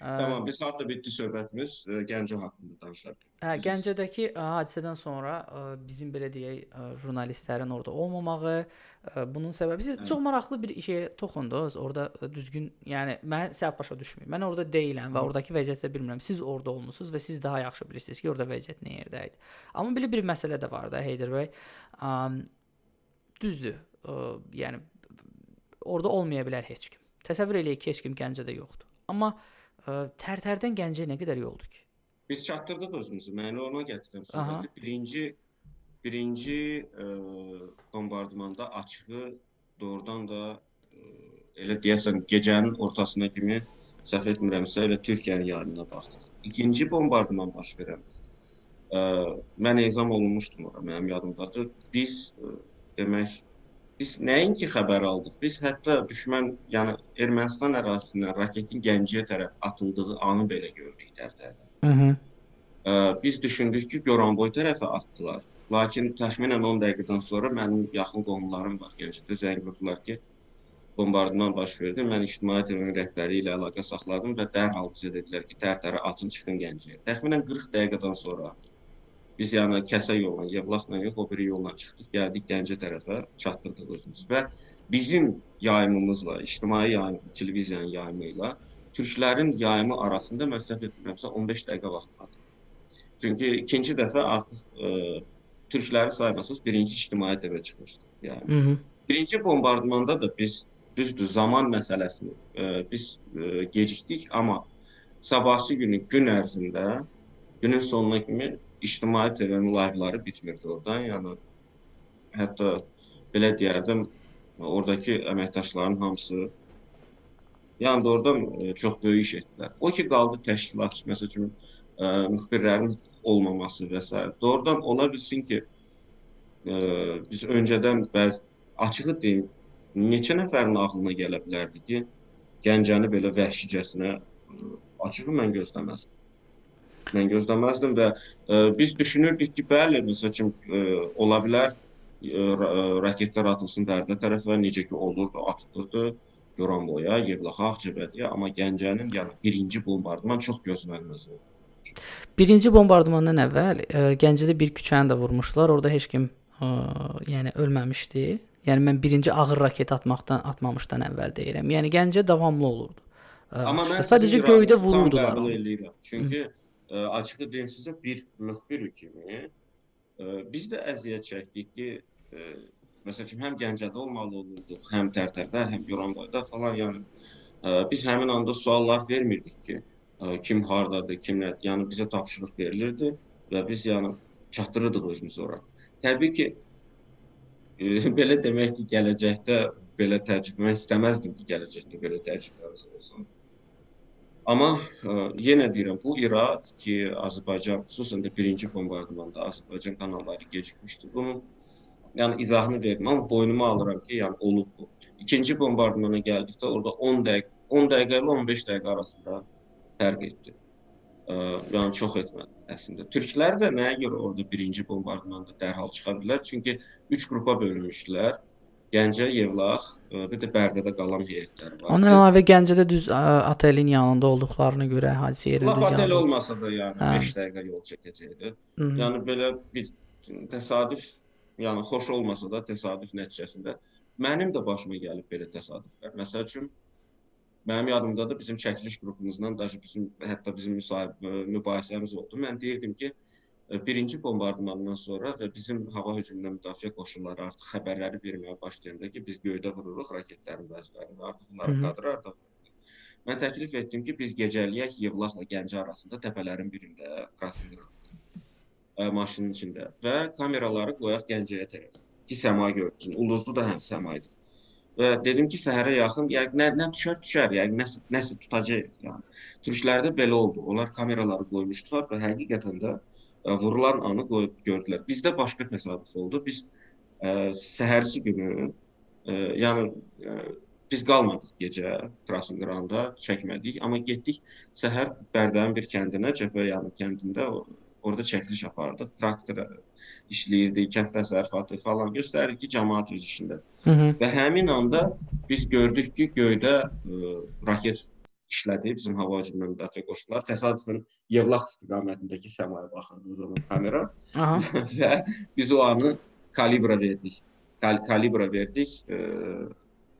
Speaker 3: Tamam, biz harda bitdi söhbətimiz? E, Gəncə haqqında danışaq.
Speaker 2: Hə, Gəncədəki ə, hadisədən sonra ə, bizim belə deyək, jurnalistlərin orada olmamağı, ə, bunun səbəbi siz
Speaker 3: Hə.
Speaker 2: çox maraqlı bir şeyə toxundunuz. Orada düzgün, yəni mən səhv başa düşməyim. Mən orada deyiləm və
Speaker 3: Hı.
Speaker 2: oradakı vəziyyəti bilmirəm. Siz orada olmusunuz və siz daha yaxşı bilirsiniz ki, orada vəziyyət nə yerdə idi. Amma belə bir məsələ də var da Heydər bəy. Düzdür. Yəni orada olmaya bilər heç kim. Təsəvvür eləyək ki, heç kim Gəncədə yoxdur. Amma ə, Tərtərdən Gəncəyə nə qədər yoldur ki?
Speaker 3: Biz çatdırdıq özümüzü. Məni ona söhbəti. Birinci birinci e, bombardmanda açığı doğrudan da e, elə deyəsən gecənin ortasına kimi səhv etmirəmsə elə Türkiyənin yarına baxdıq. İkinci bombardman baş verən. E, mən ezam olunmuşdum ora, mənim yadımdadır. Biz e, demək biz nəinki xəbər aldıq. Biz hətta düşmən, yəni Ermənistan ərazisindən raketin Gəncəyə tərəf atıldığı anı belə gördük Tərtərdə.
Speaker 2: Mhm.
Speaker 3: Biz düşündük ki, Goranboy tərəfə atdılar. Lakin təxminən 10 dəqiqədən sonra mənim yaxın qohumlarım var Gəncədə zəng vurdular ki, bombardman baş verdi. Mən ictimai TV-nin rəhbəri ilə əlaqə saxladım və dərhal bizə dedilər ki, tərtərə atın çıxın Gəncəyə. Təxminən 40 dəqiqədən sonra biz yəni kəsə yolla, Yevlaxla yox, o biri yolla çıxdıq, gəldik Gəncə tərəfə, çatdırdıq özümüzü və bizim yayımımızla, ictimai yayım, televiziyanın yayımı ilə türklərin yayımı arasında mən səhv etmirəmsə 15 dəqiqə vaxt var. Çünki ikinci dəfə artıq ə, türkləri saymasız birinci ictimai TV çıxmışdı. Yəni
Speaker 2: Mhm.
Speaker 3: birinci bombardmanda da biz düzdür zaman məsələsini ə, biz ə, gecikdik, amma sabahsı günü gün ərzində günün sonuna kimi ictimai TV-nin layihələri bitmirdi oradan. Yəni hətta belə deyərdim, oradakı əməkdaşların hamısı yəni oradan ə, çox böyük iş etdilər. O ki qaldı təşkilatçı, məsəl üçün ə, müxbirlərin olmaması və s. Doğrudan ola bilsin ki, ə, biz öncədən bəzi açığı deyim, neçə nəfərin ağlına gələ bilərdi ki, Gəncəni belə vəhşicəsinə açığı mən gözləməzdim. Mən gözləməzdim və ə, biz düşünürdük ki, bəli, məsəl üçün ə, ola bilər ə, ra- raketlər atılsın Bərdə tərəfə, necə ki olurdu, atılırdı. Goranboya, Yevlaxa, Ağcabədiyə, amma Gəncənin yəni birinci bombardman çox gözlənilməz oldu.
Speaker 2: Birinci bombardmandan əvvəl ə, Gəncədə bir küçəni də vurmuşdular. Orada heç kim ə, yəni ölməmişdi. Yəni mən birinci ağır raket atmaqdan atmamışdan əvvəl deyirəm. Yəni Gəncə davamlı olurdu. Ə,
Speaker 3: Amma mən
Speaker 2: sadəcə göydə vururdular.
Speaker 3: Çünki ə, açığı deyim sizə bir müxbir kimi biz də əziyyət çəkdik ki, ə, məsəl üçün həm Gəncədə olmalı olurduq, həm Tərtərdə, həm Goranboyda falan, yəni ə, biz həmin anda suallar vermirdik ki, ə, kim hardadır, kim nə, yəni bizə tapşırıq verilirdi və biz yəni çatdırırdıq özümüzü ora. Təbii ki, belə demək ki, gələcəkdə belə təcrübə istəməzdim ki, gələcəkdə belə təcrübəmiz olsun. Amma ə, yenə deyirəm, bu irad ki, Azərbaycan xüsusən də birinci bombardmanda Azərbaycan kanalları gecikmişdi. Bunun yəni izahını verməm, boynuma alıram ki, yəni olub bu. İkinci bombardmana gəldikdə orada 10 dəqiqə 10 dəqiqə ilə 15 dəqiqə arasında fərq etdi. Ə, yəni çox etmədi əslində. Türklər də nəyə görə orada birinci bombardmanda dərhal çıxa bilər? Çünki 3 qrupa bölünmüşdülər. Gəncə, Yevlax, ə, bir də Bərdədə qalan heyətlər var.
Speaker 2: Ondan əlavə Gəncədə düz ə, otelin yanında olduqlarına görə hadisə yerində düz
Speaker 3: otel olmasa da yəni
Speaker 2: Hə.
Speaker 3: 5 dəqiqə yol çəkəcəkdi.
Speaker 2: Mhm.
Speaker 3: Yəni belə bir təsadüf, yəni xoş olmasa da təsadüf nəticəsində mənim də başıma gəlib belə təsadüflər. Məsəl üçün mənim yadımdadır bizim çəkiliş qrupumuzdan da bizim hətta bizim müsahibə mübahisəmiz oldu. Mən deyirdim ki, e, birinci bombardmandan sonra və bizim hava hücumundan müdafiə qoşunları artıq xəbərləri verməyə başlayanda ki, biz göydə vururuq raketlərin bəzilərini, artıq bunları kadrlar da Mən təklif etdim ki, biz gecəliyək Yevlaxla Gəncə arasında təpələrin birində Krasnodarda ə, maşının içində və kameraları qoyaq Gəncəyə tərəf ki, səma görsün. Ulduzlu da həm səma idi. və dedim ki, səhərə yaxın yəqin nə, nə düşər, düşər, yəqin nəsə nəsə tutacaq. Yəni türklərdə belə oldu. Onlar kameraları qoymuşdular və həqiqətən də vurulan anı qoyub gördülər. Bizdə başqa təsadüf oldu. Biz ə, səhərsi günü ə, yəni ə, biz qalmadıq gecə Krasnodarda çəkmədik, amma getdik səhər Bərdənin bir kəndinə, Cəbhə yanı kəndində orada çəkiliş apardıq. Traktor işləyirdi, kənd təsərrüfatı falan göstərdi ki, cəmaət öz işində. Hı -hı. Və həmin anda biz gördük ki, göydə ə, raket işlədi bizim hava hücumundan müdafiə qoşunları. Təsadüfən Yevlax istiqamətindəki səmaya baxırdı o zaman kamera. və biz o anı kalibra verdik. Kal kalibra verdik. E,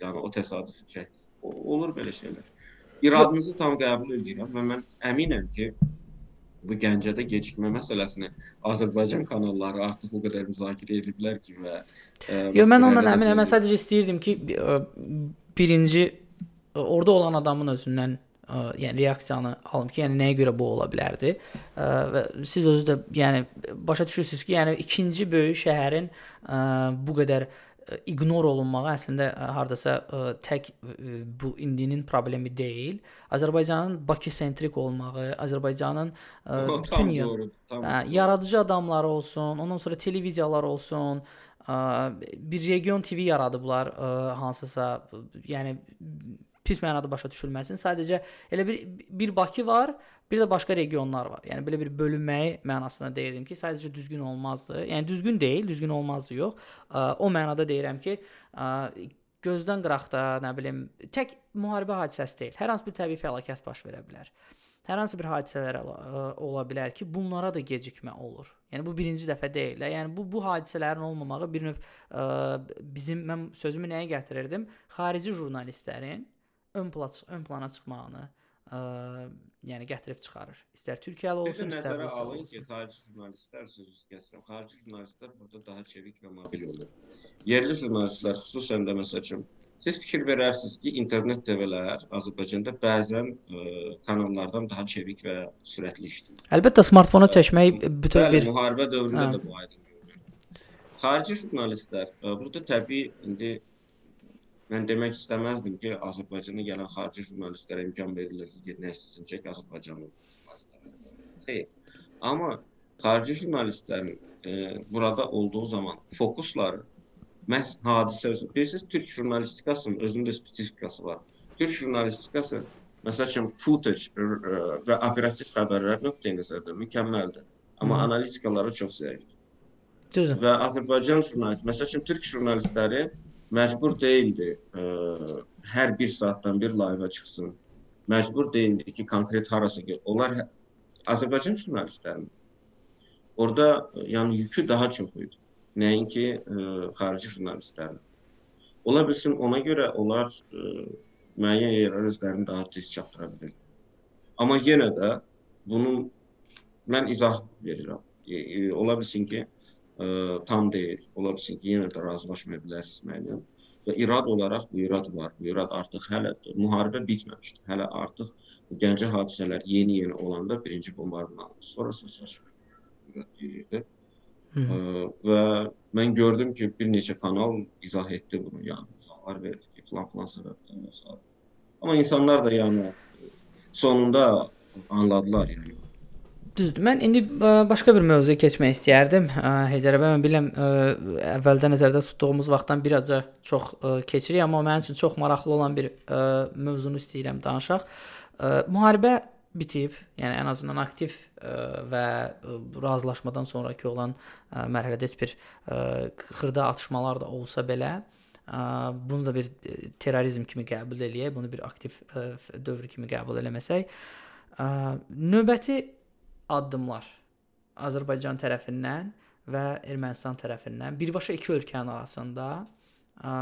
Speaker 3: yəni o təsadüfi çəkdik. Olur belə şeylər. İradınızı tam qəbul edirəm və mən əminəm ki, bu Gəncədə gecikmə məsələsini Azərbaycan kanalları artıq o qədər müzakirə ediblər ki və
Speaker 2: e, Yox, mən ondan əminəm. Mən sadəcə istəyirdim ki, birinci orada olan adamın özündən ə, yəni reaksiyanı alım ki, yəni nəyə görə bu ola bilərdi? Ə, və siz özünüz də yəni başa düşürsüz ki, yəni ikinci böyük şəhərin ə, bu qədər ignor olunmağı əslində hardasa ə, tək ə, bu indinin problemi deyil. Azərbaycanın Bakı sentrik olmağı, Azərbaycanın ə, bütün doğru, ə, yaradıcı adamları olsun, ondan sonra televiziyalar olsun, ə, bir region TV yaradıblar ə, hansısa, yəni pis mənada başa düşülməsin. Sadəcə elə bir bir Bakı var, bir də başqa regionlar var. Yəni belə bir bölünməyi mənasında deyirdim ki, sadəcə düzgün olmazdı. Yəni düzgün deyil, düzgün olmazdı yox. O mənada deyirəm ki, gözdən qıraqda, nə bilim, tək müharibə hadisəsi deyil. Hər hansı bir təbii fəlakət baş verə bilər. Hər hansı bir hadisələr ola bilər ki, bunlara da gecikmə olur. Yəni bu birinci dəfə deyil. Yəni bu bu hadisələrin olmamağı bir növ ə, bizim mən sözümü nəyə gətirirdim? Xarici jurnalistlərin ön plana ön plana çıxmağını ə, yəni gətirib çıxarır. İstər Türkiyəli olsun, istər
Speaker 3: nəzərə alın ki, xarici jurnalistlər sözü kəsirəm. Xarici jurnalistlər burada daha çevik və mobil olur. Yerli jurnalistlər xüsusən də məsəl üçün siz fikir verərsiniz ki, internet TV-lər Azərbaycanda bəzən ə, kanallardan daha çevik və sürətli işləyir.
Speaker 2: Əlbəttə smartfona çəkmək bütöv
Speaker 3: bir müharibə dövründə hə. də bu aydın görünür. Xarici jurnalistlər ə, burada təbii indi Mən demək istəməzdim ki, Azərbaycana gələn xarici jurnalistlərə imkan verilir ki, nə istəsin ki, Azərbaycanın jurnalistləri. Xeyr. Amma xarici jurnalistlərin e, burada olduğu zaman fokusları məhz hadisə bilirsiniz, türk jurnalistikasının özündə spesifikası var. Türk jurnalistikası məsəl üçün footage e, və operativ xəbərlər nöqteyi-nəzərdən mükəmməldir. Amma Hı. analitikaları çox zəifdir.
Speaker 2: Düzdür.
Speaker 3: Və Azərbaycan jurnalist, məsəl üçün türk jurnalistləri məcbur deyildi ə, e, hər bir saatdan bir layihə çıxsın. Məcbur deyildi ki, konkret harasa gəl. Onlar hə, Azərbaycan jurnalistlərinin orada e, yəni yükü daha çox idi. Nəinki ə, e, xarici jurnalistlərin. Ola bilsin ona görə onlar ə, müəyyən yerlərə özlərini daha tez çatdıra bilir. Amma yenə də bunun mən izah verirəm. E, e, ola bilsin ki, ə, tam deyil. Ola bilsin ki, yenə də razılaşmaya bilərsiniz müəyyən. Və irad olaraq bu irad var. Bu irad artıq hələ müharibə bitməmişdi. Hələ artıq Gəncə hadisələr yeni-yeni olanda birinci bombardman sonra sosial Ə, və mən gördüm ki, bir neçə kanal izah etdi bunu, yəni izahlar verdi ki, falan səbəbdən və Amma insanlar da yəni sonunda anladılar yəni
Speaker 2: Düzdür. Mən indi ə, başqa bir mövzuya keçmək istəyərdim. Heydər bəy, mən bilirəm ə, əvvəldə nəzərdə tutduğumuz vaxtdan bir azca çox keçirik, amma mənim üçün çox maraqlı olan bir mövzunu istəyirəm danışaq. Müharibə bitib, yəni ən azından aktiv ə, və ə, razılaşmadan sonrakı olan ə, mərhələdə heç bir ə, xırda atışmalar da olsa belə, ə, bunu da bir terrorizm kimi qəbul eləyək, bunu bir aktiv ə, dövr kimi qəbul eləməsək, ə, növbəti addımlar Azərbaycan tərəfindən və Ermənistan tərəfindən birbaşa iki ölkənin arasında ə,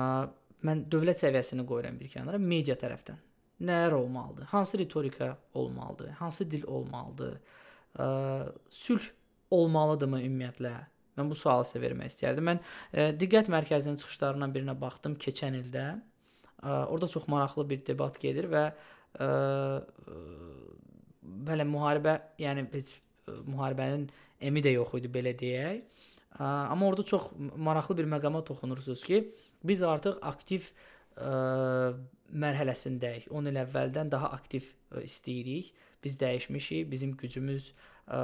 Speaker 2: mən dövlət səviyyəsini qoyuram bir kənara, media tərəfdən nələr olmalıdır? Hansı ritorika olmalıdır? Hansı dil olmalıdır? Ə, sülh olmalıdırmı ümumiyyətlə? Mən bu sualı sizə vermək istərdim. Mən ə, diqqət mərkəzinin çıxışlarından birinə baxdım keçən ildə. Ə, orada çox maraqlı bir debat gedir və ə, hələ müharibə, yəni heç e, müharibənin emi də yox idi belə deyək. Amma orada çox maraqlı bir məqama toxunursunuz ki, biz artıq aktiv ə, ə, mərhələsindəyik. 10 il əvvəldən daha aktiv ə, istəyirik. Biz dəyişmişik. Bizim gücümüz ə,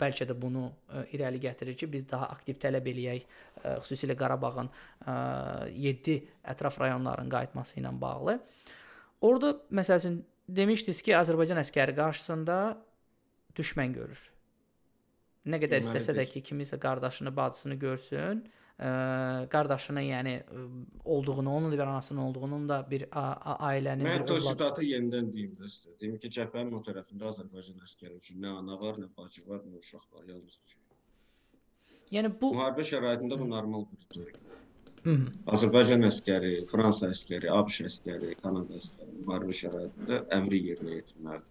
Speaker 2: bəlkə də bunu ə, irəli gətirir ki, biz daha aktiv tələb eləyək, ə, xüsusilə Qarabağın ə, 7 ətraf rayonların qayıtması ilə bağlı. Orda məsələn demişdiniz ki, Azərbaycan əskəri qarşısında düşmən görür. Nə qədər istəsə də ki, kimisə qardaşını, bacısını görsün, ə, qardaşının, yəni olduğunu, onun da bir anasının olduğunun da bir ailənin
Speaker 3: Mən bir övladı yenidən deyim də sizə. Deyim ki, cəbhənin o tərəfində Azərbaycan əskəri üçün nə ana var, nə bacı var, nə uşaq var, yalnız düşür.
Speaker 2: Yəni bu
Speaker 3: müharibə şəraitində bu normal bir ritorik. Azərbaycan əskəri, Fransa əskəri, ABŞ əskəri, Kanada əskəri müharibə şəraitində əmri yerinə yetirməlidir.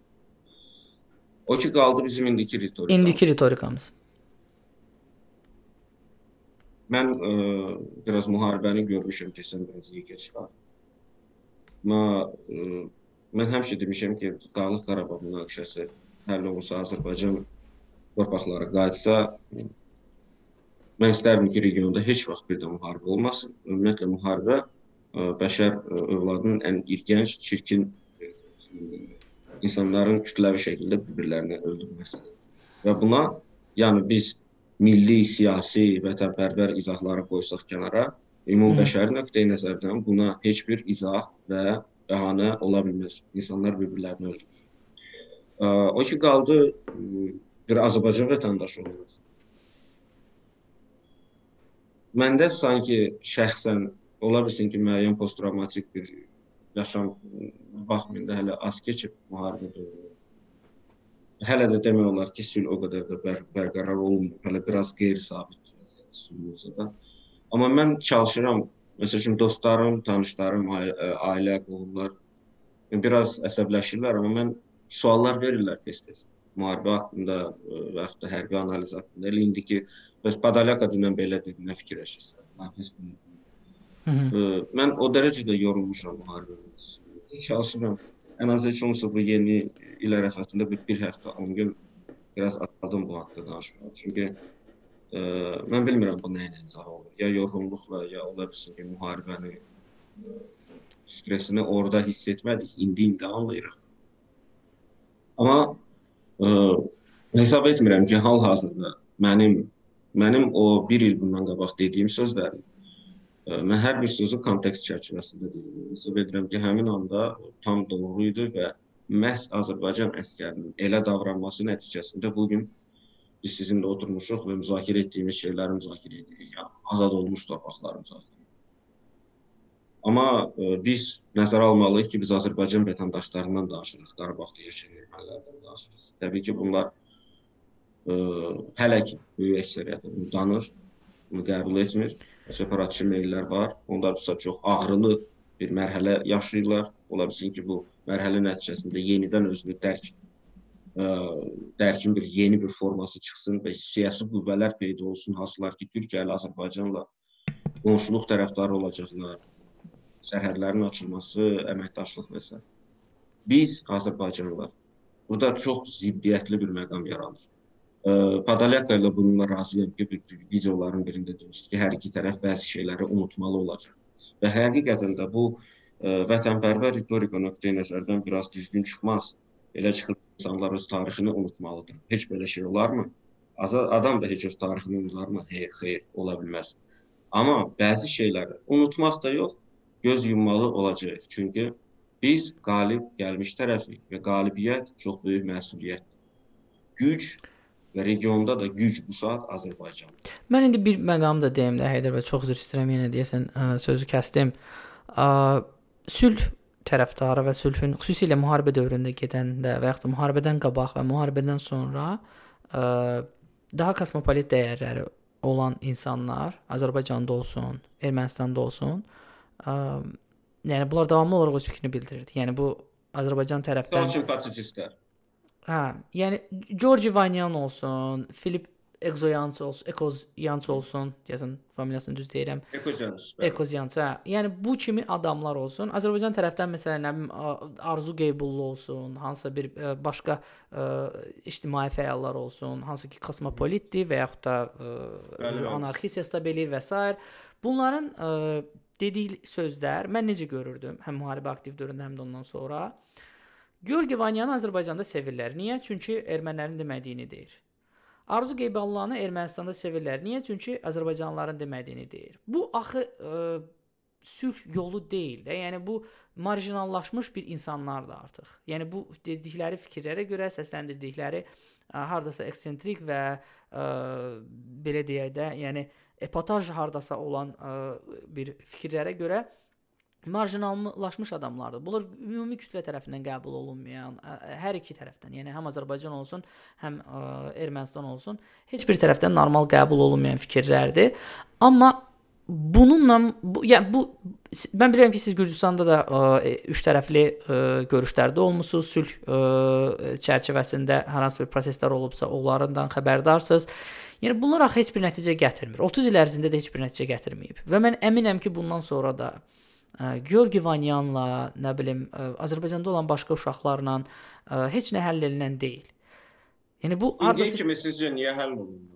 Speaker 3: O ki qaldı bizim indiki ritorikamız.
Speaker 2: İndiki ritorikamız.
Speaker 3: Mən ə, e, biraz müharibəni görmüşəm keçən bəzi keçlər. Amma ə, e, mən həmişə demişəm ki, Dağlıq Qarabağ münaqişəsi həll olunsa, Azərbaycan torpaqları qayıtsa, mən istərdim ki, regionda heç vaxt bir də müharibə olmasın. Ümumiyyətlə müharibə e, bəşər ə, övladının ən irgənc, çirkin ə, insanların kütləvi şəkildə bir-birlərini öldürməsidir. Və buna, yəni biz milli, siyasi, vətənpərvər izahları qoysaq kənara, ümumi bəşəri nöqteyi nəzərdən buna heç bir izah və bəhanə ola bilməz. İnsanlar bir-birlərini öldürür. O ki qaldı bir Azərbaycan vətəndaşı olaraq. Məndə sanki şəxsən ola bilsin ki, müəyyən posttravmatik bir yaşam baxmayında hələ az keçib müharibə dövrü. Hələ də demək olar ki, sülh o qədər də bər bərqərar olunmur. Hələ biraz qeyri-sabit vəziyyət sülhümüzdə də. Amma mən çalışıram, məsələn, dostlarım, tanışlarım, ailə, qohumlar biraz əsəbləşirlər, amma mən suallar verirlər tez-tez müharibə haqqında və yaxud da hərbi analiz haqqında. Elə indiki bəs Padalyaka dünən belə dedi, nə fikirləşirsən? Hı -hı. Mən o dərəcədə yorulmuşam müharibədə. Çalışıram. Ən az heç olmasa bu yeni il ərəfəsində bir, bir həftə, 10 gün biraz atladım bu haqqda danışmağa. Çünki ə, mən bilmirəm bu nə ilə izah olur. Ya yorğunluqla, ya ola bilsin ki, müharibəni ə, stressini orada hiss etmədik. İndi indi anlayırıq. Amma hesab etmirəm ki, hal-hazırda mənim mənim o 1 il bundan qabaq dediyim sözlərim Mən hər bir sözü kontekst çərçivəsində deyirəm. Hesab edirəm ki, həmin anda tam doğru idi və məhz Azərbaycan əskərinin elə davranması nəticəsində bu gün biz sizinlə oturmuşuq və müzakirə etdiyimiz şeyləri müzakirə edirik. Yəni azad olmuş torpaqları müzakirə edirik. Amma e, biz nəzərə almalıyıq ki, biz Azərbaycan vətəndaşlarından danışırıq, Qarabağda yaşayan ermənilərdən danışırıq. Təbii ki, bunlar ə, e, hələ ki böyük əksəriyyəti bunu danır, bunu qəbul etmir separatçı meyllər var. Onlar da çox ağrılı bir mərhələ yaşayırlar. Ola bilsin ki, bu mərhələ nəticəsində yenidən özünü dərk ə, dərkin bir yeni bir forması çıxsın və siyasi qüvvələr peyda olsun, hansılar ki, Türkiyə ilə Azərbaycanla qonşuluq tərəfdarı olacaqlar. Sərhədlərin açılması, əməkdaşlıq və s. Biz Azərbaycanlılar burada çox ziddiyyətli bir məqam yaranır. Padalyaka ilə bununla razıyam ki, bir, videoların birində demişdi ki, hər iki tərəf bəzi şeyləri unutmalı olacaq. Və həqiqətən də bu ə, vətənpərvər ritorika nöqteyi nəzərdən biraz düzgün çıxmaz. Elə çıxır insanlar öz tarixini unutmalıdır. Heç belə şey olarmı? Adam da heç öz tarixini unutarmı? Xeyr, xeyr, ola bilməz. Amma bəzi şeyləri unutmaq da yox, göz yummalı olacağıq. Çünki biz qalib gəlmiş tərəfik və qalibiyyət çox böyük məsuliyyətdir. Güc və regionda da güc bu saat Azərbaycandır.
Speaker 2: Mən indi bir məqam da deyim də Heydər bəy, çox üzr istəyirəm yenə deyəsən ə, sözü kəsdim. Ə, sülh tərəfdarı və sülhün xüsusilə müharibə dövründə gedəndə və yaxud da müharibədən qabaq və müharibədən sonra ə, daha kosmopolit dəyərləri olan insanlar Azərbaycanda olsun, Ermənistanda olsun, ə, yəni bunlar davamlı olaraq öz fikrini bildirirdi. Yəni bu Azərbaycan tərəfdən
Speaker 3: Daha çox pasifistlər.
Speaker 2: Hə, yəni Georgi Vanyan olsun, Filip Exoyans olsun, Ekozyans olsun, deyəsən familiyasını düz deyirəm.
Speaker 3: Ekozyans.
Speaker 2: Ekozyans. Hə. Yəni bu kimi adamlar olsun. Azərbaycan tərəfdən məsələn nə bilim Arzu Qeybullu olsun, hansısa bir ə, başqa ə, ictimai fəallar olsun, hansı ki kosmopolitdir və yaxud da ə, özü anarxist hesab eləyir və s. Bunların ə, dediyi sözlər mən necə görürdüm, həm müharibə aktiv dövründə, həm də ondan sonra. Georgi Vanyanı Azərbaycanda sevirlər. Niyə? Çünki ermənilərin demədiyini deyir. Arzu Qeyballanı Ermənistanda sevirlər. Niyə? Çünki Azərbaycanlıların demədiyini deyir. Bu axı ə, sülh yolu deyil də. Yəni bu marjinallaşmış bir insanlardır artıq. Yəni bu dedikləri fikirlərə görə səsləndirdikləri ə, hardasa eksentrik və ə, belə deyək də, yəni epataj hardasa olan ə, bir fikirlərə görə marjinallaşmış adamlardır. Bunlar ümumi kütlə tərəfindən qəbul olunmayan, hər iki tərəfdən, yəni həm Azərbaycan olsun, həm ə, Ermənistan olsun, heç bir tərəfdən normal qəbul olunmayan fikirlərdir. Amma bununla bu, yəni bu mən bilirəm ki, siz Gürcüstanda da ə, üç tərəfli ə, görüşlərdə olmusunuz, sülh ə, çərçivəsində hər hansı bir proseslər olubsa, onlardan xəbərdarsınız. Yəni bunlar axı heç bir nəticə gətirmir. 30 il ərzində də heç bir nəticə gətirməyib. Və mən əminəm ki, bundan sonra da Georgi Vanyanla, nə bilim, Azərbaycanda olan başqa uşaqlarla heç nə həll edilən deyil. Yəni bu
Speaker 3: hardasa kimi sizcə niyə həll olunmur?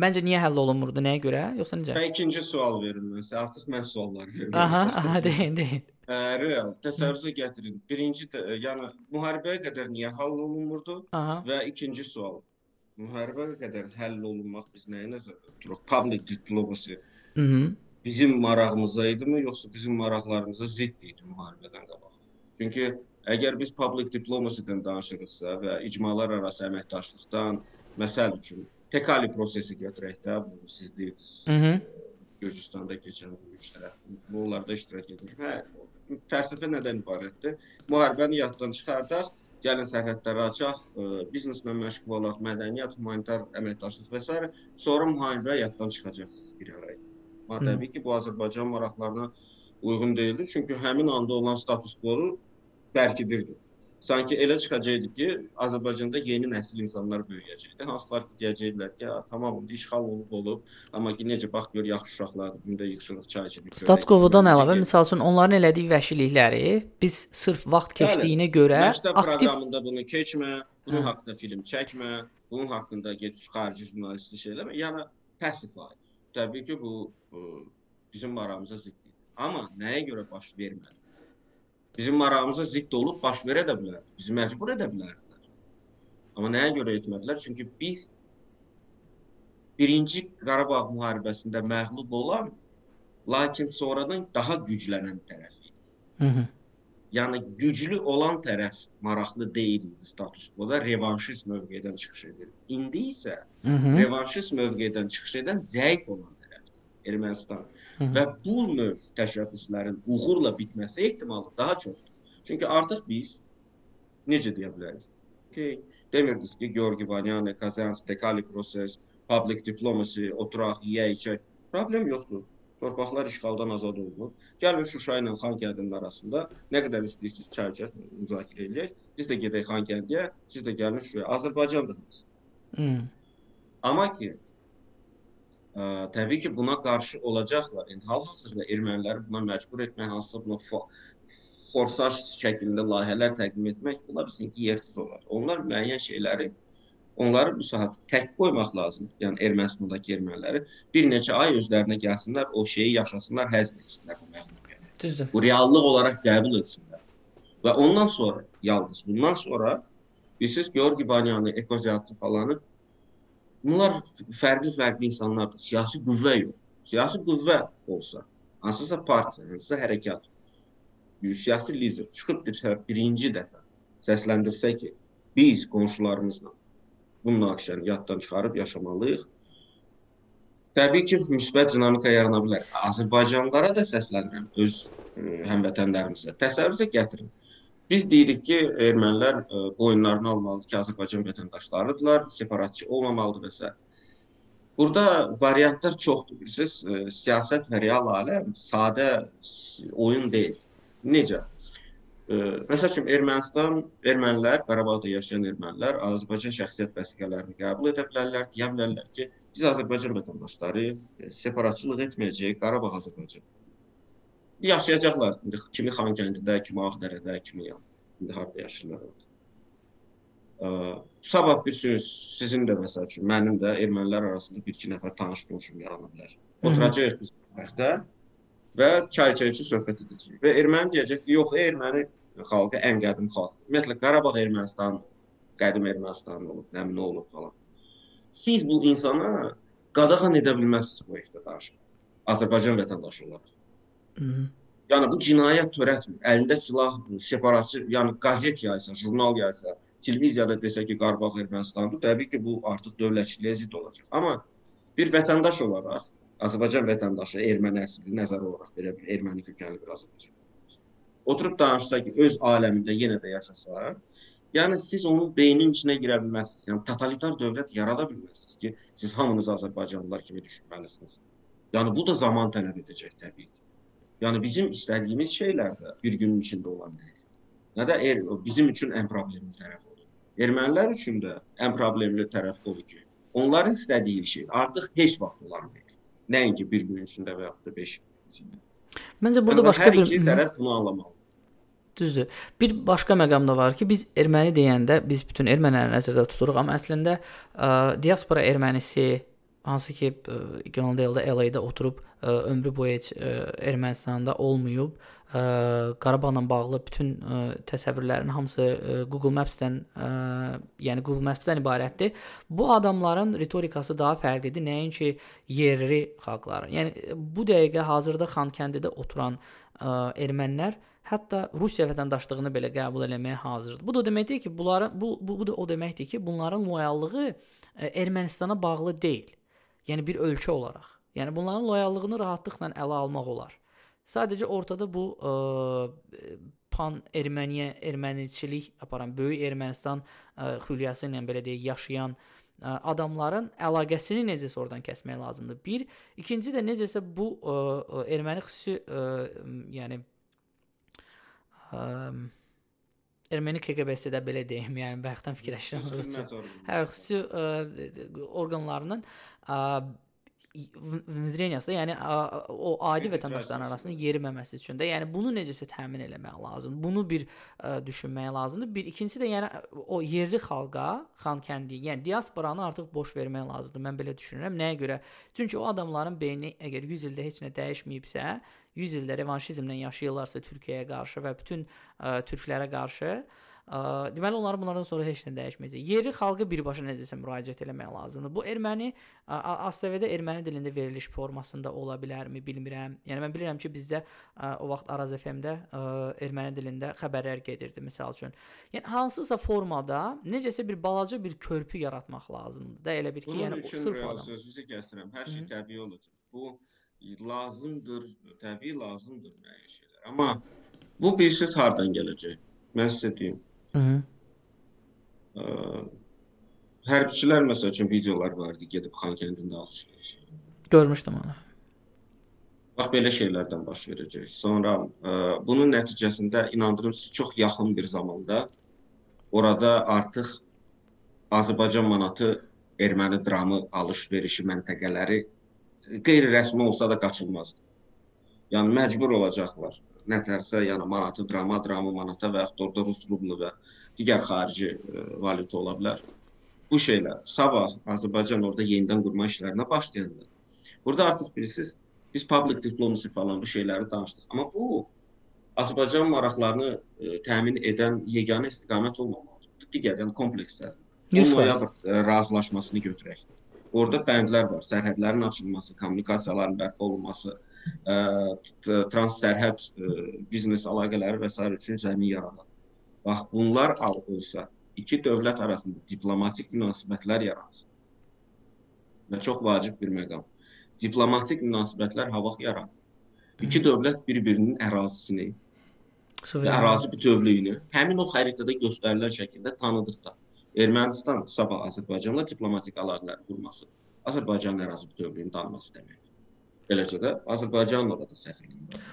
Speaker 2: Məncə niyə həll olunmurdu? Nəyə görə? Yoxsa necə?
Speaker 3: Və ikinci sual verim mən sizə. Artıq mən suallar verirəm.
Speaker 2: Aha, aha, deyin, deyin.
Speaker 3: Ə, real təsəvvürə gətirin. Birinci də, yəni müharibəyə qədər niyə həll olunmurdu?
Speaker 2: Aha.
Speaker 3: Və ikinci sual. Müharibəyə qədər həll olunmaq biz nəyə nəzərdə tuturuq? Public diplomacy.
Speaker 2: Mhm
Speaker 3: bizim marağımıza idimi, yoxsa bizim maraqlarımıza zidd idi müharibədən qabaq? Çünki əgər biz public diplomacy-dən danışırıqsa və icmalar arası əməkdaşlıqdan, məsəl üçün Tekali prosesi götürək də, bu siz deyirsiniz. Gürcüstanda keçən bu üç tərəf bunlarda iştirak edir. Hə, fəlsəfə nədən ibarətdir? Müharibəni yaddan çıxardaq, gəlin sərhədləri açaq, bizneslə məşğul olaq, mədəniyyət, humanitar əməkdaşlıq və s. sonra müharibə yaddan çıxacaqsınız bir ara. Amma təbii ki, bu Azərbaycan maraqlarına uyğun deyildi, çünki həmin anda olan status quo bərkidirdi. Sanki elə çıxacaqdı ki, Azərbaycanda yeni nəsil insanlar böyüyəcəkdi. Hansılar ki, deyəcəklər ki, tamam, indi işğal olub olub, amma ki, necə bax gör yaxşı uşaqlardır, gündə yığışırıq, çay içirik.
Speaker 2: Status quo-dan əlavə, məsəl üçün onların elədiyi vəhşilikləri biz sırf vaxt keçdiyinə Bəli, görə
Speaker 3: məktəb aktiv proqramında bunu keçmə, bunun hə. haqqında film çəkmə, bunun haqqında get xarici jurnalistlik şey eləmə. Yəni təsdiqlayır. Təbii ki, bu bizim marağımıza ziddir. Amma nəyə görə baş vermədi? Bizim marağımıza zidd olub baş verə də bilər. Bizi məcbur edə bilərdilər. Amma nəyə görə etmədilər? Çünki biz birinci Qarabağ müharibəsində məğlub olan, lakin sonradan daha güclənən tərəf idi.
Speaker 2: Hı -hı.
Speaker 3: Yəni güclü olan tərəf maraqlı deyildi status quo-da, revanşist mövqedən çıxış edir. İndi isə Hı -hı. revanşist mövqedən çıxış edən zəif olan Ermənistan. Hı -hı. Və bu növ təşəbbüslərin uğurla bitməsi ehtimalı daha çoxdur. Çünki artıq biz necə deyə bilərik? Ki, demirdiniz ki, Georgi Vanyan, Kazansk, Tekali proses, public diplomacy, oturaq, yeyək, içək. Problem yoxdur. Torpaqlar işğaldan azad olunub. Gəlin Şuşa ilə Xankəndinin arasında nə qədər istəyirsiniz çərçə müzakirə eləyək. Biz də gedək Xankəndiyə, siz də gəlin Şuşaya. Azərbaycandırınız. Amma ki, Ə, təbii ki, buna qarşı olacaqlar. İndi hal-hazırda erməniləri buna məcbur etmək, hansısa buna forsaj şəklində layihələr təqdim etmək, bunlar bilsin ki, yersiz olar. Onlar müəyyən şeyləri onları bu saat tək qoymaq lazımdır. Yəni Ermənistandakı erməniləri bir neçə ay özlərinə gəlsinlər, o şeyi yaşasınlar, həzm etsinlər bu məlumatı.
Speaker 2: Düzdür.
Speaker 3: Bu reallıq olaraq qəbul etsinlər. Və ondan sonra yalnız bundan sonra bilirsiniz Georgi Vanyanı, Ekoziyatı falanı Bunlar fərqli-fərqli insanlardır. Siyasi qüvvə yox. Siyasi qüvvə olsa, hansısa partiya, hansısa hərəkat, siyasi lider çıxıb bir, birinci dəfə səsləndirsə ki, biz qonşularımızla bu münaqişəni yaddan çıxarıb yaşamalıyıq. Təbii ki, müsbət dinamika yarana bilər. Azərbaycanlılara da səslənirəm öz həmvətənlərimizə. Təsəvvürə gətirin. Biz deyirik ki, ermənilər e, boyunlarını almalıdır ki, Azərbaycan vətəndaşlarıdırlar, separatçı olmamalıdır və s. Burada variantlar çoxdur. Bilirsiniz, e, siyasət və real aləm sadə oyun deyil. Necə? E, məsəl üçün Ermənistan, ermənilər, Qarabağda yaşayan ermənilər Azərbaycan şəxsiyyət vəsiqələrini qəbul edə bilərlər, deyə bilərlər ki, biz Azərbaycan vətəndaşlarıyıq, separatçılıq etməyəcəyik, Qarabağ Azərbaycan yaşayacaqlar. İndi kimi Xankəndidə, kimi Ağdərədə, kimi. İndi harda yaşayırlar. Ə, sabah bir söz sizin də məsəl üçün mənim də ermənilər arasında bir iki nəfər tanış qonşum yarana bilər. Oturacağıq biz vaxtda və çay-çayçı söhbət edəcək. Və erməni deyəcək ki, yox, erməni xalqı ən qədim xalq. Ümumiyyətlə Qarabağ Ermənistan qədim Ermənistan olub, nə nə olub falan. Siz bu insana qadağan edə bilməzsiniz bu danışmaq. Azərbaycan vətəndaşı olaraq. Yəni bu cinayət törətmir. Əlində silah, separatçı, yəni qəzet yaysa, jurnal yaysa, televiziyada desə ki, Qarabağ Ermənistandır, təbii ki, bu artıq dövlətçiliyə zidd olacaq. Amma bir vətəndaş olaraq, Azərbaycan vətəndaşı, erməni əsilli nəzər olaraq belə bir erməni kökənli bir Azərbaycan. Oturub danışsa ki, öz aləmində yenə də yaşasa, yəni siz onun beyninin içinə girə bilməzsiniz. Yəni totalitar dövlət yarada bilməzsiniz ki, siz hamınız Azərbaycanlılar kimi düşünməlisiniz. Yəni bu da zaman tələb edəcək təbii ki. Yəni bizim istədiyimiz şeylər də bir günün içində olan deyil. Nə də er, bizim üçün ən problemli tərəf odur. Ermənilər üçün də ən problemli tərəf odur ki, onların istədiyi şey artıq heç vaxt olan deyil. Nəinki bir gün içində və yaxud da 5 gün içində.
Speaker 2: Məncə burada
Speaker 3: yəni,
Speaker 2: başqa
Speaker 3: hər
Speaker 2: bir
Speaker 3: iki tərəf bunu anlamalıdır.
Speaker 2: Düzdür. Bir başqa məqam da var ki, biz erməni deyəndə biz bütün erməniləri nəzərdə tuturuq, amma əslində ə, diaspora ermənisi hansı ki General LA-da oturub ə, ömrü boyu heç ə, Ermənistanda olmayıb, ə, Qarabağla bağlı bütün ə, təsəvvürlərin hamısı ə, Google Maps-dən, ə, yəni Google Maps-dən ibarətdir. Bu adamların ritorikası daha fərqlidir, nəinki yerli xalqların. Yəni bu dəqiqə hazırda Xankəndidə oturan ə, ermənilər hətta Rusiya vətəndaşlığını belə qəbul etməyə hazırdır. Bu da deməkdir ki, bunların bu bu, bu da o deməkdir ki, bunların loyallığı Ermənistana bağlı deyil. Yəni bir ölkə olaraq. Yəni bunların loyallığını rahatlıqla ələ almaq olar. Sadəcə ortada bu ə, pan Erməniyə erməniçilik aparan böyük Ermənistan ə, xülyası ilə belə deyək yaşayan ə, adamların əlaqəsini necəsə oradan kəsmək lazımdır. Bir, ikinci də necəsə bu ə, erməni xüsusi ə, yəni ə, erməni KGB-si də belə deyim, yəni bayaqdan fikirləşirəm. Hə, xüsusi orqanlarının ə, ventilasiya, yəni o adi vətəndaşların arasında yeriməməsi üçün də, yəni bunu necəsə təmin eləmək lazımdır. Bunu bir ə, düşünmək lazımdır. Bir ikincisi də yəni o yerli xalqa, Xankəndi, yəni diasporanı artıq boş vermək lazımdır. Mən belə düşünürəm. Nəyə görə? Çünki o adamların beyni əgər 100 ildə heç nə dəyişməyibsə, 100 ildə revanşizmlə yaşayırlarsa Türkiyəyə qarşı və bütün ə, türklərə qarşı deməli onların bunlardan sonra heç nə dəyişməyəcək. Yerli xalqı birbaşa necəsə müraciət etmək lazımdır. Bu erməni ASTV-də erməni dilində veriliş formasında ola bilərmi, bilmirəm. Yəni mən bilirəm ki, bizdə o vaxt Araz FM-də erməni dilində xəbərlər gedirdi, məsəl üçün. Yəni hansısa formada necəsə bir balaca bir körpü yaratmaq lazımdır da elə bir ki,
Speaker 3: Bunun
Speaker 2: yəni
Speaker 3: üçün
Speaker 2: sırf adam.
Speaker 3: Sözünüzü kəsirəm. Hər şey təbii olacaq. Bu lazımdır, təbii lazımdır müəyyən şeylər. Amma bu bilirsiz hardan gələcək? Mən sizə deyim. Hərbçilər məsəl üçün videolar var idi, gedib Xankəndində alış-veriş.
Speaker 2: Görmüşdüm onu.
Speaker 3: Bax belə şeylərdən baş verəcək. Sonra ə, bunun nəticəsində inandırım siz çox yaxın bir zamanda orada artıq Azərbaycan manatı erməni dramı alış-verişi məntəqələri qeyri-rəsmi olsa da qaçılmazdı. Yəni məcbur olacaqlar. Nətərsə, yəni manatı drama, dramı manata və yaxud da orada rus rublu və digər xarici ə, valyuta ola bilər. Bu şeylər sabah Azərbaycan orada yenidən qurma işlərinə başlayanda burada artıq bilirsiniz, biz public diplomacy falan bu şeyləri danışdıq. Amma bu Azərbaycan maraqlarını ə, təmin edən yeganə istiqamət olmamalıdır. Digər, yəni komplekslər. 10 noyabr ə, razılaşmasını götürək. Orada bəndlər var. Sərhədlərin açılması, kommunikasiyaların bərpa olunması, ə, transsərhəd ə, biznes əlaqələri və s. üçün zəmin yaradan. Bax bunlar olsa iki dövlət arasında diplomatik münasibətlər yaranır. Və çox vacib bir məqam. Diplomatik münasibətlər ha vaxt yaranır. İki dövlət bir-birinin ərazisini və ərazi bütövlüyünü həmin o xəritədə göstərilən şəkildə tanıdıqda Ermənistan sabah Azərbaycanla diplomatik əlaqələr qurması Azərbaycanın ərazi bütövlüyünü tanıması deməkdir. Beləcə də Azərbaycanla da səfirliyi var.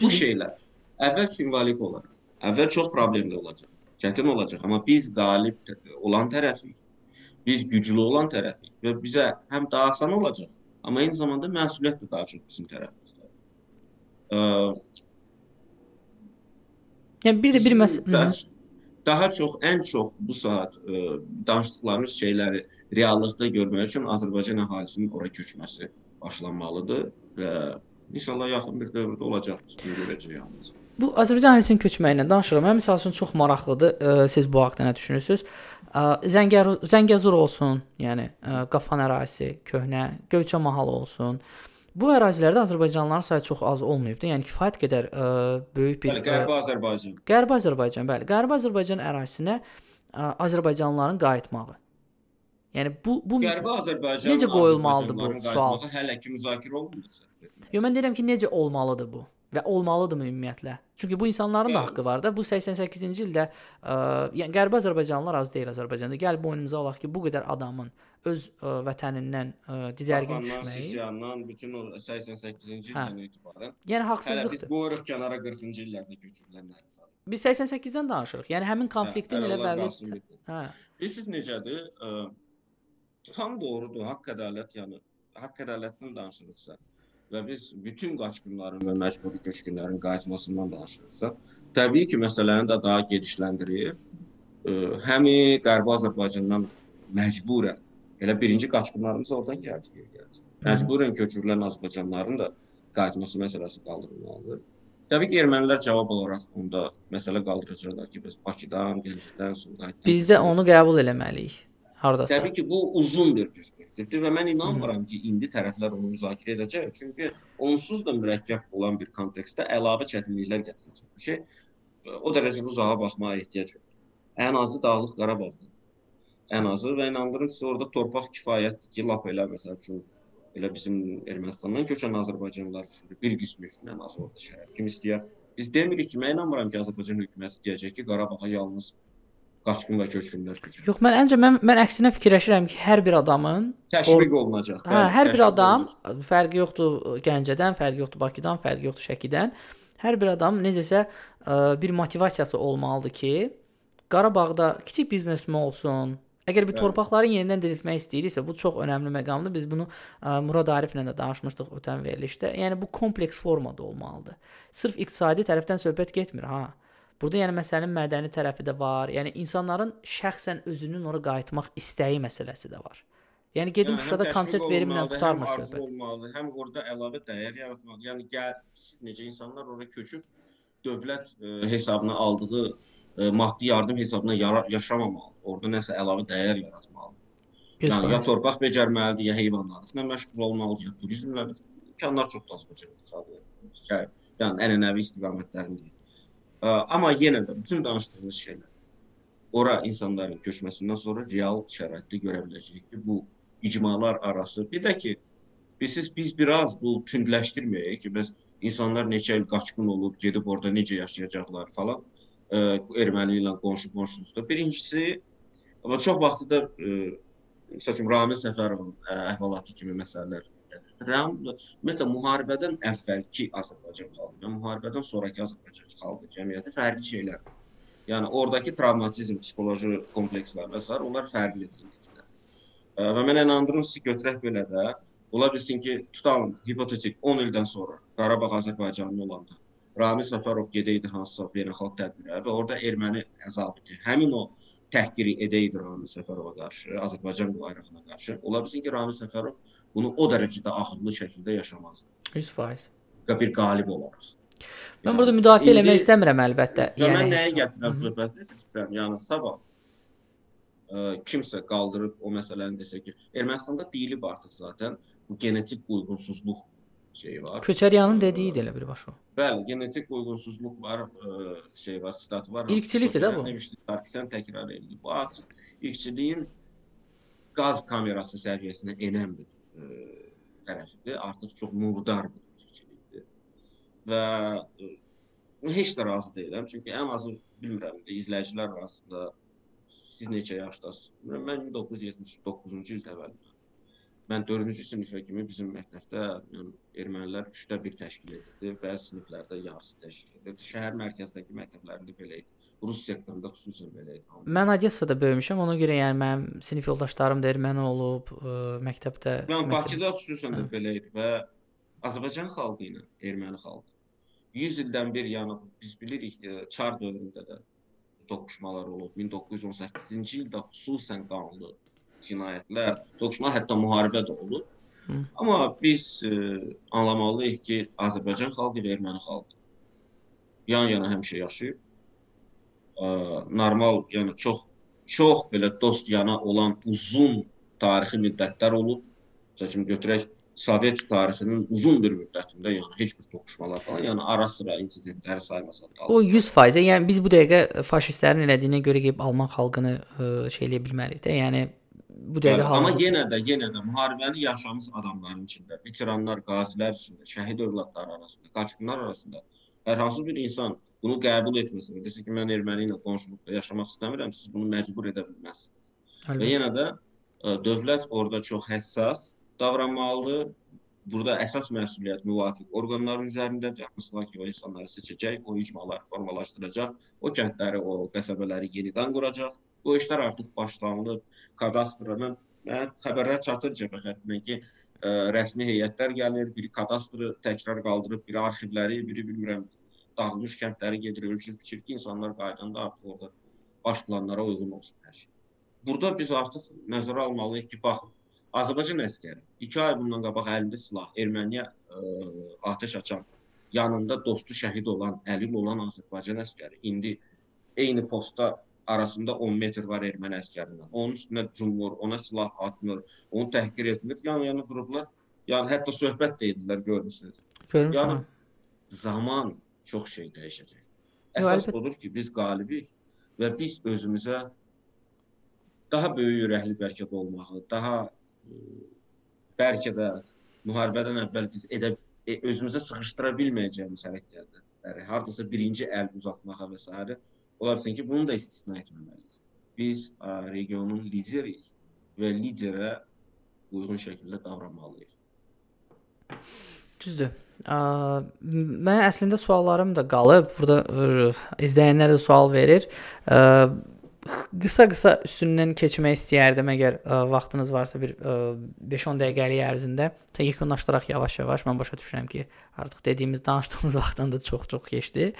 Speaker 3: Bu şeylər əvvəl simvolik olaraq, əvvəl çox problemli olacaq çətin olacaq, amma biz qalib olan tərəfik. Biz güclü olan tərəfik və bizə həm daha asan olacaq, amma eyni zamanda məsuliyyət də daha çox bizim tərəfimizdə.
Speaker 2: Yəni bir də bir məsələ
Speaker 3: daha çox ən çox bu saat ə, danışdıqlarımız şeyləri reallıqda görmək üçün Azərbaycan əhalisinin ora köçməsi başlanmalıdır və İnşallah yaxın bir dövrdə olacaq. Biz görəcəyik yalnız.
Speaker 2: Bu Azərbaycan əhalinin köçməyindən danışırıq. Mənim məsəl üçün çox maraqlıdır. Ə, siz bu haqqda nə düşünürsüz? Ə, Zəngər Zəngəzur olsun, yəni ə, Qafan ərazisi, köhnə Göyçə mahalı olsun. Bu ərazilərdə azərbaycanlıların sayı çox az olmayıbdı. Yəni kifayət qədər ə, böyük bir
Speaker 3: Bəli, Qərbi Azərbaycan.
Speaker 2: Qərbi Azərbaycan, bəli. Qərbi Azərbaycan ərazisinə ə, azərbaycanlıların qayıtmağı. Yəni bu bu
Speaker 3: Qərbi Azərbaycan
Speaker 2: Necə qoyulmalıdır bu sual?
Speaker 3: Hələ ki müzakirə olunmur.
Speaker 2: Yox mən deyirəm ki, necə olmalıdır bu və olmalıdırmı ümumiyyətlə? Çünki bu insanların da haqqı var da. Bu 88-ci ildə ə, yəni Qərbi Azərbaycanlılar az deyil Azərbaycanda. Gəl boynumuza alaq ki, bu qədər adamın öz ə, vətənindən ə, didərgin
Speaker 3: Qafandan,
Speaker 2: düşməyi.
Speaker 3: Sisiyandan bütün o 88-ci
Speaker 2: Hə.
Speaker 3: ildən etibarən
Speaker 2: Yəni
Speaker 3: hələ biz
Speaker 2: haqsızlıqdır.
Speaker 3: qoyuruq kənara 40-cı illərdə köçürülənləri.
Speaker 2: Biz 88-dən danışırıq. Yəni həmin konfliktin
Speaker 3: Hə,
Speaker 2: elə bəli. Hə.
Speaker 3: Bilirsiniz necədir? Ə, tam doğrudur. Haqq ədalət, yəni haqq ədalətdən danışırıqsa və biz bütün qaçqınların və məcburi köçkünlərin qayıtmasından danışırıqsa, təbii ki, məsələni də daha genişləndirib ə, həmi Qərbi Azərbaycandan məcburən elə birinci qaçqınlarımız oradan gəldi, gəldi. Məcburən köçürülən Azərbaycanlıların da qayıtması məsələsi qaldırılmalıdır. Təbii ki, ermənilər cavab olaraq onda məsələ qaldıracaqlar ki, biz Bakıdan, Gəncədən, Sumqayıtdan
Speaker 2: Biz də onu qəbul eləməliyik. Hardasa.
Speaker 3: Təbii ki, bu uzun bir perspektivdir və mən inanmıram ki, indi tərəflər onu müzakirə edəcək, çünki onsuz da mürəkkəb olan bir kontekstdə əlavə çətinliklər gətirəcək. Bu şey o dərəcədə uzağa baxmağa ehtiyac yoxdur. Ən azı Dağlıq Qarabağdır. Ən azı və inandırım sizə orada torpaq kifayətdir ki, lap elə məsəl üçün elə bizim Ermənistandan köçən Azərbaycanlılar üçün bir qismi üçün ən azı orada şərait kim istəyər. Biz demirik ki, mən inanmıram ki, Azərbaycan hökuməti deyəcək ki, Qarabağa yalnız qaçqın və köçkünlər köçür.
Speaker 2: Yox, mən əncə mən mən əksinə fikirləşirəm ki, hər bir adamın
Speaker 3: Təşviq olunacaq.
Speaker 2: Hə, hər bir adam
Speaker 3: olunacaq.
Speaker 2: fərqi yoxdur Gəncədən, fərqi yoxdur Bakıdan, fərqi yoxdur Şəkidən. Hər bir adam necəsə ə, bir motivasiyası olmalıdır ki, Qarabağda kiçik biznesmen olsun. Əgər bir torpaqları yenidən diriltmək istəyirsə, bu çox önəmli məqamdır. Biz bunu ə, Murad Ariflə də danışmışdıq ötən verilişdə. Yəni bu kompleks formada olmalıdır. Sırf iqtisadi tərəfdən söhbət getmir, ha. Burada yəni məsələnin mədəni tərəfi də var. Yəni insanların şəxsən özünün ora qayıtmaq istəyi məsələsi də var. Yəni gedib
Speaker 3: Yəni,
Speaker 2: Şuşada konsert verimlə qutarmır söhbət.
Speaker 3: olmalıdır, həm orada əlavə dəyər yaratmalıdır. Yəni gəl siz necə insanlar ora köçüb dövlət e, hesabına aldığı e, maddi yardım hesabına yara- yaşamamalı. Orada nəsə əlavə dəyər yaratmalı. Yəni ya
Speaker 2: 100%.
Speaker 3: torpaq becərməlidir, ya heyvanlarla məşğul olmalıdır, ya turizmlə. İmkanlar çox az becərir. Yəni, yəni ənənəvi istiqamətlərində. Amma yenə də bütün danışdığımız şeylər ora insanların köçməsindən sonra real şəraitdə görə biləcəyik ki, bu icmalar arası. Bir də ki, biz biz biraz bu tündləşdirməyək ki, bəs insanlar neçə il qaçqın olub, gedib orada necə yaşayacaqlar falan. Ə, erməni ilə qonşu qonşuluqda. Birincisi, amma çox vaxtı da ə, məsəl üçün Ramil Səfərovun ə, əhvalatı kimi məsələlər Ram ümumiyyətlə müharibədən əvvəlki Azərbaycan xalqı və müharibədən sonrakı Azərbaycan xalqı cəmiyyəti fərqli şeylərdir. Yəni oradakı travmatizm, psixoloji komplekslər və s. onlar fərqlidir. Və mənə inandırım sizi götürək belə də ola bilsin ki, tutalım hipotetik 10 ildən sonra Qarabağ Azərbaycanlı olanda Ramil Səfərov gedəydi hansısa beynəlxalq tədbirə və orada erməni əzabiti həmin o təhqiri edəydi Ramil Səfərova qarşı, Azərbaycan bayrağına qarşı. Ola bilsin ki, Ramil Səfərov bunu o dərəcədə ağırlı şəkildə yaşamazdı.
Speaker 2: 100%.
Speaker 3: Və bir qalib olaraq.
Speaker 2: Mən burada müdafiə
Speaker 3: indi-
Speaker 2: eləmək istəmirəm əlbəttə.
Speaker 3: Və mən nəyə
Speaker 2: Yəni
Speaker 3: gətirəm
Speaker 2: Mhm.
Speaker 3: söhbəti istəyirəm? Yəni sabah ə, kimsə qaldırıb o məsələni desə ki, Ermənistanda deyilib artıq zaten bu genetik uyğunsuzluq şeyi var.
Speaker 2: Köçəryanın dediyi də elə birbaşa.
Speaker 3: Bəli, genetik uyğunsuzluq var, ə, şey var, sitat var.
Speaker 2: İlkçilikdir də bu.
Speaker 3: Demişdi Sarkisyan təkrar edir. Bu artıq ilkçiliyin qaz kamerası səviyyəsinə enən bir tərəfidir. Artıq çox murdar bir ilkçilikdir. Və ə, heç də razı deyiləm, çünki ən azı bilmirəm, izləyicilər arasında siz neçə yaşdasınız? Bilmirəm, Mən 1979-cu il təvəllüdlüyəm. Mən 4-cü sinifə kimi bizim məktəbdə yəni, ermənilər 3də 1 təşkil edirdi, bəzi siniflərdə yarısı təşkil edirdi. Şəhər mərkəzdəki məktəblərində belə idi. Rus sektorunda xüsusən belə idi.
Speaker 2: Mən Odessada böyümüşəm. Ona görə yəni mənim sinif yoldaşlarım da erməni olub, ə, məktəbdə.
Speaker 3: Mən
Speaker 2: məktəb-
Speaker 3: Bakıda xüsusən də
Speaker 2: Hə.
Speaker 3: belə idi və Azərbaycan xalqı ilə erməni xalqı 100 ildən bir yəni biz bilirik e, Çar dövründə də toqquşmalar olub. 1918-ci ildə xüsusən qanlı cinayətlər, toqquşma hətta müharibə də olub. Hı. Amma biz e, anlamalıyıq ki, Azərbaycan xalqı və erməni xalqı yan-yana həmişə yaşayıb. E, normal, yəni çox çox belə dost yana olan uzun tarixi müddətlər olub. Məsələn, götürək Sovet tarixinin uzun bir müddətində, yəni heç bir toqquşmalar falan, yəni ara-sıra insidentləri saymasaq da.
Speaker 2: O 100%, yəni biz bu dəqiqə faşistlərin elədiyinə görə gəlib Alman xalqını ə, şey eləyə bilmərik də. Yəni bu dəqiqə
Speaker 3: hal Amma yenə də, yenə də müharibəni yaşamış adamların içində, veteranlar, qazilər içində, şəhid övladları arasında, qaçqınlar arasında hər hansı bir insan bunu qəbul etməsin, desə ki, mən erməni ilə qonşuluqda yaşamaq istəmirəm, siz bunu məcbur edə bilməzsiniz. Əlbəttə. Və yenə də ə, dövlət orada çox həssas davranmalıdır. Burada əsas məsuliyyət müvafiq orqanların üzərindədir. Hansı ki, o insanları seçəcək, o icmaları formalaşdıracaq, o kəndləri, o qəsəbələri yenidən quracaq. Bu işlər artıq başlanılıb. Kadastrının mən xəbərlər çatır cəbhə xəttindən ki, ə, rəsmi heyətlər gəlir, biri kadastrı təkrar qaldırıb, biri arxivləri, biri bilmirəm dağılmış kəndləri gedir, ölçür, biçir ki, insanlar qaydanda artıq orada baş planlara uyğun olsun hər şey. Burada biz artıq nəzərə almalıyıq ki, baxın, Azərbaycan əskəri 2 ay bundan qabaq əlində silah erməniyə ə, atəş açan, yanında dostu şəhid olan, əlil olan Azərbaycan əskəri indi eyni postda arasında 10 metr var erməni əskərindən. Onun üstünə cumur, ona silah atmır, onu təhqir etmir. Yan-yana durublar. Yəni hətta söhbət də edirlər, görmüsünüz.
Speaker 2: Görmüşəm.
Speaker 3: Yəni zaman çox şey dəyişəcək. Əsas odur ki, biz qalibik və biz özümüzə daha böyük ürəkli bəlkə də olmağı, daha bəlkə də müharibədən əvvəl biz edə e, özümüzə sıxışdıra bilməyəcəyimiz hərəkətləri, hardasa birinci əl uzatmağa və s. olar ki, bunu da istisna etməməliyik. Biz ə, regionun lideriyik və liderə uyğun şəkildə davranmalıyıq.
Speaker 2: Düzdür. Mən əslində suallarım da qalıb. Burada izləyənlər də sual verir. Qısa-qısa üstündən keçmək istəyərdim əgər ə, vaxtınız varsa bir 5-10 dəqiqəlik ərzində. Yekunlaşdıraq yavaş-yavaş. Mən başa düşürəm ki, artıq dediyimiz, danışdığımız vaxtdan da çox-çox keçdi.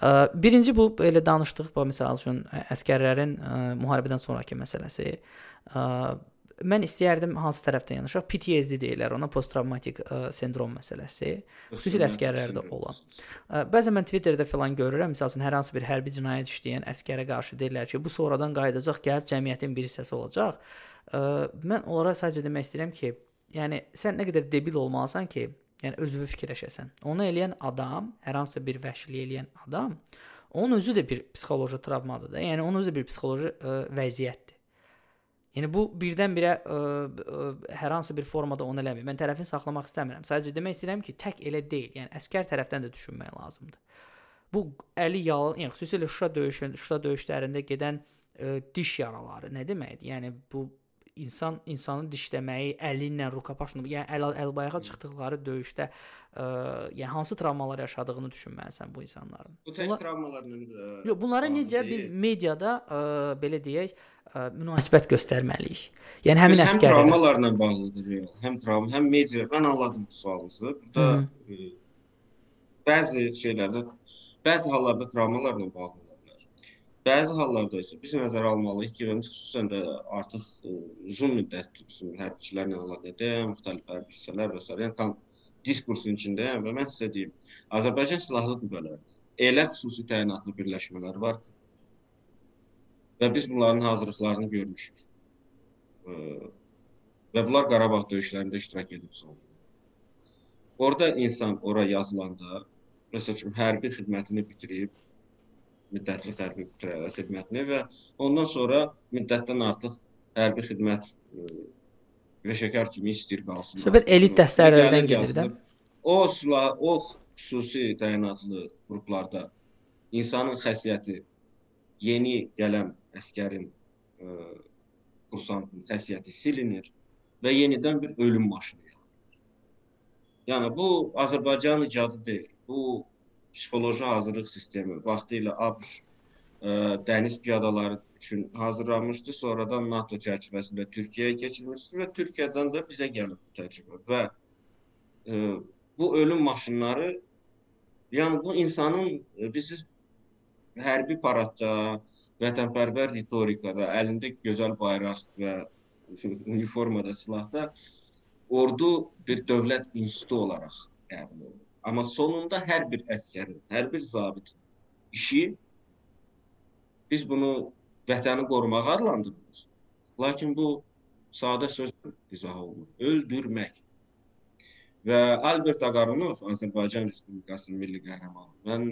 Speaker 2: Ə, birinci bu elə danışdıq, bu məsəl üçün əskərlərin ə, müharibədən sonrakı məsələsi. Ə, mən istəyərdim hansı tərəfdən yanaşaq? PTSD deyirlər ona, posttravmatik ə, sendrom məsələsi. Xüsusilə əsgərlərdə olan. Ə, bəzən mən Twitterdə falan görürəm, məsələn, hər hansı bir hərbi cinayət işləyən əskərə qarşı deyirlər ki, bu sonradan qayıdacaq, gəlib cəmiyyətin bir hissəsi olacaq. Ə, mən onlara sadəcə demək istəyirəm ki, yəni sən nə qədər debil olmalısan ki, yəni özünü fikirləşəsən. Onu eləyən adam, hər hansı bir vəhşilik eləyən adam, onun özü də bir psixoloji travmadır da. Yəni onun özü də bir psixoloji ə, vəziyyətdir. Yəni bu birdən-birə ə, ə, hər hansı bir formada onu eləmir. Mən tərəfini saxlamaq istəmirəm. Sadəcə demək istəyirəm ki, tək elə deyil. Yəni əskər tərəfdən də düşünmək lazımdır. Bu əli yalan, yəni xüsusilə Şuşa döyüşün, Şuşa döyüşlərində gedən ə, diş yaraları nə deməkdir? Yəni bu insan insanın dişləməyi, əli ilə rukapaşla, yəni əl əlbayağa çıxdıqları döyüşdə ə, yəni hansı travmalar yaşadığını düşünməlisən bu insanların.
Speaker 3: Bu tək Bunlar, travmalarla
Speaker 2: Yox, bunları necə deyil. biz mediada ə, belə deyək, ə, münasibət göstərməliyik. Yəni həmin
Speaker 3: əsgərlər həm travmalarla bağlıdır, yox, həm travma, həm media. Mən anladım sualınızı. Burada ə, e, bəzi şeylərdə, bəzi hallarda travmalarla bağlı ola bilər. Bəzi hallarda isə biz nəzərə almalıyıq ki, xüsusən də artıq e, uzun müddətli bizim hərbçilərlə əlaqədə müxtəlif hərbi hissələr və s. yəni diskursun içindəyəm və mən sizə deyim, Azərbaycan silahlı qüvvələrində elə xüsusi təyinatlı birləşmələr var Və biz bunların hazırlıqlarını görmüşük. Və bunlar Qarabağ döyüşlərində iştirak edib sonra. Orada insan ora yazılanda, məsəl üçün hərbi xidmətini bitirib, müddətli hərbi xidmətini və ondan sonra müddətdən artıq hərbi xidmət peşəkar kimi istəyir qalsın.
Speaker 2: Söhbət elit dəstələrdən gedir də.
Speaker 3: O silah, o xüsusi təyinatlı qruplarda insanın xəssiyyəti yeni gələn əskərin ə, e, kursantın xəssiyyəti silinir və yenidən bir ölüm maşını yaranır. Yəni bu Azərbaycan icadı deyil. Bu psixoloji hazırlıq sistemi vaxtilə ABŞ ə, e, dəniz piyadaları üçün hazırlanmışdı. Sonradan NATO çərçivəsində Türkiyəyə keçirilmişdi və Türkiyədən də bizə gəlib bu təcrübə və ə, e, bu ölüm maşınları yəni bu insanın biz hərbi paradda vətənpərvər ritorikada, əlində gözəl bayraq və uniformada, silahda ordu bir dövlət institutu olaraq qəbul olunur. Amma sonunda hər bir əskərin, hər bir zabitin işi biz bunu vətəni qorumağa adlandırırıq. Lakin bu sadə söz izah olunur. Öldürmək. Və Albert Ağarunov Azərbaycan Respublikasının milli qəhrəmanı. Mən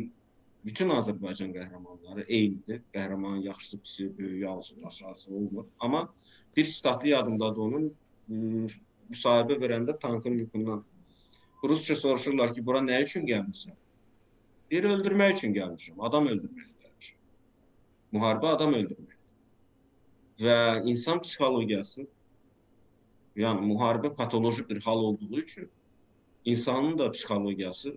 Speaker 3: bütün Azərbaycan qəhrəmanları eynidir. Qəhrəmanın yaxşısı, pisi, böyüyü, alçısı, aşağısı olmur. Amma bir statı yadımdadır onun müsahibə verəndə tankın yuxundan. Rusca soruşurlar ki, bura nə üçün gəlmisən? Bir öldürmək üçün gəlmişəm, adam öldürməyə gəlmişəm. Müharibə adam öldürmək. Və insan psixologiyası, yəni müharibə patoloji bir hal olduğu üçün insanın da psixologiyası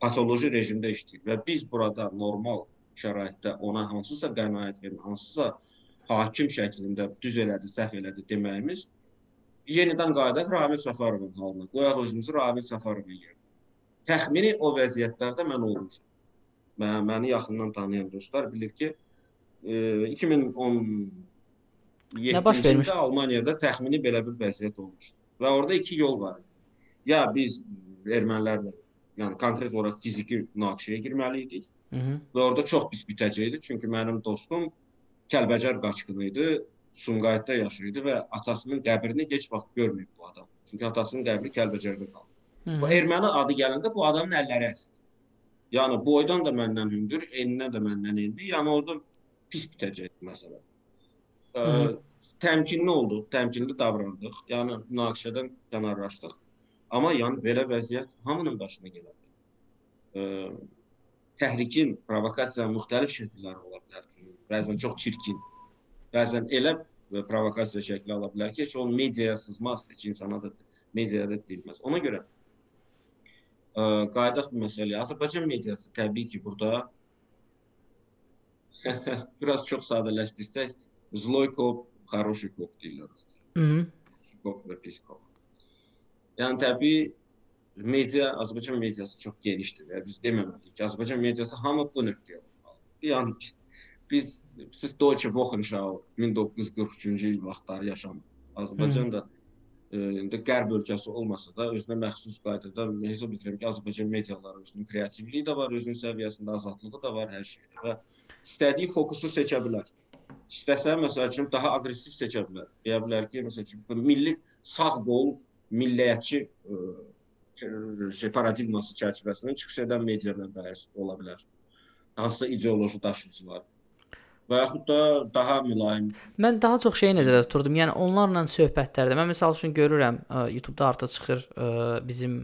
Speaker 3: patoloji rejimdə işləyir və biz burada normal şəraitdə ona hansısa qənaət verin, hansısa hakim şəklində düz elədi, səhv elədi deməyimiz yenidən qayıdaq Ramil Səfərovun halına. Qoyaq özümüzü Ramil Səfərova yerinə. Təxmini o vəziyyətlərdə mən olmuşam. Mən məni yaxından tanıyan dostlar bilir ki, e, 2010
Speaker 2: Nə baş vermişdi?
Speaker 3: Almaniyada təxmini belə bir vəziyyət olmuşdu. Və orada iki yol var idi. Ya biz ermənilərlə, yəni konkret olaraq fiziki münaqişəyə girməli idik.
Speaker 2: Hı -hı.
Speaker 3: Və orada çox pis bitəcəkdi. Çünki mənim dostum Kəlbəcər qaçqını idi. Sumqayıtda yaşayırdı və atasının qəbrini heç vaxt görməyib bu adam. Çünki atasının qəbri Kəlbəcərdə qalıb.
Speaker 2: Hı.
Speaker 3: Bu erməni adı gələndə bu adamın əlləri əsir. Yəni boydan da məndən hündür, enindən də məndən enli. Yəni orada pis bitəcəkdi məsələ. Ə, təmkinli olduq, təmkinli davrandıq. Yəni münaqişədən kənarlaşdıq. Amma yəni belə vəziyyət hamının başına gələ bilər. Ə, təhrikin, provokasiyanın müxtəlif şəkilləri ola bilər bəzən çox çirkin, bəzən elə və provokasiya şəkli ala bilər ki, heç o mediaya sızmaz, heç insana da mediada deyilməz. Ona görə ə, qayıdaq bu məsələyə. Azərbaycan mediası təbii ki, burada biraz çox sadələşdirsək, zloy kop, хороший kop deyirlər.
Speaker 2: Hı -hı.
Speaker 3: Kop və pis kop. Yəni təbii media, Azərbaycan mediası çox genişdir və biz deməməliyik ki, Azərbaycan mediası hamı bu nöqtəyə baxmalı. Yəni biz siz Deutsche Wochenschau 1943-cü il vaxtları yaşamır. Azərbaycan da indi qərb ölkəsi olmasa da özünə məxsus qaydada hesab edirəm ki, Azərbaycan mediaları özünün kreativliyi də var, özünün səviyyəsində azadlığı da var hər şeydə və istədiyi fokusu seçə bilər. İstəsə məsəl üçün daha aqressiv seçə bilər. Deyə bilər ki, məsəl üçün milli sağ qol milliyətçi şey paradigması çərçivəsində çıxış edən medialar bəhs ola bilər. Hansısa ideoloji daşıyıcılar və yaxud da daha mülayim.
Speaker 2: Mən daha çox şeyi nəzərdə tuturdum. Yəni onlarla söhbətlərdə mən məsəl üçün görürəm YouTube-da artıq çıxır bizim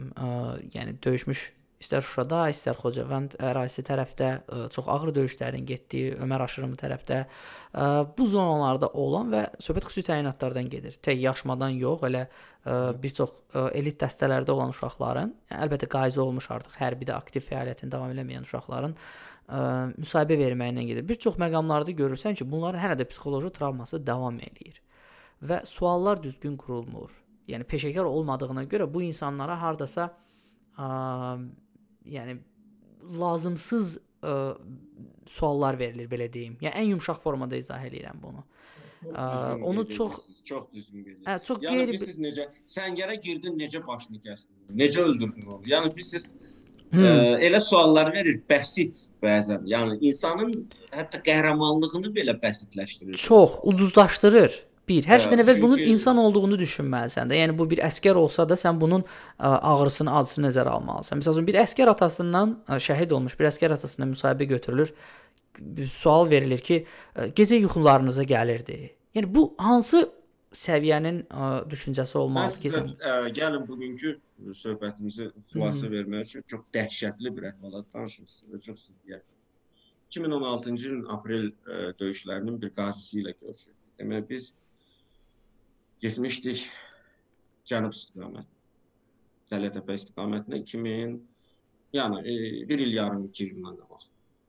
Speaker 2: yəni döyüşmüş istər Şuşada, istər Xocavənd ərazisi tərəfdə çox ağır döyüşlərin getdiyi, Ömər Aşırımı tərəfdə bu zonalarda olan və söhbət xüsusi təyinatlardan gedir. Tək yaşmadan yox, elə bir çox elit dəstələrdə olan uşaqların, yəni, əlbəttə qayıcı olmuş artıq hərbidə aktiv fəaliyyətini davam eləməyən uşaqların ə, müsahibə verməklə gedir. Bir çox məqamlarda görürsən ki, bunların hələ də psixoloji travması davam eləyir və suallar düzgün qurulmur. Yəni peşəkar olmadığına görə bu insanlara hardasa ə, yəni lazımsız ə, suallar verilir belə deyim. Yəni ən yumşaq formada izah eləyirəm bunu. Ə, onu çox
Speaker 3: çox düzgün qeyd
Speaker 2: hə, çox
Speaker 3: Yəni
Speaker 2: qeyri
Speaker 3: siz necə səngərə girdin, necə başını kəsdin? Necə öldürdün onu? Yəni biz siz Ə, elə suallar verir, bəsit bəzən. Yəni insanın hətta qəhrəmanlığını belə bəsitləşdirir.
Speaker 2: çox ucuzlaşdırır. Bir, hər
Speaker 3: Hə,
Speaker 2: şeydən əvvəl bunun
Speaker 3: çünki-
Speaker 2: insan olduğunu düşünməlisən də. Yəni bu bir əskər olsa da sən bunun ə, ağrısını, acısını nəzərə almalısan. Məsələn, bir əskər atasından ə, şəhid olmuş bir əskər atasından müsahibə götürülür. Bir sual verilir ki, ə, gecə yuxularınıza gəlirdi. Yəni bu hansı səviyyənin ə, düşüncəsi olmalıdır ki, sən
Speaker 3: ə, gəlin bugünkü söhbətimizi xülasə vermək üçün çox dəhşətli bir əhvalat danışım sizə çox ciddi. 2016-cı ilin aprel ə, döyüşlərinin bir qazisi ilə görüşdük. Demək biz getmişdik cənub istiqamət. Təliətəpə istiqamətinə 2000 yəni e, bir il yarım, iki il bundan.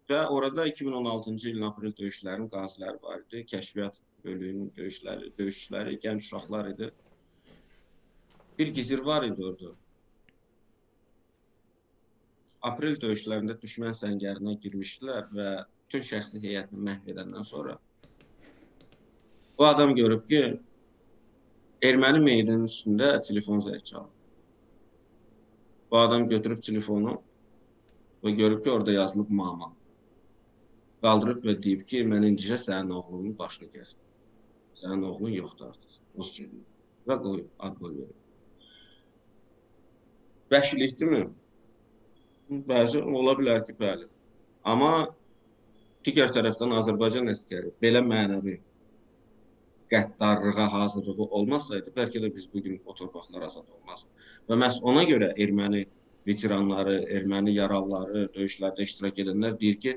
Speaker 3: Və orada 2016-cı ilin aprel döyüşlərinin qaziləri var idi. Kəşfiyyat bölüyünün döyüşləri, döyüşçüləri, gənc uşaqlar idi. Bir gizir var idi orada. Aprel döyüşlərində düşmən səngərinə girmişdilər və bütün şəxsi heyətini məhv edəndən sonra bu adam görüb ki, erməni meydanının üstündə telefon zəng çalır. Bu adam götürüb telefonu və görüb ki, orada yazılıb mama. Qaldırıb və deyib ki, mən indicə sənin oğlunun başını kəsdim. Sənin oğlun yoxdur artıq. Rusca deyir. Və qoyub, ad qoy verir. Vəhşilikdirmi? Bəzi ola bilər ki, bəli. Amma digər tərəfdən Azərbaycan əskəri belə mənəvi qəddarlığa hazırlığı olmasaydı, bəlkə də biz bu gün o torpaqlar azad olmazdı. Və məhz ona görə erməni veteranları, erməni yaralıları, döyüşlərdə iştirak edənlər deyir ki,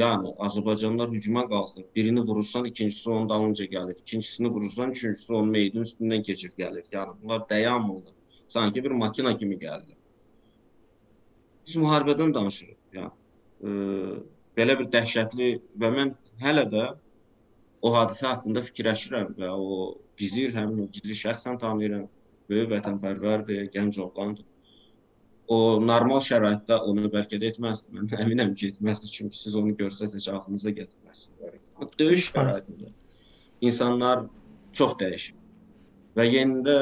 Speaker 3: yəni Azərbaycanlılar hücuma qalxır. Birini vurursan, ikincisi onun dalınca gəlir. İkincisini vurursan, üçüncüsü onun meyidin üstündən keçir gəlir. Yəni bunlar dayanmırlar. Sanki bir makina kimi gəlirlər. Biz müharibədən danışırıq. Yəni e, belə bir dəhşətli və mən hələ də o hadisə haqqında fikirləşirəm və o gizir, həmin o gizli şəxsən tanıyıram. Böyük vətənpərvərdir, gənc oğlandır. O normal şəraitdə onu bəlkə də etməzdi. Mən əminəm ki, etməzdi, çünki siz onu görsəz heç ağlınıza gətirməzsiniz. Döyüş şəraitində insanlar çox dəyişib. Və yenidə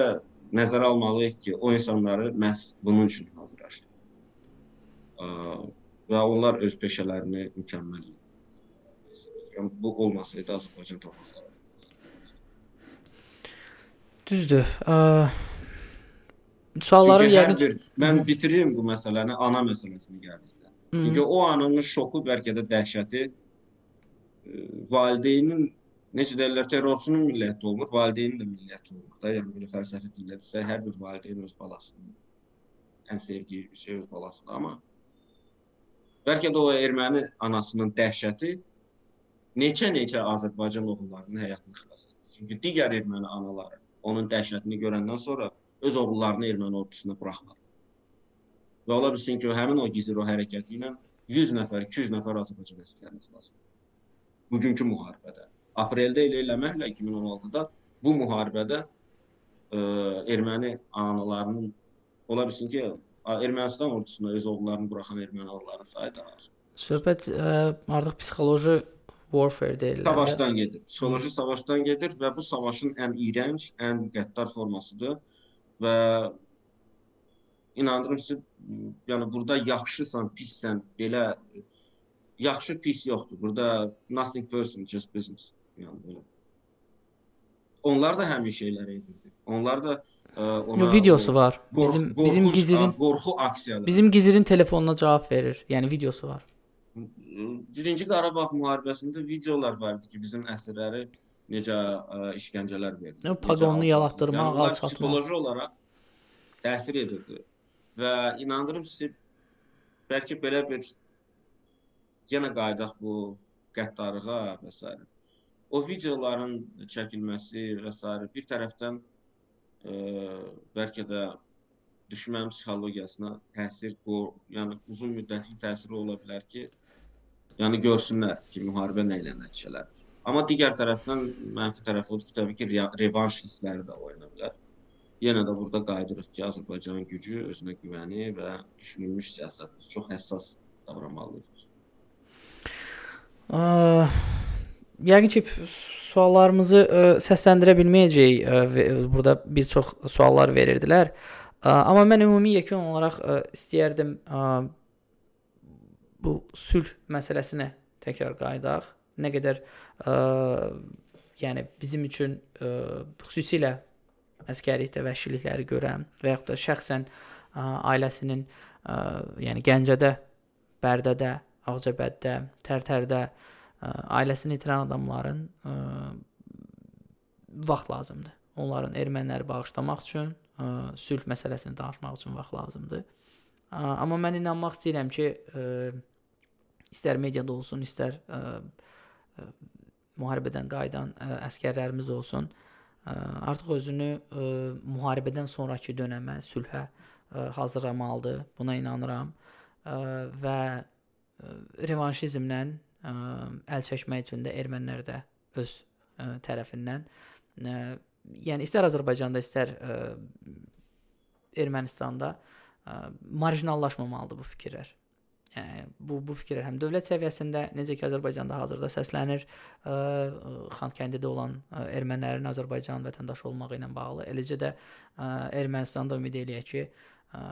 Speaker 3: nəzərə almalıyıq ki, o insanları məhz bunun üçün hazırlaşdırır. Və onlar öz peşələrini mükəmməl Yəni bu olmasaydı Azərbaycan torpaqları.
Speaker 2: Düzdür.
Speaker 3: Hər
Speaker 2: yəqin
Speaker 3: bir mən bitirim bu məsələni ana məsələsinə gəldikdə. Çünki o anın şoku bəlkə də dəhşəti e, valideynin necə deyirlər terrorçunun milləti olmur, valideynin də milləti olmur da. Yəni belə fəlsəfi dillə desə hər bir valideyn öz balasının ən sevdiyi şey öz balasıdır, amma bəlkə də o erməni anasının dəhşəti neçə-neçə Azərbaycan oğullarının həyatını xilas etdi. Çünki digər erməni anaları onun dəhşətini görəndən sonra öz oğullarını erməni ordusuna buraxmadı. Və ola bilsin ki, həmin o Giziro hərəkəti ilə 100 nəfər, 200 nəfər Azərbaycan əsgərini xilas etdi. Bugünkü müharibədə. Apreldə elə eləməklə 2016-da bu müharibədə ə, erməni analarının ola bilsin ki, Ermənistan ordusuna öz oğullarını buraxan erməni anaların sayı daha az.
Speaker 2: Söhbət ə, artıq psixoloji warfare deyirlər.
Speaker 3: Savaşdan gedir. Psixoloji savaşdan gedir və bu savaşın ən iyrənc, ən qəddar formasıdır və inandırım sizə, yəni burada yaxşısan, pissən, belə yaxşı pis yoxdur. Burada nothing personal, just business. Yəni belə. Onlar da həmin şeyləri edirdi. Onlar da ona
Speaker 2: Yo, videosu var.
Speaker 3: Qorx,
Speaker 2: Bizim bizim Gizirin
Speaker 3: qorxu aksiyaları.
Speaker 2: bizim Gizirin telefonuna cavab verir. Yəni videosu var.
Speaker 3: Birinci Qarabağ müharibəsində videolar var idi ki, bizim əsirləri necə ə, işgəncələr verildi.
Speaker 2: Yəni, paqonunu yalatdırmaq,
Speaker 3: yəni, onlar
Speaker 2: alçaltmaq.
Speaker 3: psixoloji olaraq təsir edirdi. Və inandırım sizə bəlkə belə bir yenə qayıdaq bu qəddarlığa və s. O videoların çəkilməsi və s. bir tərəfdən ə, bəlkə də düşmən psixologiyasına təsir, yəni uzun müddətli təsiri ola bilər ki, yəni görsünlər ki, müharibə nə ilə nəticələnir. Amma digər tərəfdən mənfi tərəfi odur ki, təbii ki, re- revanş hissləri də oyana bilər. Yenə də burada qayıdırıq ki, Azərbaycanın gücü, özünə güvəni və düşünülmüş siyasət çox həssas davranmalıyıq.
Speaker 2: Ə, Yəqin ki suallarımızı ə, səsləndirə bilməyəcəyik. Ə, və burada bir çox suallar verirdilər. Ə, amma mən ümumi yekun olaraq ə, istəyərdim ə, bu sülh məsələsinə təkrar qayıdaq. Nə qədər ə, yəni bizim üçün ə, xüsusilə əskərlikdə vəhşilikləri görən və yaxud da şəxsən ə, ailəsinin ə, yəni Gəncədə, Bərdədə, Ağcabəddə, Tərtərdə ə, ailəsini itirən adamların ə, vaxt lazımdır. Onların erməniləri bağışlamaq üçün, ə, sülh məsələsini danışmaq üçün vaxt lazımdır. Ə, amma mən inanmaq istəyirəm ki, ə, istər mediada olsun, istər ə, ə, müharibədən qayıdan ə, əskərlərimiz olsun, ə, artıq özünü ə, müharibədən sonrakı dönəmə, sülhə ə, hazırlamalıdır. Buna inanıram. Ə, və ə, revanşizmlə ə, əl çəkmək üçün də ermənilər də öz ə, tərəfindən ə, yəni istər Azərbaycanda, istər ə, Ermənistanda ə, marjinallaşmamalıdır bu fikirlər. Yəni bu bu fikirlər həm dövlət səviyyəsində necə ki Azərbaycanda hazırda səslənir, ə, Xankəndidə olan ə, ermənilərin Azərbaycan vətəndaşı olmağı ilə bağlı, eləcə də ə, Ermənistanda ümid eləyək ki, ə,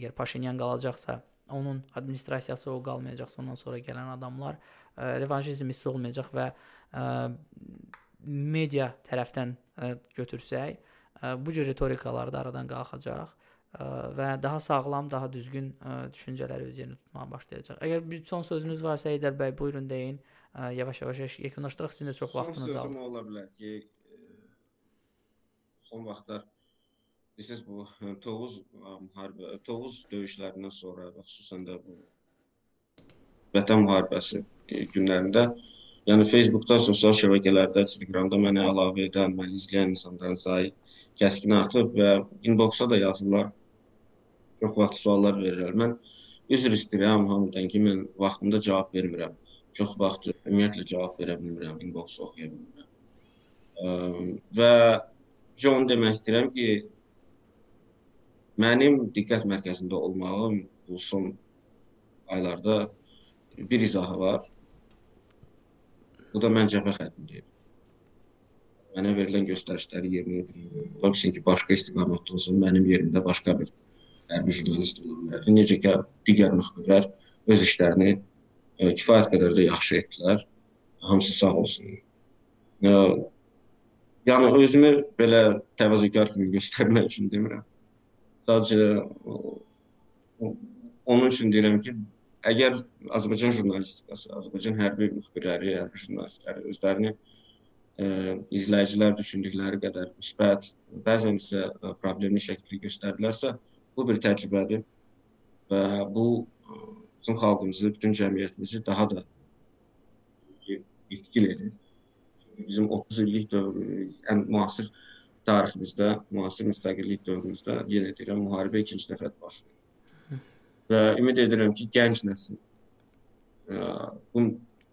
Speaker 2: əgər Paşinyan qalacaqsa, onun administrasiyası o qalmayacaqsa, ondan sonra gələn adamlar ə, revanşizm hissi olmayacaq və ə, media tərəfdən ə, götürsək, ə, bu cür ritorikalar da aradan qalxacaq və daha sağlam, daha düzgün düşüncələr öz yerini tutmağa başlayacaq. Əgər bir son sözünüz varsa Heydər bəy, buyurun deyin. Yavaş-yavaş yekunlaşdıraq. Sizin də çox vaxtınız aldı.
Speaker 3: Son ola bilər ki, son vaxtlar Bilirsiniz bu Tovuz müharibə, Tovuz döyüşlərindən sonra xüsusən də bu Vətən müharibəsi günlərində yəni Facebookda, sosial şəbəkələrdə, Telegramda mənə əlavə edən, məni izləyən insanların sayı kəskin artıb və inboxa da yazırlar çox vaxt suallar verirlər. Mən üzr istəyirəm hamıdan ki, mən vaxtında cavab vermirəm. Çox vaxt ümumiyyətlə cavab verə bilmirəm, inbox oxuya bilmirəm. Və John demək istəyirəm ki, mənim diqqət mərkəzində olmağım bu son aylarda bir izahı var. Bu da mən cəbhə xəttindəyim. Mənə verilən göstərişləri yerinə yetirirəm. Bilsin ki, başqa istiqamətdə olsun, mənim yerimdə başqa bir hərbi jurnalist ola bilər. Necə ki, digər müxbirlər öz işlərini ə, e, kifayət qədər də yaxşı etdilər. Hamısı sağ olsun. Ə, yəni özümü belə təvazökar kimi göstərmək üçün demirəm. Sadəcə onun üçün deyirəm ki, əgər Azərbaycan jurnalistikası, Azərbaycan hərbi müxbirləri, hərbi jurnalistləri özlərini ə, e, izləyicilər düşündükləri qədər müsbət, bəzən isə problemli şəkildə göstərilərsə, Bu bir təcrübədir və bu bütün xalqımızı, bütün cəmiyyətimizi daha da itkil edir. Bizim 30 illik dövr, ən müasir tariximizdə, müasir müstəqillik dövrümüzdə yenə deyirəm, müharibə ikinci dəfə baş verir. Və ümid edirəm ki, gənc nəsil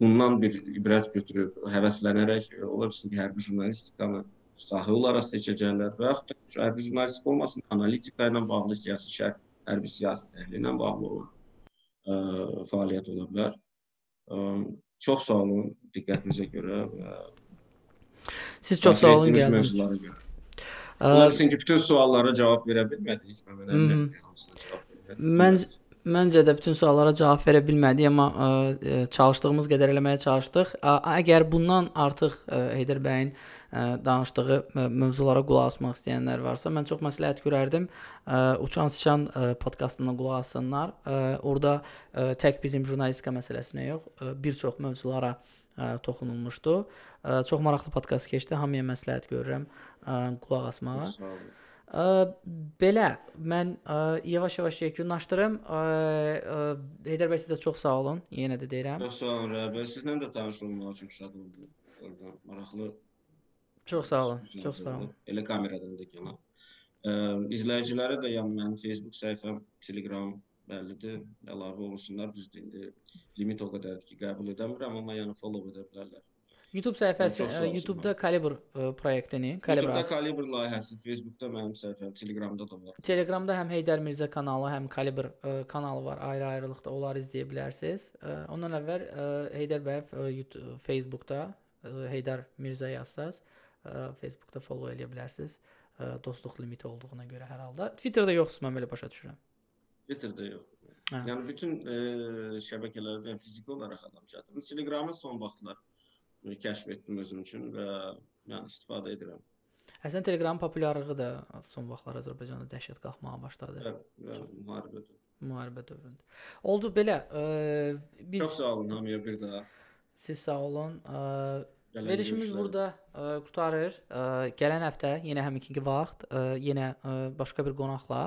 Speaker 3: bundan bir ibrət götürüb, həvəslənərək ola bilsin ki, hərbi jurnalistikanı sahə olaraq seçəcəklər və yaxud da hərbi jurnalistika olmasın, analitika ilə bağlı siyasi şərh, hərbi siyasi təhlil ilə bağlı olan ə, fəaliyyət ola bilər. Ə, çox sağ olun diqqətinizə görə və
Speaker 2: Siz çox sağ olun gəldiniz.
Speaker 3: Ola bilsin ki, bütün suallara cavab verə bilmədik.
Speaker 2: Mən Məncə də bütün suallara cavab verə bilmədik, amma ə, çalışdığımız qədər eləməyə çalışdıq. Ə, əgər bundan artıq ə, Heydər bəyin danışdığı mövzulara qulaq asmaq istəyənlər varsa, mən çox məsləhət görərdim. Uçan Sıçan podkastına qulaq assınlar. Orda tək bizim jurnalistika məsələsinə yox, bir çox mövzulara toxunulmuşdu. Çox maraqlı podkast keçdi. Hamıya məsləhət görürəm qulaq asmağa. Belə mən yavaş-yavaş yekunlaşdırım. Heydər bəy sizə çox sağ olun. Yenə də deyirəm.
Speaker 3: Çox sağ olun Rəbə. Sizlə də tanış olmağa çox şad oldum. Orada maraqlı
Speaker 2: Çox sağ olun. Çox sağ olun.
Speaker 3: Elə kameradan da kənar. İzləyicilərə də yəni mənim Facebook səhifəm, Telegram bəllidir, əlavə olsunlar. Düzdür, indi limit o qədərdir ki, qəbul edəmirəm, amma yəni follow edə bilərlər.
Speaker 2: YouTube səhifəsi, YouTube-da Kalibr proyektini, Kalibr.
Speaker 3: YouTube-da Kalibr layihəsi, Facebook-da mənim səhifəm, Telegramda da var.
Speaker 2: Telegramda həm Heydər Mirzə kanalı, həm Kalibr kanalı var, ayrı-ayrılıqda. Onları izləyə bilərsiniz. Ondan əvvəl Heydər bəy Facebook-da Heydər Mirzə yazsaz. Facebookda follow eləyə bilərsiniz. Dostluq limiti olduğuna görə hər halda. Twitterdə yoxsuz mən belə başa düşürəm.
Speaker 3: Twitterdə yox. Hə. Yəni bütün e, şəbəkələrdə fiziki olaraq adam çatır. Telegramı son vaxtlar e, kəşf etdim özüm üçün və yəni istifadə edirəm.
Speaker 2: Əslən Telegramın populyarlığı da son vaxtlar Azərbaycanda dəhşət qalxmağa başladı.
Speaker 3: Hə, müharibə
Speaker 2: müharibə dövründə. Oldu belə. E,
Speaker 3: biz Çox sağ olun hamıya bir daha.
Speaker 2: Siz sağ olun. E, Verilişimiz burada ə, e, qurtarır. Ə, gələn həftə yenə həminki vaxt, ə, yenə ə, başqa bir qonaqla,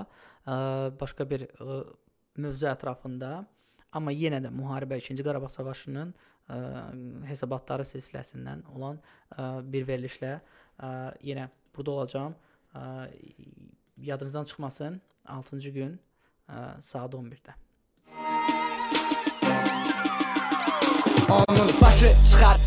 Speaker 2: ə, başqa bir ə, mövzu ətrafında, amma yenə də müharibə 2-ci Qarabağ savaşının ə, hesabatları silsiləsindən olan ə, bir verilişlə ə, yenə burada olacağam. Ə, yadınızdan çıxmasın. 6-cı gün ə, saat 11-də.
Speaker 1: Onun başı çıxar